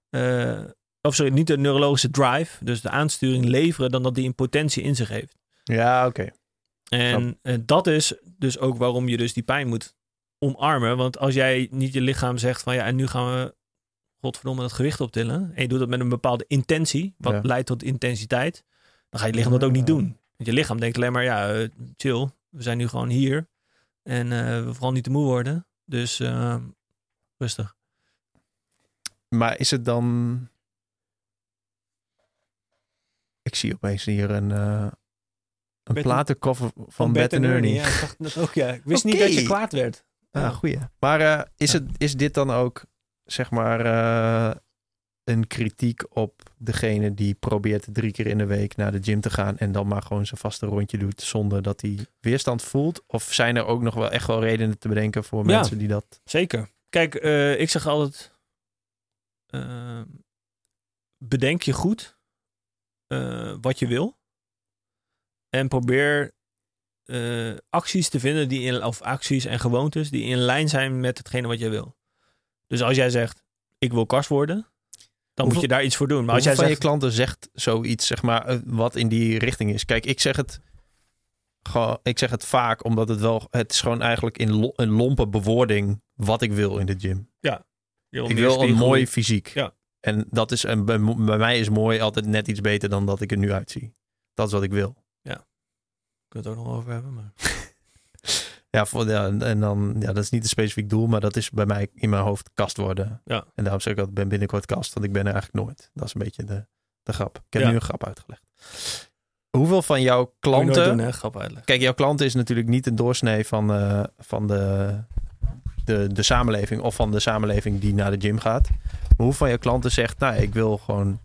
eh, of sorry, niet de neurologische drive, dus de aansturing leveren, dan dat die een potentie in zich heeft. Ja, oké. En eh, dat is dus ook waarom je dus die pijn moet omarmen. Want als jij niet je lichaam zegt van ja, en nu gaan we godverdomme dat gewicht optillen. En je doet dat met een bepaalde intentie, wat Ja. leidt tot intensiteit. Dan ga je lichaam dat ook niet doen. Want je lichaam denkt alleen maar, ja, eh, chill. We zijn nu gewoon hier. En eh, we vooral niet te moe worden. Dus eh, rustig. Maar is het dan... Ik zie opeens hier een, een Bert- platenkoffer van, Bert en Ernie. Ja, ik dacht dat ook, ja. Ik wist niet dat je kwaad werd. Ah, goeie. Maar eh, is, het, is dit dan ook, zeg maar, eh, een kritiek op degene die probeert drie keer in de week naar de gym te gaan en dan maar gewoon zijn vaste rondje doet zonder dat hij weerstand voelt? Of zijn er ook nog wel echt wel redenen te bedenken voor Ja. mensen die dat... Zeker. Kijk, eh, ik zeg altijd: bedenk je goed wat je wil. En probeer eh, acties te vinden die in, of acties en gewoontes die in lijn zijn met hetgene wat jij wil. Dus als jij zegt: ik wil kast worden, dan moet je daar iets voor doen. Maar als jij van zegt: je klanten zegt zoiets, zeg maar, eh, wat in die richting is? Kijk, ik zeg het ik zeg het vaak, omdat het wel, het is gewoon eigenlijk in een lompe bewoording wat ik wil in de gym. ik wil een mooi fysiek. Ja. En dat is, en bij, bij mij is mooi altijd net iets beter dan dat ik er nu uitzie. Dat is wat ik wil. Kunnen we het ook nog over hebben. Maar... Ja, voor, ja en- dan, ja, dat is niet een specifiek doel, maar dat is bij mij in mijn hoofd kast worden. Ja. En daarom zeg ik altijd, ben binnenkort kast, want ik ben er eigenlijk nooit. Dat is een beetje de, de grap. Ik heb Ja. nu een grap uitgelegd. Hoeveel van jouw klanten... doen, hè? Grap uitleggen. Kijk, jouw klanten is natuurlijk niet een doorsnee van, eh, van de, de, de samenleving of van de samenleving die naar de gym gaat. Maar hoeveel van jouw klanten zegt, nou, ik wil gewoon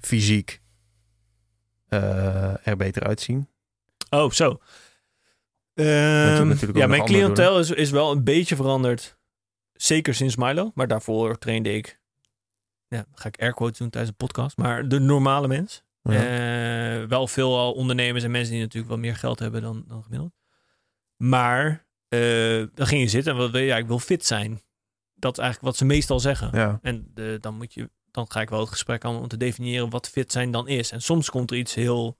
fysiek eh, er beter uitzien? Oh, zo. Ehm, ja, mijn cliëntel is, is wel een beetje veranderd. Zeker sinds Milo. Maar daarvoor trainde ik ja, ga ik air quotes doen tijdens een podcast, maar de normale mens. Ja. Eh, wel veel al ondernemers en mensen die natuurlijk wel meer geld hebben dan, dan gemiddeld. Maar eh, dan ging je zitten en wat wil je? Ja, ik wil fit zijn. Dat is eigenlijk wat ze meestal zeggen. ja. En dan moet je, dan ga ik wel het gesprek aan om te definiëren wat fit zijn dan is. En soms komt er iets heel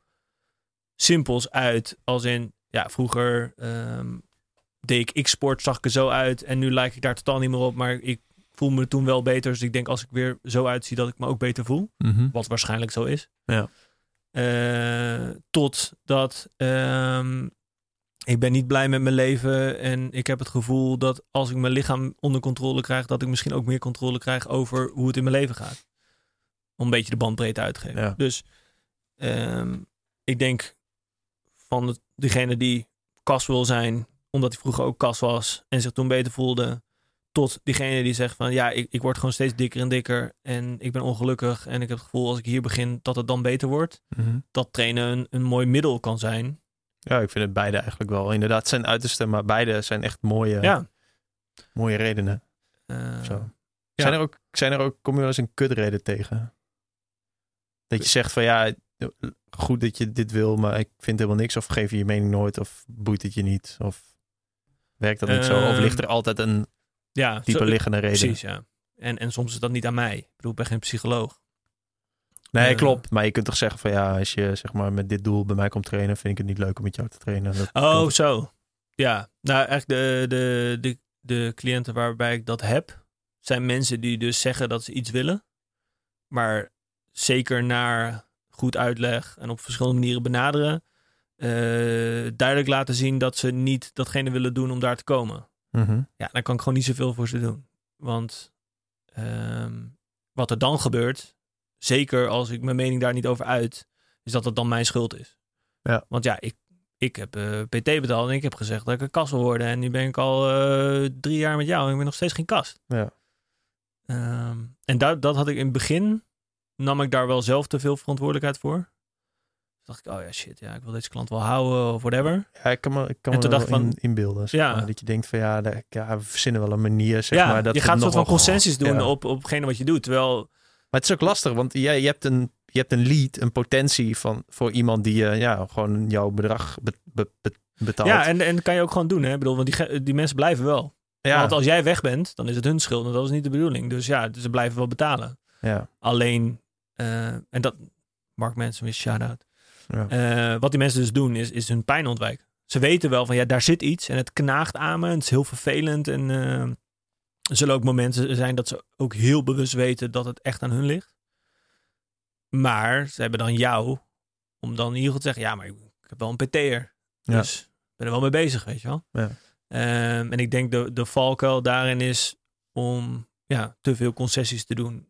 simpels uit, als in, ja, vroeger ehm, deed ik X-sport, zag ik er zo uit en nu lijk ik daar totaal niet meer op, maar ik voel me toen wel beter. Dus ik denk als ik weer zo uitzie dat ik me ook beter voel, Mhm. wat waarschijnlijk zo is. Ja. Eh, tot dat ehm, ik ben niet blij met mijn leven en ik heb het gevoel dat als ik mijn lichaam onder controle krijg, dat ik misschien ook meer controle krijg over hoe het in mijn leven gaat. Om een beetje de bandbreedte uit te geven. Ja. Dus ehm, ik denk van degene die kas wil zijn, omdat hij vroeger ook kas was en zich toen beter voelde, tot diegene die zegt van ja, ik, ik word gewoon steeds dikker en dikker en ik ben ongelukkig en ik heb het gevoel als ik hier begin dat het dan beter wordt. Mhm. Dat trainen een, een mooi middel kan zijn. Ja, ik vind het beide eigenlijk wel. Inderdaad, zijn uiterste, maar beide zijn echt mooie, Ja. mooie redenen. Eh, Zo. Ja. Zijn, er ook, zijn er ook, kom je wel eens een kutreden tegen? Dat je zegt van ja, goed dat je dit wil, maar ik vind helemaal niks. Of geef je je mening nooit, of boeit het je niet? Of werkt dat niet zo? Of Ehm, ligt er altijd een ja, dieper liggende reden? Precies, ja. En, en soms is dat niet aan mij. Ik bedoel, ik ben geen psycholoog. Nee, Eh, klopt. Maar je kunt toch zeggen van ja, als je zeg maar met dit doel bij mij komt trainen, vind ik het niet leuk om met jou te trainen. Dat Oh, komt- zo. Ja, nou eigenlijk de, de, de, de cliënten waarbij ik dat heb, zijn mensen die dus zeggen dat ze iets willen. Maar zeker naar goed uitleg en op verschillende manieren benaderen. eh, duidelijk laten zien dat ze niet datgene willen doen om daar te komen. Mhm. Ja, dan kan ik gewoon niet zoveel voor ze doen. Want ehm, wat er dan gebeurt, zeker als ik mijn mening daar niet over uit, is dat het dan mijn schuld is. Ja. Want ja, ik, ik heb eh, PT betaald en ik heb gezegd dat ik een kast wil worden. En nu ben ik al eh, drie jaar met jou en ik ben nog steeds geen kast. Ja. Ehm, en dat, dat had ik in het begin, nam ik daar wel zelf te veel verantwoordelijkheid voor. Toen dacht ik, oh ja, shit, ja, ik wil deze klant wel houden of whatever. Ja, ik kan me, ik kan En me dacht van- in, inbeelden. Ja. maar. Dat je denkt van ja, de- ja, we verzinnen wel een manier. Zeg ja, maar, dat je gaat een soort van consensus doen Ja. op, op hetgene wat je doet. Terwijl Maar het is ook lastig, want jij, je, hebt een, je hebt een lead, een potentie van, voor iemand die eh, ja, gewoon jouw bedrag be- be- be- betaalt. Ja, en, en dat kan je ook gewoon doen. Hè? Ik bedoel, want die, die mensen blijven wel. ja, Want als jij weg bent, dan is het hun schuld. En dat is niet de bedoeling. Dus ja, ze blijven wel betalen. ja, Alleen, en dat, Mark Mensen weer shout-out. ja. Eh, wat die mensen dus doen, is, is hun pijn ontwijken. Ze weten wel van, ja, daar zit iets. En het knaagt aan me. En het is heel vervelend. En eh, er zullen ook momenten zijn dat ze ook heel bewust weten dat het echt aan hun ligt. Maar ze hebben dan jou om dan in ieder geval te zeggen, ja, maar ik heb wel een PT'er. Ja. Dus ik ben er wel mee bezig, weet je wel. Ja. Ehm, en ik denk de, de valkuil daarin is om ja, te veel concessies te doen.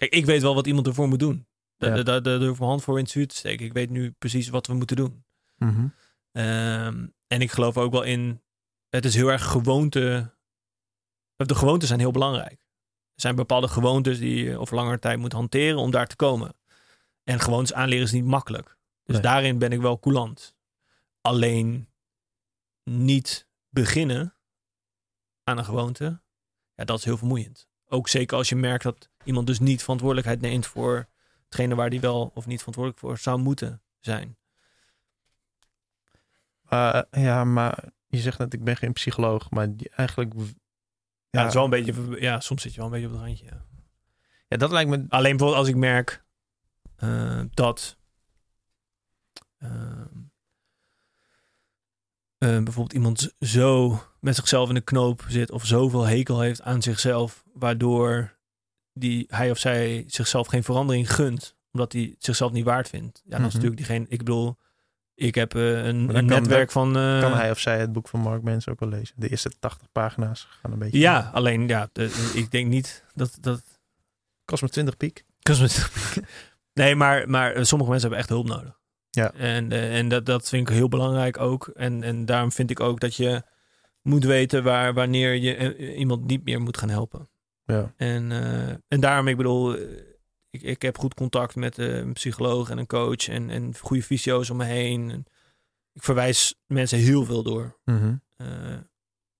Kijk, ik weet wel wat iemand ervoor moet doen. Daar Ja. daar- daar durf ik mijn hand voor in het vuur te steken. Ik weet nu precies wat we moeten doen. Mhm. Ehm, en ik geloof ook wel in, het is heel erg gewoonte. De gewoontes zijn heel belangrijk. Er zijn bepaalde gewoontes die je over langere tijd moet hanteren om daar te komen. En gewoontes aanleren is niet makkelijk. Dus Nee. daarin ben ik wel coulant. Alleen niet beginnen aan een gewoonte, ja, dat is heel vermoeiend. Ook zeker als je merkt dat iemand dus niet verantwoordelijkheid neemt voor hetgene waar die wel of niet verantwoordelijk voor zou moeten zijn. Uh, ja, maar je zegt net, ik ben geen psycholoog, maar die, eigenlijk... Ja, Ja, het is wel een beetje, ja, soms zit je wel een beetje op het randje. Ja. ja, dat lijkt me... Alleen bijvoorbeeld als ik merk eh, dat ehm, eh, bijvoorbeeld iemand zo met zichzelf in de knoop zit of zoveel hekel heeft aan zichzelf, waardoor die, hij of zij zichzelf geen verandering gunt, omdat hij het zichzelf niet waard vindt. Ja, dan is Mhm. natuurlijk diegene, ik bedoel, ik heb eh, een, kan- netwerk van... eh, Kan hij of zij het boek van Mark Mensen ook wel lezen? De eerste 80 pagina's gaan een beetje... Ja, alleen ja, de- ik denk niet dat, dat Kost me 20 piek. Nee, maar, maar eh, sommige mensen hebben echt hulp nodig. Ja. En, en dat, dat vind ik heel belangrijk ook. En, en daarom vind ik ook dat je moet weten waar, wanneer je iemand niet meer moet gaan helpen. Ja. En, eh, en daarom, ik bedoel, eh, ik, ik heb goed contact met eh, een psycholoog en een coach en, en goede fysio's om me heen. En ik verwijs mensen heel veel door. Mhm.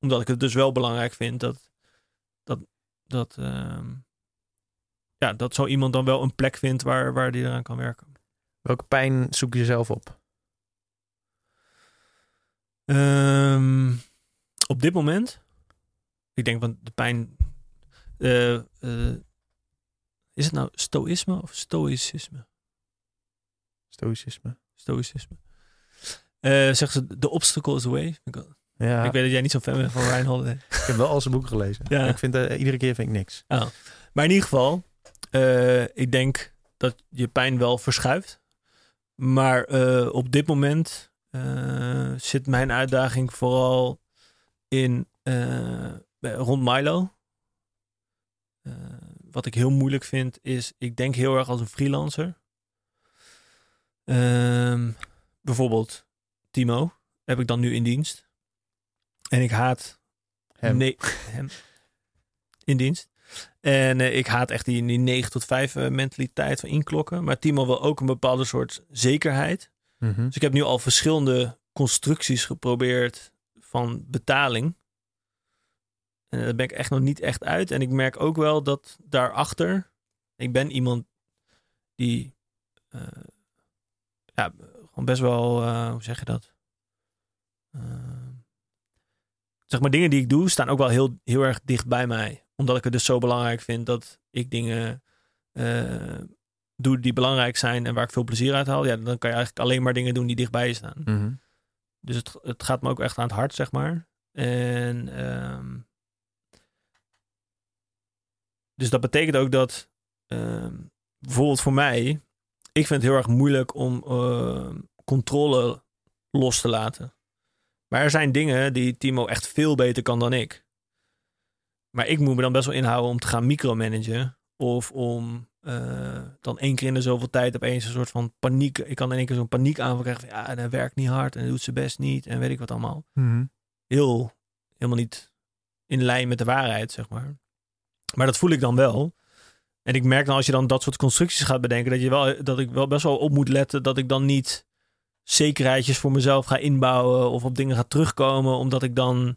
Omdat ik het dus wel belangrijk vind dat, dat, dat, ehm, ja, dat zo iemand dan wel een plek vindt waar, waar die eraan kan werken. Welke pijn zoek je zelf op? Ehm, op dit moment, ik denk van de pijn. Eh, eh, is het nou stoïsme of stoïcisme? Stoïcisme. Stoïcisme. Zeggen ze, the obstacle is the way. Ik, Ja, ik weet dat jij niet zo fan bent van Ryan Holiday. ik heb wel al zijn boeken gelezen. Ja. Ik vind, eh, iedere keer vind ik niks. Maar in ieder geval, ik denk dat je pijn wel verschuift. Maar op dit moment zit mijn uitdaging vooral in rond Milo. Eh, wat ik heel moeilijk vind is, ik denk heel erg als een freelancer. Ehm, bijvoorbeeld Timo heb ik dan nu in dienst. En ik haat Hem. Nee, hem. In dienst. En eh, ik haat echt die, die 9 tot 5 eh, mentaliteit van inklokken. Maar Timo wil ook een bepaalde soort zekerheid. Mhm. Dus ik heb nu al verschillende constructies geprobeerd van betaling. En daar ben ik echt nog niet echt uit. En ik merk ook wel dat daarachter... Ik ben iemand die... eh, ja, gewoon best wel... eh, hoe zeg je dat? Eh, zeg maar, dingen die ik doe staan ook wel heel, heel erg dicht bij mij. Omdat ik het dus zo belangrijk vind dat ik dingen doe die belangrijk zijn en waar ik veel plezier uit haal. Ja, dan kan je eigenlijk alleen maar dingen doen die dichtbij je staan. Mhm. Dus het, het gaat me ook echt aan het hart, zeg maar. En ehm, dus dat betekent ook dat ehm, bijvoorbeeld voor mij, ik vind het heel erg moeilijk om ehm, controle los te laten. Maar er zijn dingen die Timo echt veel beter kan dan ik. Maar ik moet me dan best wel inhouden om te gaan micromanagen. Of om eh, dan één keer in de zoveel tijd opeens een soort van paniek. Ik kan in één keer zo'n paniekaanval krijgen van ja, en hij werkt niet hard en hij doet zijn best niet en weet ik wat allemaal. Mhm. Heel, helemaal niet in lijn met de waarheid, zeg maar. Maar dat voel ik dan wel. En ik merk dan als je dan dat soort constructies gaat bedenken, dat, je wel, dat ik wel best wel op moet letten dat ik dan niet zekerheidjes voor mezelf ga inbouwen of op dingen ga terugkomen, omdat ik dan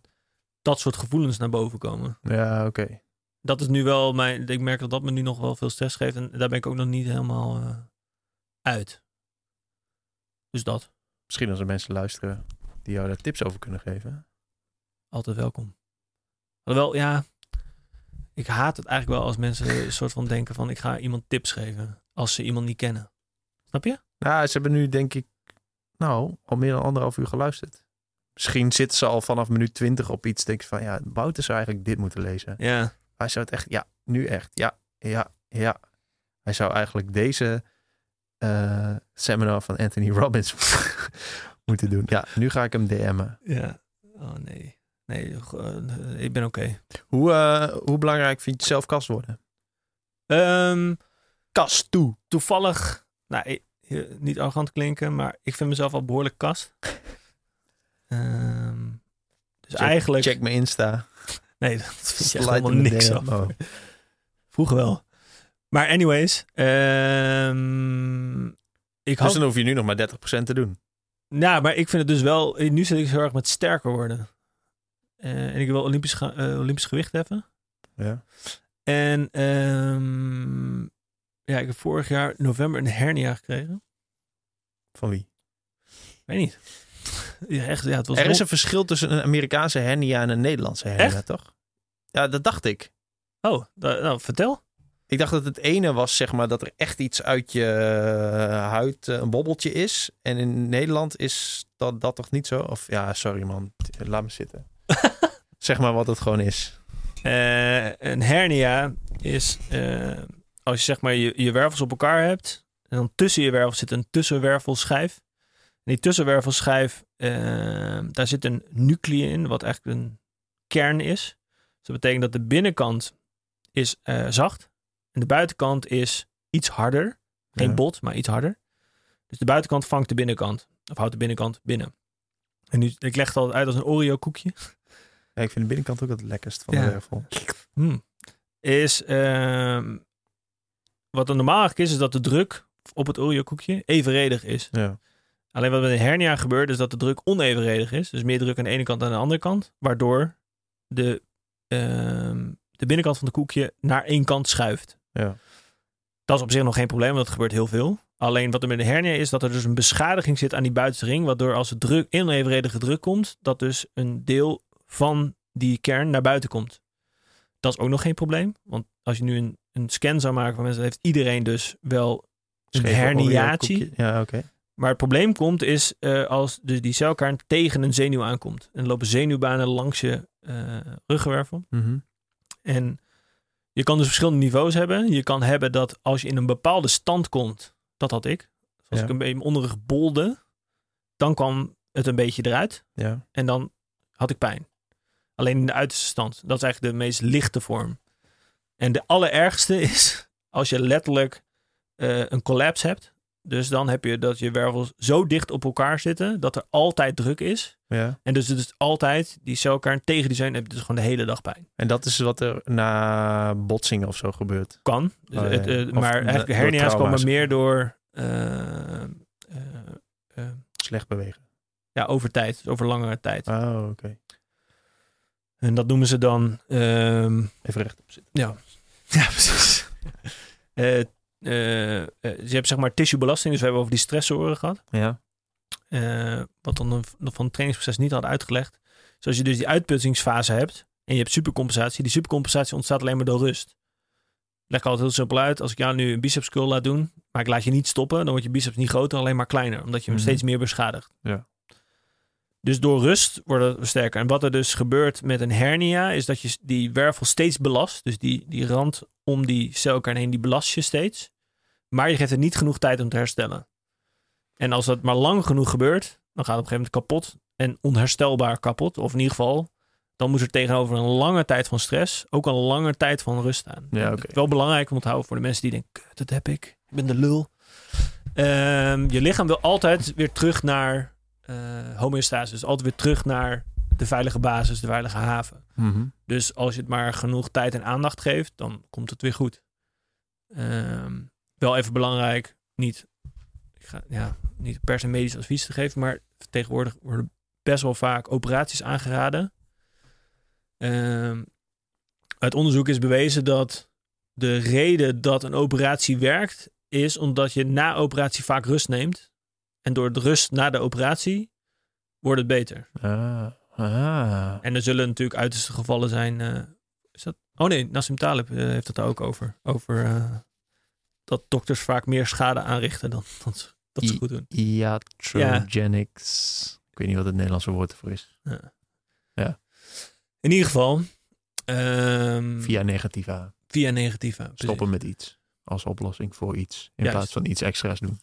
dat soort gevoelens naar boven komen. Ja, oké. Dat is nu wel mijn. Ik merk dat dat me nu nog wel veel stress geeft. En daar ben ik ook nog niet helemaal eh, uit. Dus dat. Misschien als er mensen luisteren die jou daar tips over kunnen geven. Altijd welkom. Alhoewel, ja. Ik haat het eigenlijk wel als mensen een soort van denken van ik ga iemand tips geven. Als ze iemand niet kennen. Snap je? Nou, ze hebben nu denk ik, nou, al meer dan anderhalf uur geluisterd. Misschien zitten ze al vanaf minuut twintig op iets. Denk je van, ja, Wouter zou eigenlijk dit moeten lezen. Ja. Hij zou het echt, ja, nu echt, ja, ja, ja. Hij zou eigenlijk deze eh, seminar van Anthony Robbins moeten doen. Ja, nu ga ik hem DM'en. Ja. Oh nee. Nee, eh, ik ben oké. Hoe, eh, hoe belangrijk vind je zelf kast worden? Ehm, Kast toe. toevallig, nou, ik- eh, niet arrogant klinken, maar ik vind mezelf al behoorlijk kast. Ehm, dus Check- eigenlijk. Check mijn Insta. Nee, dat vind je helemaal niks af. Oh. Vroeger wel. Maar anyways, ehm, ik Dus had, dan hoef je nu nog maar 30% te doen. nou, maar ik vind het dus wel. Nu zit ik heel erg met sterker worden. Eh, en ik wil Olympisch, ga- eh, Olympisch gewicht heffen. Ja. En ehm, ja, ik heb vorig jaar november een hernia gekregen. Van wie? Weet niet. Ja, echt, ja, het was Er is een verschil tussen een Amerikaanse hernia en een Nederlandse hernia, Echt? toch? Ja, dat dacht ik. Oh, nou, vertel. Ik dacht dat het ene was, zeg maar, dat er echt iets uit je eh, huid, een bobbeltje is. En in Nederland is dat, dat toch niet zo? Of ja, sorry man, laat me zitten. zeg maar wat het gewoon is. Eh, een hernia is eh, als je zeg maar je, je wervels op elkaar hebt. En dan tussen je wervels zit een tussenwervelschijf. En die tussenwervelschijf, eh, daar zit een nucleus in, wat eigenlijk een kern is. Dus dat betekent dat de binnenkant is zacht. En de buitenkant is iets harder. Geen Ja. bot, maar iets harder. Dus de buitenkant vangt de binnenkant. Of houdt de binnenkant binnen. En nu, ik leg het altijd uit als een Oreo koekje. Ja, ik vind de binnenkant ook het lekkerst van de wervel. Hmm. Is ehm, wat er normaal is, is dat de druk op het Oreo-koekje evenredig is. Ja. Alleen wat met een hernia gebeurt, is dat de druk onevenredig is. Dus meer druk aan de ene kant dan aan de andere kant. Waardoor de, ehm, de binnenkant van het koekje naar één kant schuift. Ja. Dat is op zich nog geen probleem, want dat gebeurt heel veel. Alleen wat er met de hernia is, dat er dus een beschadiging zit aan die buitenste ring. Waardoor als er druk, onevenredige druk komt, dat dus een deel van die kern naar buiten komt. Dat is ook nog geen probleem. Want als je nu een, een scan zou maken van mensen, dan heeft iedereen dus wel een Scheef herniatie. Ja, oké. Maar het probleem komt is eh, als dus die celkern tegen een zenuw aankomt. En lopen zenuwbanen langs je ruggenwervel. Mhm. En je kan dus verschillende niveaus hebben. Je kan hebben dat als je in een bepaalde stand komt, dat had ik. Als Ja. ik een beetje mijn onderrug bolde, dan kwam het een beetje eruit. Ja. En dan had ik pijn. Alleen in de uiterste stand. Dat is eigenlijk de meest lichte vorm. En de allerergste is als je letterlijk eh, een collapse hebt. Dus dan heb je dat je wervels zo dicht op elkaar zitten dat er altijd druk is. ja. En dus het is altijd die celkern tegen die zenuw heb je dus gewoon de hele dag pijn. En dat is wat er na botsingen of zo gebeurt. Kan. Dus Oh, ja, het, eh, maar eigenlijk de door hernia's komen meer door eh, Slecht bewegen. ja, over tijd, over langere tijd. Oh, oké. En dat noemen ze dan ehm, Even rechtop zitten. Ja, ja precies. Eh, eh, eh, je hebt zeg maar tissuebelasting, dus we hebben over die stressoren gehad. Ja. Wat dan een- van het trainingsproces niet had uitgelegd. Dus als je dus die uitputtingsfase hebt en je hebt supercompensatie, die supercompensatie ontstaat alleen maar door rust. Leg ik altijd heel simpel uit. Als ik jou nu een biceps curl laat doen, maar ik laat je niet stoppen, dan wordt je biceps niet groter, alleen maar kleiner, omdat je hem Mhm. steeds meer beschadigt. Ja. Dus door rust worden we sterker. En wat er dus gebeurt met een hernia, is dat je die wervel steeds belast. Dus die, die rand om die celkern heen, die belast je steeds. Maar je geeft het niet genoeg tijd om te herstellen. En als dat maar lang genoeg gebeurt, dan gaat het op een gegeven moment kapot. En onherstelbaar kapot. Of in ieder geval, dan moet er tegenover een lange tijd van stress ook een lange tijd van rust aan. Ja, Wel belangrijk om te houden voor de mensen die denken, "Kut, dat heb ik. Ik ben de lul. Ehm, je lichaam wil altijd weer terug naar homeostase. Dus altijd weer terug naar de veilige basis, de veilige haven. Mhm. Dus als je het maar genoeg tijd en aandacht geeft, dan komt het weer goed. Ehm, wel even belangrijk, niet, ik ga, ja, niet per se medisch advies te geven, maar tegenwoordig worden best wel vaak operaties aangeraden. Ehm, uit onderzoek is bewezen dat de reden dat een operatie werkt, is omdat je na operatie vaak rust neemt. En door de rust na de operatie wordt het beter. Ah. Ah. En er zullen natuurlijk uiterste gevallen zijn. eh, is dat? Oh nee, Nassim Taleb eh, heeft het daar ook over. Over eh, dat dokters vaak meer schade aanrichten dan dat ze, dat ze goed doen. Iatrogenics. Ik weet niet wat het Nederlandse woord ervoor is. In ieder geval. ehm, Via negativa. via precies. Stoppen met iets. Als oplossing voor iets. In Juist. plaats van iets extra's doen.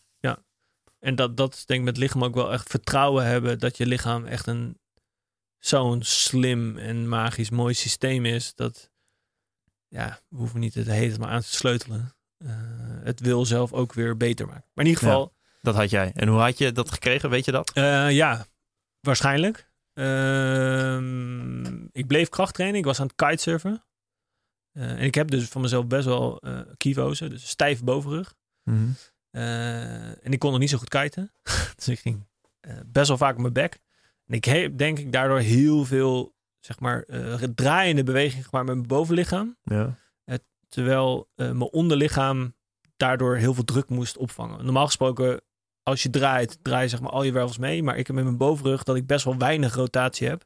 En dat, dat is denk ik met lichaam ook wel echt vertrouwen hebben dat je lichaam echt een zo'n slim en magisch mooi systeem is. Dat ja, we hoeven niet het heet maar aan te sleutelen. Eh, het wil zelf ook weer beter maken. Maar in ieder geval, Dat had jij. En hoe had je dat gekregen? Weet je dat? Eh, ja, waarschijnlijk. Ehm, ik bleef kracht trainen. Ik was aan het kitesurfen. Eh, en ik heb dus van mezelf best wel kivozen, dus stijf bovenrug. Eh, en ik kon nog niet zo goed kiten. dus ik ging eh, best wel vaak op mijn bek. En ik heb denk ik daardoor heel veel, zeg maar, eh, draaiende beweging gemaakt met mijn bovenlichaam. Ja. Terwijl eh, mijn onderlichaam daardoor heel veel druk moest opvangen. Normaal gesproken, als je draait, draai je zeg maar al je wervels mee. Maar ik heb met mijn bovenrug dat ik best wel weinig rotatie heb.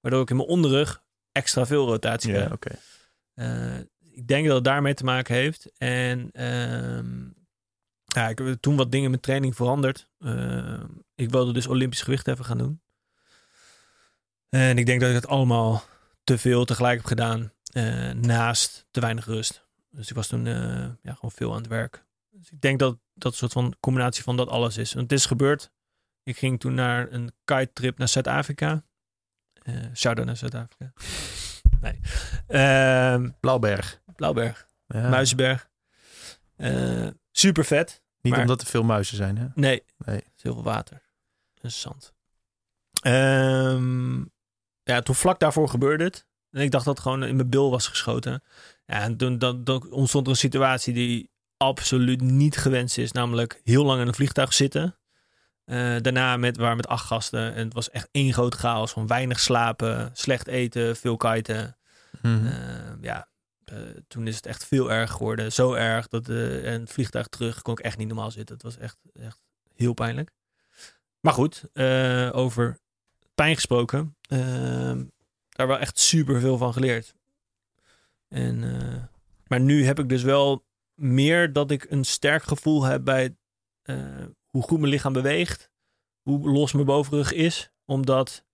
Waardoor ik in mijn onderrug extra veel rotatie Ja, heb. Eh, ik denk dat het daarmee te maken heeft. En ehm, ja, ik heb toen wat dingen met training veranderd. Eh, ik wilde dus Olympisch gewicht even gaan doen. En ik denk dat ik het allemaal te veel tegelijk heb gedaan. eh, naast te weinig rust. Dus ik was toen eh, ja, gewoon veel aan het werk. Dus ik denk dat dat een soort van combinatie van dat alles is. Want het is gebeurd. Ik ging toen naar een kite trip naar Zuid-Afrika. Eh Shout-out naar Zuid-Afrika. nee. Ehm, Blauwberg. Blauwberg, Ja. Muizenberg. Eh, super vet. Niet maar- omdat er veel muizen zijn, hè? Nee, Nee. het is heel veel water. En zand. Ehm, ja, toen vlak daarvoor gebeurde het. En ik dacht dat het gewoon in mijn bil was geschoten. Ja, en toen dan, dan ontstond er een situatie die absoluut niet gewenst is. Namelijk heel lang in een vliegtuig zitten. Eh, daarna met, waar met acht gasten. En het was echt één groot chaos van weinig slapen, slecht eten, veel kiten. Mhm. Eh, ja, eh, toen is het echt veel erg geworden. Zo erg dat uh, en het vliegtuig terug kon ik echt niet normaal zitten. Het was echt, echt heel pijnlijk. Maar goed, uh, over pijn gesproken. Ehm, daar wel echt super veel van geleerd. En, maar nu heb ik dus wel meer dat ik een sterk gevoel heb bij hoe goed mijn lichaam beweegt. Hoe los mijn bovenrug is. Omdat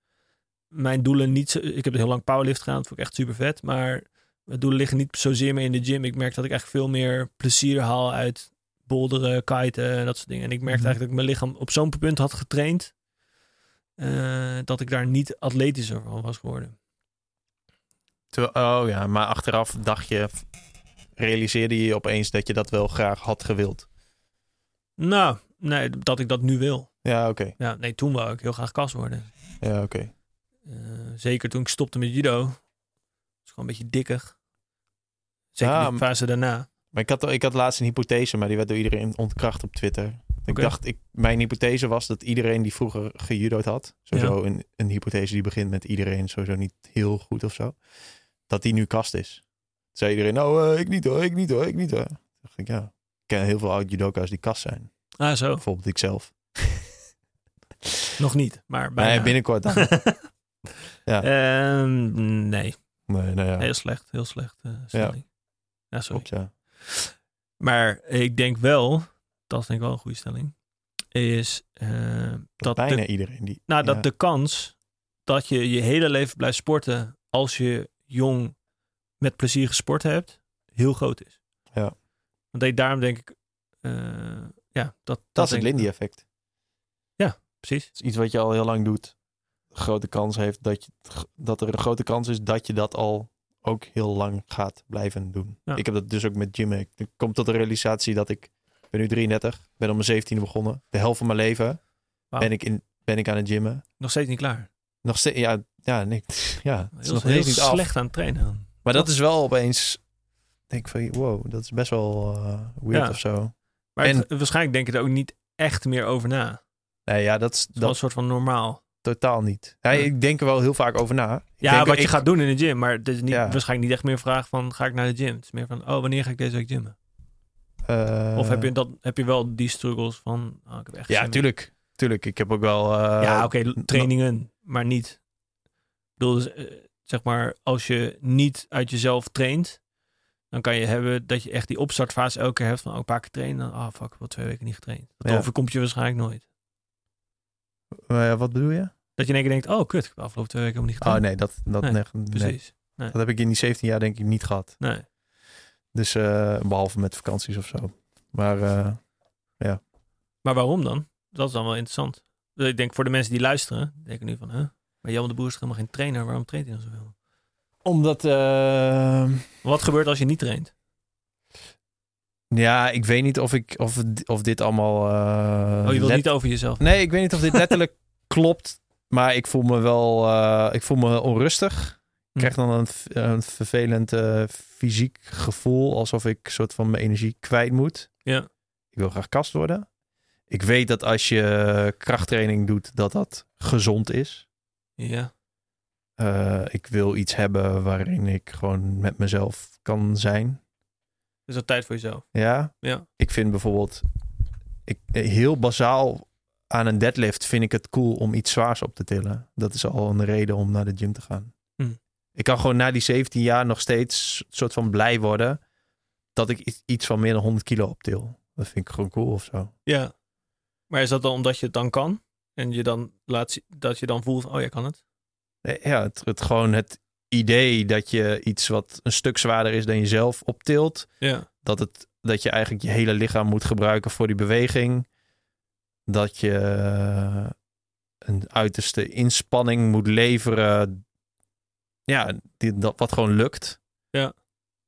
mijn doelen niet zo... Ik heb heel lang powerlift gedaan. Dat vond ik echt super vet. Maar mijn doelen liggen niet zozeer meer in de gym. Ik merk dat ik echt veel meer plezier haal uit boulderen, kiten en dat soort dingen. En ik merkte mhm. eigenlijk dat ik mijn lichaam op zo'n punt had getraind. Uh, dat ik daar niet atletischer van was geworden. Oh ja, maar achteraf dacht je, realiseerde je opeens dat je dat wel graag had gewild? Nou, nee, dat ik dat nu wil. Ja, oké. Ja, nee, toen wou ik heel graag kast worden. Ja, oké. Uh, zeker toen ik stopte met judo. was gewoon een beetje dikker. Zeker ja, fase daarna. Maar ik had, ik had laatst een hypothese, maar die werd door iedereen ontkracht op Twitter. Ik dacht, ik, mijn hypothese was dat iedereen die vroeger gejudo'd had, sowieso een, een hypothese die begint met iedereen sowieso niet heel goed of zo, dat die nu kast is. Toen zei iedereen, nou, uh, ik niet hoor, ik niet hoor, ik niet hoor. Toen dacht ik, ja, ik ken heel veel oud judoka's die kast zijn. Ah, zo. Bijvoorbeeld ik zelf. Nog niet, maar bijna. Nee, binnenkort dan. ja. Um, nee. Nee, nou ja. Heel slecht, heel slecht uh, stelling. Ja, ja sorry. ja. Maar ik denk wel, dat is denk ik wel een goede stelling, is uh, dat, bijna de, iedereen die. Nou, dat de kans dat je je hele leven blijft sporten als je jong met plezier gesport hebt, heel groot is. Ja. Want daarom denk ik, uh, ja, dat, dat, dat is het Lindy-effect. Ja, precies. is iets wat je al heel lang doet. Grote kans heeft dat, je, dat er een grote kans is dat je dat al ook heel lang gaat blijven doen. Ik heb dat dus ook met gymmen. Ik kom tot de realisatie dat ik ben nu 33, ben om mijn 17e begonnen. De helft van mijn leven ben, ik in, ben ik aan het gymmen. Nog steeds niet klaar. Nog steeds, ja, ja, nee, ja. Het is nog heel niet slecht aan het trainen. Maar dat, is wel opeens, denk van, wow, dat is best wel uh, weird of zo. Maar en, waarschijnlijk denk je er ook niet echt meer over na. Nee, ja, dat is, dat, een soort van normaal. Totaal niet. Ja, ik denk er wel heel vaak over na. ja, wat je gaat doen in de gym. Maar het is niet, waarschijnlijk niet echt meer vraag van... ga ik naar de gym? Het is meer van... oh, wanneer ga ik deze week gymmen? Uh, of heb je, dat, heb je wel die struggles van... Oh, ik heb echt ja, tuurlijk. Tuurlijk. Ik heb ook wel... Uh, ja, oké. trainingen. Maar niet... Ik bedoel, dus, uh, zeg maar... als je niet uit jezelf traint... dan kan je hebben dat je echt die opstartfase elke keer hebt... van... oh, een paar keer trainen. Ah, oh, fuck, ik heb twee weken niet getraind. Dat ja. overkomt je waarschijnlijk nooit. Uh, wat bedoel je? Dat je in één keer denkt, oh kut, ik heb afgelopen twee weken helemaal niet gedaan. Oh nee, dat, dat nee, nee. precies. Nee. Dat heb ik in die 17 jaar denk ik niet gehad. Nee. Dus uh, behalve met vakanties of zo. Maar uh, ja. Maar waarom dan? Dat is dan wel interessant. Dus ik denk voor de mensen die luisteren, denken nu van, huh? Maar Jan de Boer is helemaal geen trainer. Waarom traint hij dan zoveel? Omdat... Uh... Wat gebeurt als je niet traint? Ja, ik weet niet of, ik, of, of dit allemaal... Uh, oh, je wilt niet over jezelf? Nee, ik weet niet of dit letterlijk klopt. Maar ik voel me wel... Uh, ik voel me onrustig. Ik krijg dan een, een vervelend uh, fysiek gevoel. Alsof ik soort van mijn energie kwijt moet. Ja. Ik wil graag kast worden. Ik weet dat als je krachttraining doet, dat dat gezond is. Ja. ik wil iets hebben waarin ik gewoon met mezelf kan zijn. Is dat tijd voor jezelf? Ja. ja. Ik vind bijvoorbeeld, ik, heel bazaal aan een deadlift vind ik het cool om iets zwaars op te tillen. Dat is al een reden om naar de gym te gaan. Hm. Ik kan gewoon na die 17 jaar nog steeds soort van blij worden dat ik iets van meer dan 100 kilo optil. Dat vind ik gewoon cool of zo. Ja. Maar is dat dan omdat je het dan kan? En je dan laat zien dat je dan voelt, oh, jij kan het? Ja, het, het gewoon het idee dat je iets wat een stuk zwaarder is dan jezelf optilt. Ja. Dat, het, dat je eigenlijk je hele lichaam moet gebruiken voor die beweging. Dat je een uiterste inspanning moet leveren. Ja, die, dat, wat gewoon lukt. Ja.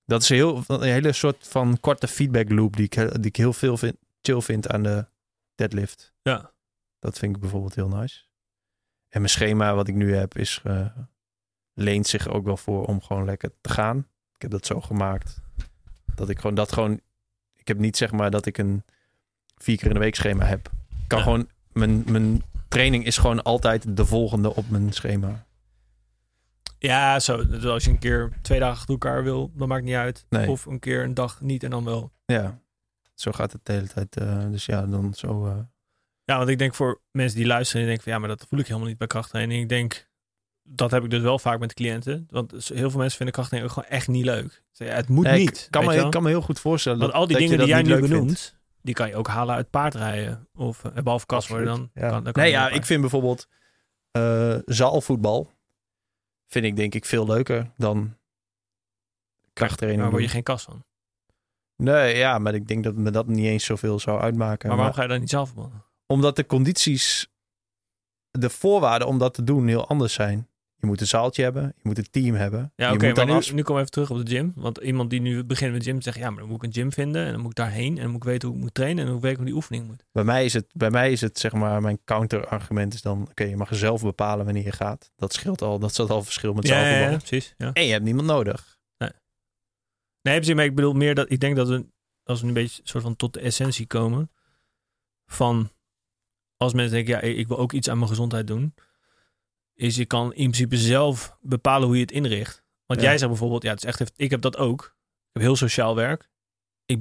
Dat is een, heel, een hele soort van korte feedback loop die ik, die ik heel veel vind, chill vind aan de deadlift. Ja. Dat vind ik bijvoorbeeld heel nice. En mijn schema wat ik nu heb is uh, leent zich ook wel voor om gewoon lekker te gaan. Ik heb dat zo gemaakt dat ik gewoon dat gewoon. Ik heb niet zeg maar dat ik een vier keer in de week schema heb. Ik kan gewoon mijn, mijn training is gewoon altijd de volgende op mijn schema. Ja, zo. Dus als je een keer twee dagen achter elkaar wil, dan maakt niet uit. Nee. Of een keer een dag niet en dan wel. Ja, zo gaat het de hele tijd. eh, dus ja, dan zo... eh, Ja, want ik denk voor mensen die luisteren en denken van ja, maar dat voel ik helemaal niet bij krachttraining. Ik denk, dat heb ik dus wel vaak met de cliënten. Want heel veel mensen vinden krachttraining ook gewoon echt niet leuk. Het moet nee, niet. Ik kan, me, ik kan me heel goed voorstellen Want dat, al die dingen die jij nu benoemt, vindt. die kan je ook halen uit paardrijden. Of uh, behalve kasworden dan. Ja. Kan, dan kan nee, ja, ik vind bijvoorbeeld eh, zaalvoetbal vind ik denk ik veel leuker dan krachttraining. Daar word je geen kas van. Nee, ja, maar ik denk dat me dat niet eens zoveel zou uitmaken. Maar waarom Maar ga je dan niet zelf? Omdat de condities, de voorwaarden om dat te doen heel anders zijn. Je moet een zaaltje hebben, je moet een team hebben. Ja, oké, maar nu, afs- nu we even terug op de gym. Want iemand die nu begint met gym zegt, ja, maar dan moet ik een gym vinden. En dan moet ik daarheen. En dan moet ik weten hoe ik moet trainen. En moet ik hoe die oefening moet. Bij mij is het, bij mij is het zeg maar, mijn counterargument is dan, oké, je mag zelf bepalen wanneer je gaat. Dat scheelt al, dat zat al verschil met Ja, ja, zaalvoetbal. ja, precies. Ja. En je hebt niemand nodig. Nee, precies, maar ik bedoel meer dat ik denk dat we, als we nu een beetje soort van tot de essentie komen van als mensen denken, ja, ik wil ook iets aan mijn gezondheid doen, is je kan in principe zelf bepalen hoe je het inricht. Want Ja. jij zegt bijvoorbeeld, ja, het is echt, ik heb dat ook. Ik heb heel sociaal werk. Ik,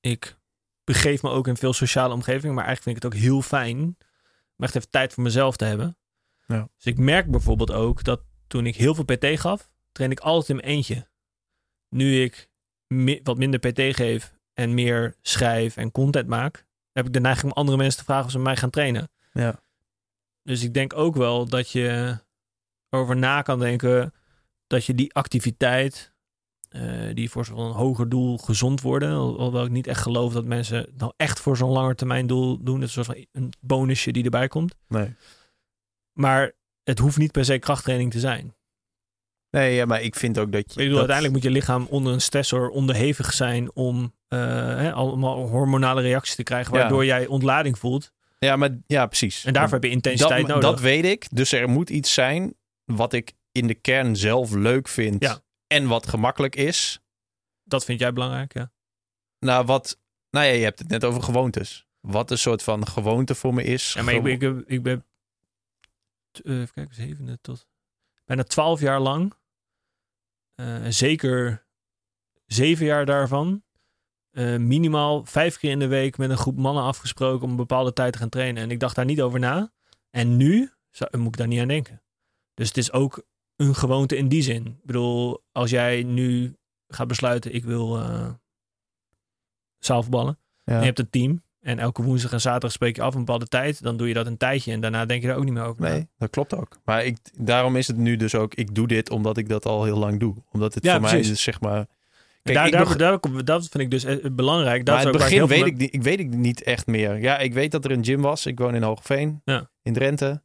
ik begeef me ook in veel sociale omgevingen, maar eigenlijk vind ik het ook heel fijn om echt even tijd voor mezelf te hebben. Ja. Dus ik merk bijvoorbeeld ook dat toen ik heel veel PT gaf, train ik altijd in mijn eentje. Nu ik mi- wat minder PT geef en meer schrijf en content maak, heb ik de neiging om andere mensen te vragen of ze mij gaan trainen. Ja. Dus ik denk ook wel dat je over na kan denken dat je die activiteit, eh, die voor zo'n hoger doel gezond worden, al- alhoewel ik niet echt geloof dat mensen nou echt voor zo'n langer termijn doel doen, het is een soort van een bonusje die erbij komt. Nee. Maar het hoeft niet per se krachttraining te zijn. Nee, ja, maar ik vind ook dat je... Ik bedoel, dat- uiteindelijk moet je lichaam onder een stressor onderhevig zijn om eh, hè, allemaal hormonale reacties te krijgen, Ja. waardoor jij ontlading voelt. Ja, maar ja, precies. En daarvoor heb je intensiteit dat, nodig. Dat weet ik. Dus er moet iets zijn wat ik in de kern zelf leuk vind. Ja. En wat gemakkelijk is. Dat vind jij belangrijk, ja. Nou, wat... Nou ja, je hebt het net over gewoontes. Wat een soort van gewoonte voor me is. Ja, maar ik, ik, ben- ik ben, eh, even kijken, zevende tot bijna twaalf jaar lang, eh, zeker zeven jaar daarvan, eh, minimaal vijf keer in de week met een groep mannen afgesproken om een bepaalde tijd te gaan trainen. En ik dacht daar niet over na. En nu zou, moet ik daar niet aan denken. Dus het is ook een gewoonte in die zin. Ik bedoel, als jij nu gaat besluiten, ik wil eh zaalvoetballen. Ja. En je hebt een team. En elke woensdag en zaterdag spreek je af een bepaalde tijd. Dan doe je dat een tijdje. En daarna denk je daar ook niet meer over. Nee, dat klopt ook. Maar ik, daarom is het nu dus ook... Ik doe dit omdat ik dat al heel lang doe. Omdat het Ja, voor mij is zeg maar... Kijk, daar, daar, dat vind ik dus eh, belangrijk. Dat maar het begin weet ik, niet, ik weet ik niet echt meer. Ja, ik weet dat er een gym was. Ik woon in Hoogeveen. Ja. In Drenthe.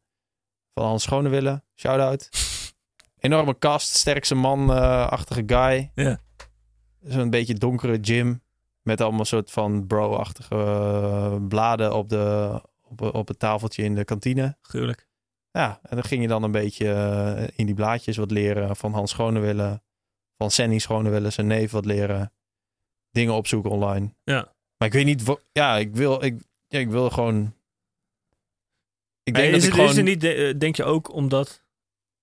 Van Hans Schonewille. Shout-out. Enorme kast. Sterkste man-achtige guy. Ja. Zo'n beetje donkere gym. Met allemaal soort van bro-achtige eh, bladen op, de, op, op het tafeltje in de kantine. Gruwelijk. Ja, en dan ging je dan een beetje eh, in die blaadjes wat leren van Hans Schonewille. Van Sanny Schonewille, zijn neef wat leren. Dingen opzoeken online. Ja. Maar ik weet niet, ja, ik wil, ik, ja, ik wil gewoon... Ik Maar denk is, dat ik het, gewoon... is het niet, eh, denk je ook omdat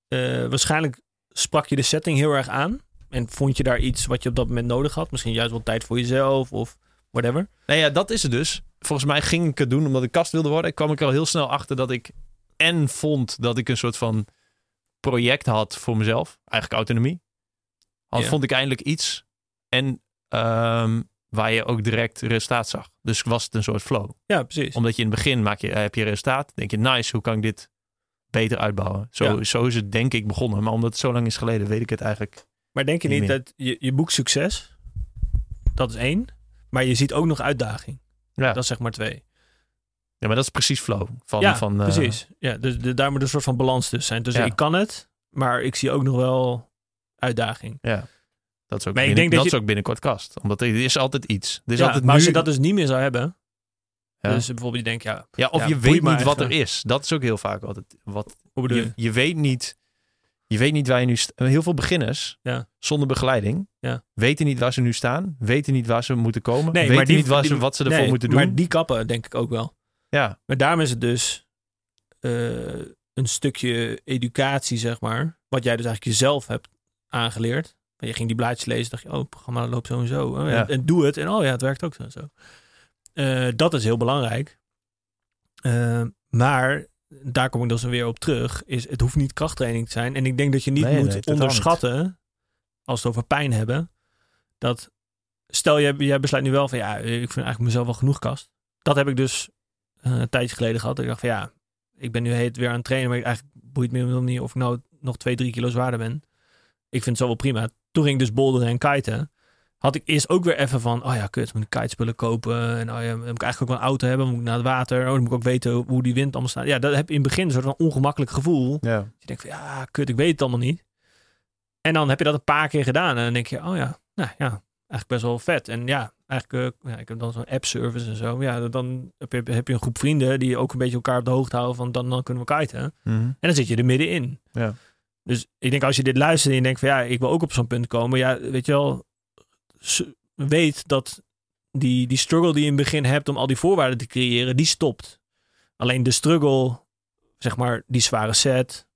eh, waarschijnlijk sprak je de setting heel erg aan. En vond je daar iets wat je op dat moment nodig had? Misschien juist wel tijd voor jezelf of whatever. Nou ja, dat is het dus. Volgens mij ging ik het doen omdat ik kast wilde worden. Ik kwam ik er al heel snel achter dat ik en vond dat ik een soort van project had voor mezelf. Eigenlijk autonomie. Ja. vond ik eindelijk iets. En ehm, waar je ook direct resultaat zag. Dus was het een soort flow. Ja, precies. Omdat je in het begin maak je, heb je resultaat. denk je, nice, hoe kan ik dit beter uitbouwen? Zo, Ja. zo is het denk ik begonnen. Maar omdat het zo lang is geleden, weet ik het eigenlijk. Maar denk je Niet dat je, je boekt succes? Dat is één. Maar je ziet ook nog uitdaging. Ja, Dat is zeg maar twee. ja maar dat is precies flow. Van, ja, van, eh, precies. Ja, dus de, daar moet een soort van balans tussen zijn. Dus Ja. ik kan het, maar ik zie ook nog wel uitdaging. Ja. Dat is ook, Maar ik binnen- denk dat dat je- is ook binnenkort kast. Omdat er is altijd iets. Er is Ja, altijd maar nu... als je dat dus niet meer zou hebben, Ja. dus bijvoorbeeld je denkt, ja, ja, of ja, je weet niet wat er is. Dat is ook heel vaak altijd. Wat, hoe bedoel je? je, weet niet... Je weet niet waar je nu... Heel veel beginners, zonder begeleiding, Ja. weten niet waar ze nu staan. Weten niet waar ze moeten komen. Nee, weten die- niet waar die- ze, wat ze ervoor Nee, moeten doen. Maar die kappen denk ik ook wel. Ja, Maar daarom is het dus, eh, een stukje educatie, zeg maar. Wat jij dus eigenlijk jezelf hebt aangeleerd. Je ging die blaadjes lezen, dacht je, oh, het programma loopt zo en zo. Oh, Ja. En doe het. En oh ja, het werkt ook zo en zo. Eh, dat is heel belangrijk. Eh, maar daar kom ik dus weer op terug. Is het hoeft niet krachttraining te zijn. En ik denk dat je niet Nee, moet onderschatten, als we het over pijn hebben, dat stel jij, jij besluit nu wel van ja, ik vind eigenlijk mezelf wel genoeg kast. Dat heb ik dus eh, een tijdje geleden gehad. Ik dacht van ja, ik ben nu heet weer aan het trainen, maar ik eigenlijk boeit me helemaal niet of ik nou nog twee, drie kilo zwaarder ben. Ik vind het zo wel prima. Toen ging ik dus boulderen en kiten. Had ik eerst ook weer even van, oh ja, kut, moet ik kitespullen kopen. En oh ja, moet ik eigenlijk ook wel een auto hebben, moet ik naar het water. Oh, dan moet ik ook weten hoe die wind allemaal staat. Ja, dat heb je in het begin een soort van ongemakkelijk gevoel. Ja. Je denkt van, ja, kut, ik weet het allemaal niet. En dan heb je dat een paar keer gedaan. En dan denk je, oh ja, nou ja, eigenlijk best wel vet. En ja, eigenlijk, eh, ja, ik heb dan zo'n app-service en zo. Ja, dan heb je, heb je een groep vrienden die ook een beetje elkaar op de hoogte houden van, dan, dan kunnen we kiten. Mhm. En dan zit je er middenin. Ja. Dus ik denk als je dit luistert en je denkt van ja, ik wil ook op zo'n punt komen. Ja, weet je wel, weet dat die, die struggle die je in het begin hebt om al die voorwaarden te creëren, die stopt. Alleen de struggle, zeg maar, die zware set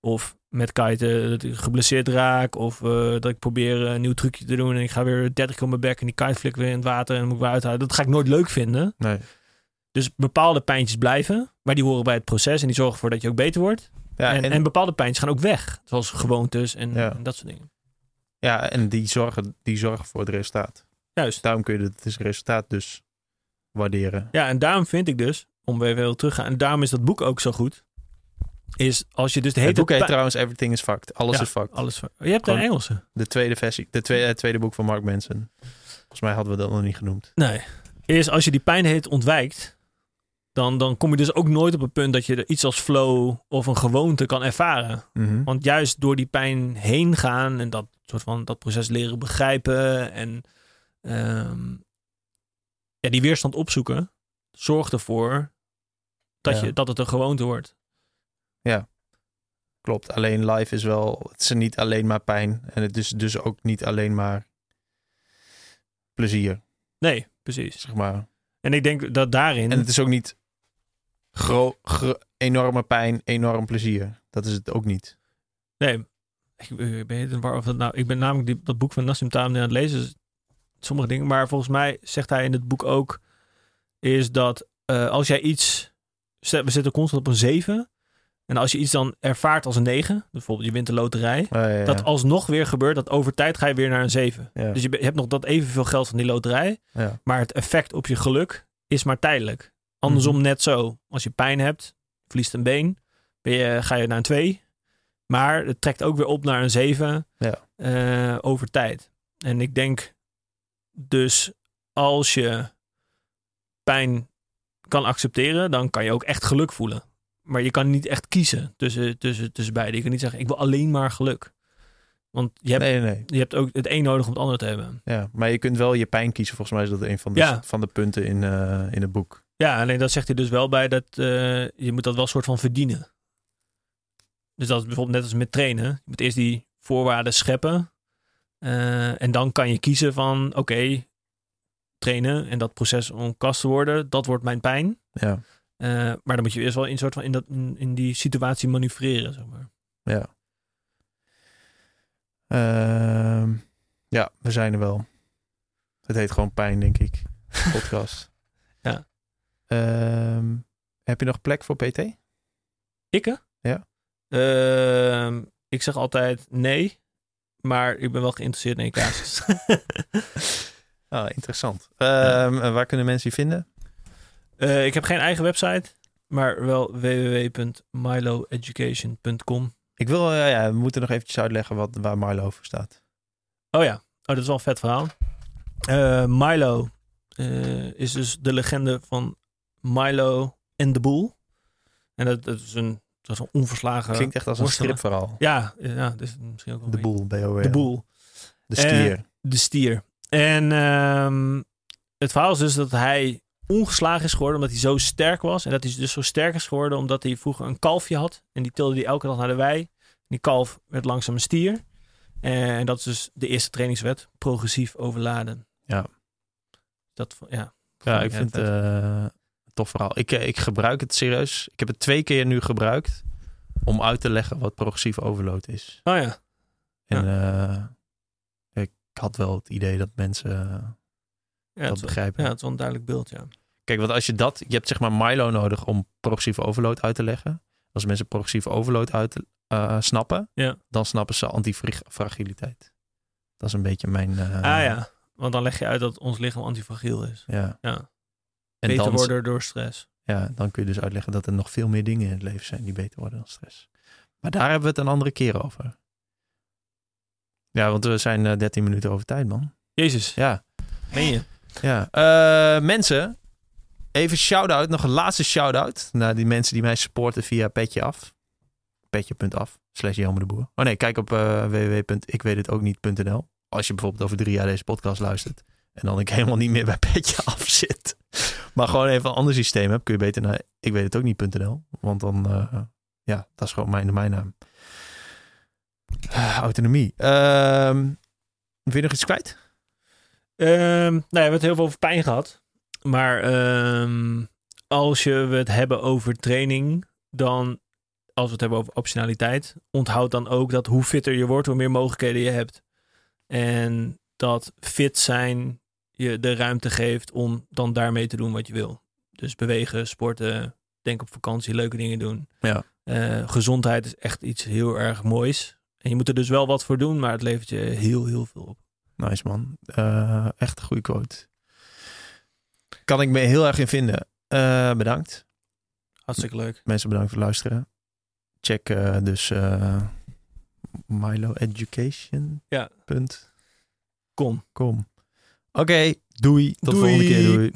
of met kiten dat ik geblesseerd raak of eh, dat ik probeer een nieuw trucje te doen en ik ga weer 30 keer op mijn bek en die kite flikt weer in het water en dan moet ik weer uithalen. Dat ga ik nooit leuk vinden. Nee. Dus bepaalde pijntjes blijven, maar die horen bij het proces en die zorgen ervoor dat je ook beter wordt. Ja, en, en, en, bepaalde pijntjes gaan ook weg. Zoals gewoontes en, Ja. en dat soort dingen. ja, en die zorgen, die zorgen voor het resultaat. Juist. Daarom kun je het het resultaat dus waarderen. Ja, en daarom vind ik dus, om weer weer terug te gaan, en daarom is dat boek ook zo goed. Is als je dus de hele Het boek heet trouwens Everything is Fucked. Alles Ja, is fucked. alles. je hebt een Engelse. De tweede versie. De tweede, het tweede boek van Mark Manson. Volgens mij hadden we dat nog niet genoemd. Nee. Is als je die pijn heet ontwijkt, dan, dan kom je dus ook nooit op het punt dat je er iets als flow of een gewoonte kan ervaren. Mhm. Want juist door die pijn heen gaan en dat soort van dat proces leren begrijpen en ehm, ja, die weerstand opzoeken, zorgt ervoor dat, Ja. je, dat het een gewoonte wordt. Klopt. Alleen live is wel... Het is niet alleen maar pijn. En het is dus ook niet alleen maar plezier, Nee, precies. zeg maar. En ik denk dat daarin. En het is ook niet gro- enorme pijn, enorm plezier. Dat is het ook niet. Nee, ik, ben het waar of dat nou. Ik ben namelijk die, dat boek van Nassim Taleb aan het lezen. dus sommige dingen, maar volgens mij zegt hij in het boek ook is dat eh, als jij iets, we zitten constant op een 7 en als je iets dan ervaart als een 9, bijvoorbeeld je wint de loterij, ja, ja. dat alsnog weer gebeurt dat over tijd ga je weer naar een 7. Ja. Dus je, hebt nog dat evenveel geld van die loterij, maar het effect op je geluk is maar tijdelijk. Andersom Mhm. net zo. Als je pijn hebt, verliest een been, ben je, ga je naar een 2. Maar het trekt ook weer op naar een 7 Ja. eh, over tijd. En ik denk dus als je pijn kan accepteren, dan kan je ook echt geluk voelen. Maar je kan niet echt kiezen tussen, tussen, tussen beide. Je kan niet zeggen, ik wil alleen maar geluk. Want je hebt, Nee, je hebt ook het een nodig om het ander te hebben. Ja, maar je kunt wel je pijn kiezen. Volgens mij is dat een van de, Ja. van de punten in, eh, in het boek. Ja, alleen dat zegt hij dus wel bij dat eh, je moet dat wel soort van verdienen. Dus dat is bijvoorbeeld net als met trainen. Je moet eerst die voorwaarden scheppen. eh, en dan kan je kiezen van oké, trainen en dat proces om kast te worden, dat wordt mijn pijn. Ja, Eh, maar dan moet je eerst wel in, soort van in, dat, in, in die situatie manoeuvreren. Zeg maar. ja. Ehm, ja, we zijn er wel. Het heet gewoon pijn, denk ik. Podcast. Ja. Ehm, heb je nog plek voor PT? Ikke? Ja. Ehm, ik zeg altijd nee, maar ik ben wel geïnteresseerd in je casus. Ah, interessant. Ehm, waar kunnen mensen je vinden? Eh, ik heb geen eigen website, maar wel www.miloeducation.com. Ik wil, eh, ja, we moeten nog eventjes uitleggen wat, waar Marlo voor staat. Oh ja, oh, dat is wel een vet verhaal. Eh, Milo is dus de legende van Milo en de Boel. En dat, dat is een, dat is een onverslagen... Klinkt echt als een worstelen. stripverhaal. Ja, ja, dus misschien ook wel De een- boel. De Boel. De stier. Eh, de stier. En ehm, het verhaal is dus dat hij ongeslagen is geworden omdat hij zo sterk was. En dat hij dus zo sterk is geworden omdat hij vroeger een kalfje had. En die tilde hij elke dag naar de wei. Die kalf werd langzaam een stier. En dat is dus de eerste trainingswet. Progressief overladen. Ja. Dat, ja. ja, ik vind eh, een tof verhaal. Ik, eh, ik gebruik het serieus. Ik heb het twee keer nu gebruikt. om uit te leggen wat progressieve overload is. Oh ja. En eh, ik had wel het idee dat mensen Ja, dat begrijpen. ja, het is wel een duidelijk beeld, ja. Kijk, want als je dat, je hebt zeg maar Milo nodig om progressieve overload uit te leggen. Als mensen progressieve overload uit eh, snappen, Ja. dan snappen ze antifragiliteit. Dat is een beetje mijn. ah ja, want dan leg je uit dat ons lichaam antifragiel is. ja. Ja. En Beter worden door stress. ja, dan kun je dus uitleggen dat er nog veel meer dingen in het leven zijn die beter worden dan stress. Maar daar hebben we het een andere keer over. Ja, want we zijn eh, 13 minuten over tijd, man. Jezus, Ja, meen je? ja. Eh, mensen, even shout-out, nog een laatste shout-out naar die mensen die mij supporten via Petje Af. Petje.af, slash Jelme de Boer. Oh nee, kijk op eh www.ikwethetokniet.nl. Als je bijvoorbeeld over drie jaar deze podcast luistert en dan ik helemaal niet meer bij Petje Af zit. Maar gewoon even een ander systeem hebt, kun je beter naar ikwethetokniet.nl. Want dan, eh, ja, dat is gewoon mijn domeinnaam. Ah, autonomie. Ehm wil je nog iets kwijt? Ehm, nou, we hebben het heel veel over pijn gehad. Maar ehm, als je het hebben over training, dan als we het hebben over optionaliteit, onthoud dan ook dat hoe fitter je wordt, hoe meer mogelijkheden je hebt. En dat fit zijn je de ruimte geeft om dan daarmee te doen wat je wil. Dus bewegen, sporten, denk op vakantie, leuke dingen doen. Ja. Eh, gezondheid is echt iets heel erg moois. En je moet er dus wel wat voor doen, maar het levert je heel, heel veel op. Nice man. Eh, echt een goede quote. Kan ik me heel erg in vinden. Eh, bedankt. Hartstikke leuk. Mensen bedankt voor het luisteren. Check dus Milo Education. Ja. Punt. Kom. Kom. Oké, doei. Tot de volgende keer. Doei.